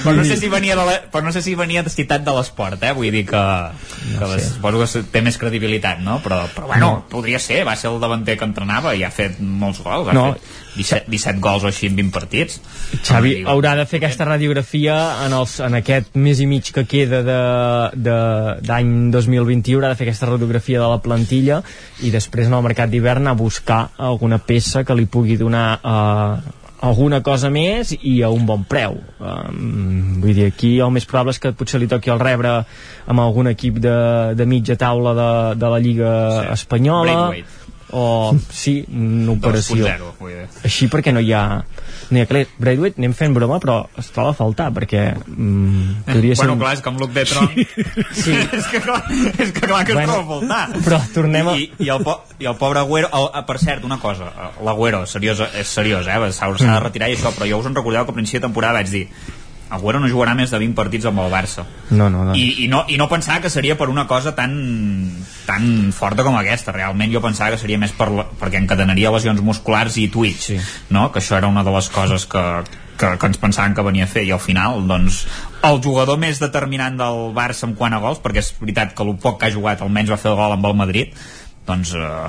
però no sé si venia de la, però no sé si venia de citat de l'esport eh? vull dir que, que No sé. les, suposo que té més credibilitat no? però, però bueno, podria ser, va ser el davanter que entrenava i ha fet molts gols ha No. fet 17, 17 gols o així en 20 partits Xavi Home, haurà de fer aquesta radiografia en, els, en aquest mes i mig que queda d'any 2021 haurà de fer aquesta radiografia de la plantilla i després en el mercat d'hivern a buscar alguna peça que li pugui donar eh, alguna cosa més i a un bon preu um, vull dir, aquí el més probable és que potser li toqui el rebre amb algun equip de, de mitja taula de, de la Lliga Sí. Espanyola Braithwaite. O sí, una operació 2.0 vull dir. així perquè no hi ha no hi ha calés. Braithwaite anem fent broma però es troba a faltar perquè mm, podria ser bueno, un... clar, és que amb Luc de Tronc Sí. és, que clar, és que clar que Bueno, es troba a faltar però tornem a- I, i, el, po i el pobre Agüero el, eh, per cert, una cosa eh, l'Agüero, seriós, és seriós, eh? s'ha s'ha de retirar i això, però jo us en recordeu que a principi de temporada vaig dir Agüero no jugarà més de 20 partits amb el Barça no, no, no. i, i, no, i no pensava que seria per una cosa tan, tan forta com aquesta realment jo pensava que seria més per la, perquè encadenaria lesions musculars i tuits sí. no? que això era una de les coses que, que, que ens pensaven que venia a fer i al final doncs, el jugador més determinant del Barça en quant a gols perquè és veritat que el poc que ha jugat almenys va fer el gol amb el Madrid doncs eh,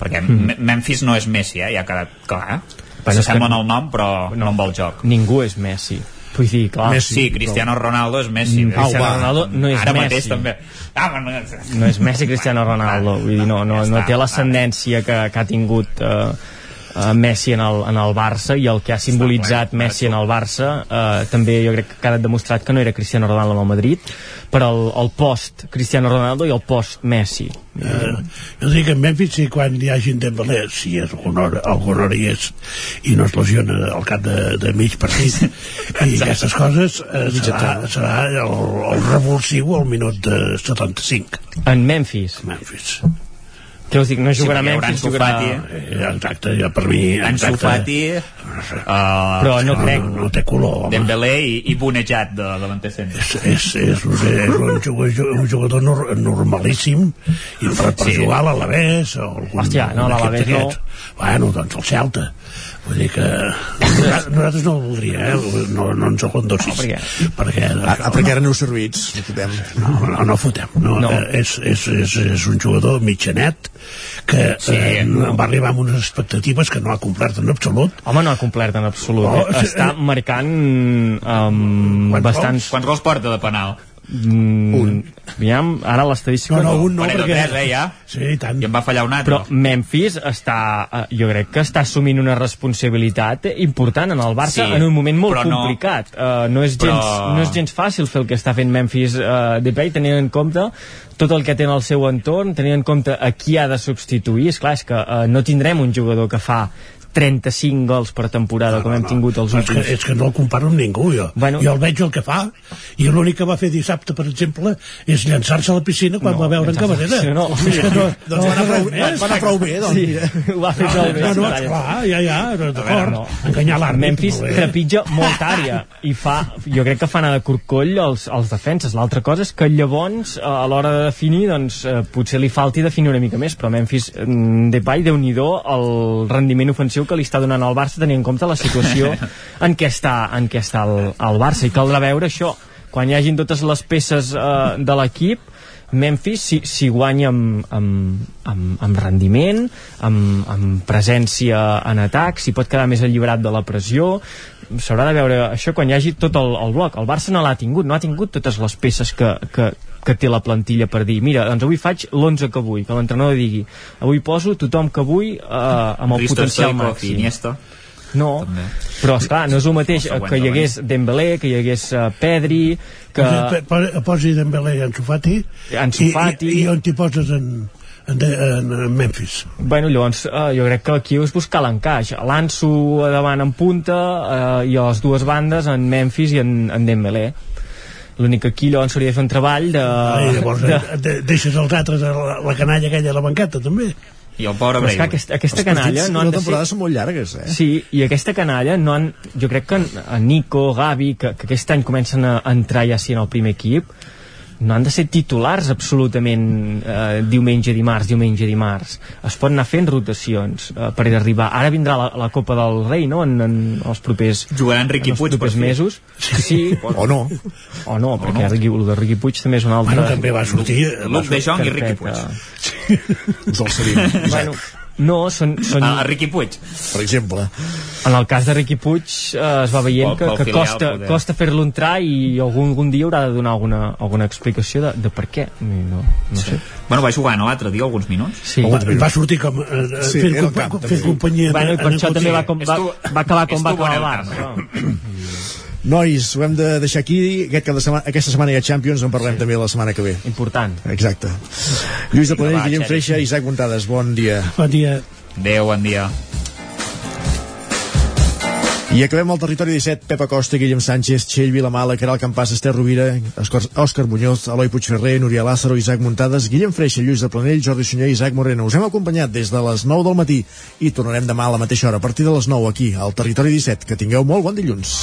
perquè mm. Memphis no és Messi eh? ja ha quedat clar eh? S'assemblen al nom però no amb el joc ningú és Messi vull dir, clar Messi, sí, Cristiano Ronaldo és Messi. Mm, Cristiano Ronaldo no és ara Messi. mateix també. Ah, bueno, no és Messi Cristiano Ronaldo. Vull dir, no, no, no té l'ascendència que, que ha tingut eh, eh, Messi en el, en el Barça i el que ha simbolitzat Messi en el Barça eh, també jo crec que ha quedat demostrat que no era Cristiano Ronaldo en el Madrid però el, el post Cristiano Ronaldo i el post Messi. Eh, jo dic que en Memphis si quan hi hagi en Dembélé si és algun hora, algun hora hi és i no es lesiona al cap de, de mig partit i aquestes coses eh, serà, serà el, el revulsiu al minut de 75 en Memphis. Memphis què us dic, no Sí, jugarà haurà Memphis jugarà... Fati, eh, exacte, ja per mi Ansu exacte, Fati uh, Però no crec. no, no té color home. Dembélé i, i bonejat de davanter centre és, és, és, un, és un, jugador, un jugador nor, normalíssim i per, per Sí. sí. jugar a l'Alavés o algun, Hòstia, no, l'Alavés no. bueno, doncs el Celta vull dir que nosaltres no el voldria eh? no, no ens el endossis No, per què? perquè, Ah, ah, perquè ara aneu servits, no fotem. no, no, no fotem no, No. no. Eh, és, és, és, és un jugador mitjanet que Sí, eh, no. va arribar amb unes expectatives que no ha complert en absolut Home, no ha complert en absolut. Oh, eh? Està eh. marcant um, Quants bastants... quants gols porta de penal? Mm, un. Aviam, ara l'estadística... no, no, un no, perquè... tres, eh, ja. Sí, i tant. i em va fallar un altre Però Memphis està, eh, jo crec que està assumint una responsabilitat important en el Barça Sí, en un moment molt no- complicat. Uh, no, és però- gens, no és gens fàcil fer el que està fent Memphis uh, Depay, tenint en compte tot el que té en el seu entorn, tenint en compte a qui ha de substituir. És clar, és que uh, no tindrem un jugador que fa 35 gols per temporada com hem tingut els Però és que, últims és que no el comparo amb ningú jo, Bueno. jo el veig el que fa i l'únic que va fer dissabte per exemple és llançar-se a la piscina quan No, va veure en llançar-se a la camarera piscina, no. és que no, Doncs no va anar prou, més va anar prou bé, doncs. Sí, ho va fer no, prou bé. no, no, Soraya. clar, ja, ja, d'acord, no. enganyar l'àrbit. Memphis molt bé. trepitja molta àrea i fa, jo crec que fa anar de corcoll els, els defenses. L'altra cosa és que llavors, eh, a l'hora de definir, doncs, eh, potser li falti definir una mica més, però Memphis mm, Depay, déu nhi el rendiment ofensiu que li està donant al Barça tenint en compte la situació en què està, en què està el, el Barça. I caldrà veure això quan hi hagin totes les peces eh, de l'equip Memphis si, si guanya amb, amb, amb, amb rendiment amb, amb presència en atac si pot quedar més alliberat de la pressió. S'haurà de veure això quan hi hagi tot el, el bloc. El Barça no l'ha tingut, no ha tingut totes les peces que, que, que té la plantilla per dir mira, doncs avui faig l'11 que vull que l'entrenador digui, avui poso tothom que vull eh, amb el Risto potencial Stoico, màxim Iniesta. no, També. però esclar, no és el mateix El que hi hagués Dembélé, que hi hagués uh, Pedri que... Posi, po- posi Dembélé i Ansu Fati, Ansu i, Fati. i, i on t'hi poses en, en, de- en, en Memphis Bueno, llavors uh, jo crec que aquí és buscar l'encaix l'Anso a davant en punta uh, i a les dues bandes en Memphis i en, en Dembélé l'únic que aquí llavors s'hauria de fer un treball de... I llavors de... de, de, deixes els altres a la, la canalla aquella a la banqueta també I el pobre Però és que Brady. aquesta, aquesta Els canalla no han de temporada ser... són molt llargues, eh? Sí, i aquesta canalla no han... Jo crec que en Nico, Gavi, que, que aquest any comencen a entrar ja sí en el primer equip, no han de ser titulars absolutament eh, diumenge, dimarts, diumenge, dimarts. Es pot anar fent rotacions eh, per arribar. Ara vindrà la, la Copa del Rei, no?, en, en els propers, Riqui en els Puig, per propers mesos. Sí, O no. o no, perquè no. Riqui, el de Riqui Puig també és un altre... bueno, també va sortir Luc de Jong i Riqui Puig. Us el. Bueno, no, són, són, A, a Riqui Puig. Per exemple. En el cas de Riqui Puig eh, es va veient que, que costa, poder. costa fer-lo entrar i algun, algun dia haurà de donar alguna, alguna explicació de, de per què. No, no sé. Bueno, va jugar no, l'altre dia alguns minuts. Sí. va, va sortir com eh, Sí, sí, fent, compa camp, fent companyia Bueno, i per això també va, com, va, va acabar com va acabar. Barça. Nois, ho hem de deixar aquí. Aquest cap de setmana, aquesta setmana hi ha Champions, en parlem sí. també la setmana que ve. Important. Exacte. Lluís de Planell, va, Guillem Xeri. Freixa, Isaac Montades, bon dia. bon dia Adéu, bon dia. I acabem el territori 17, Pepa Costa, Guillem Sánchez, Txell Vilamala, Caral Campàs, Esther Rovira, Òscar, Òscar Muñoz, Eloi Puigferrer, Núria Lázaro, Isaac Muntades, Guillem Freixa, Lluís de Planell, Jordi Sunyer i Isaac Moreno. Us hem acompanyat des de les 9 del matí i tornarem demà a la mateixa hora, a partir de les 9 aquí, al territori 17. Que tingueu molt bon dilluns.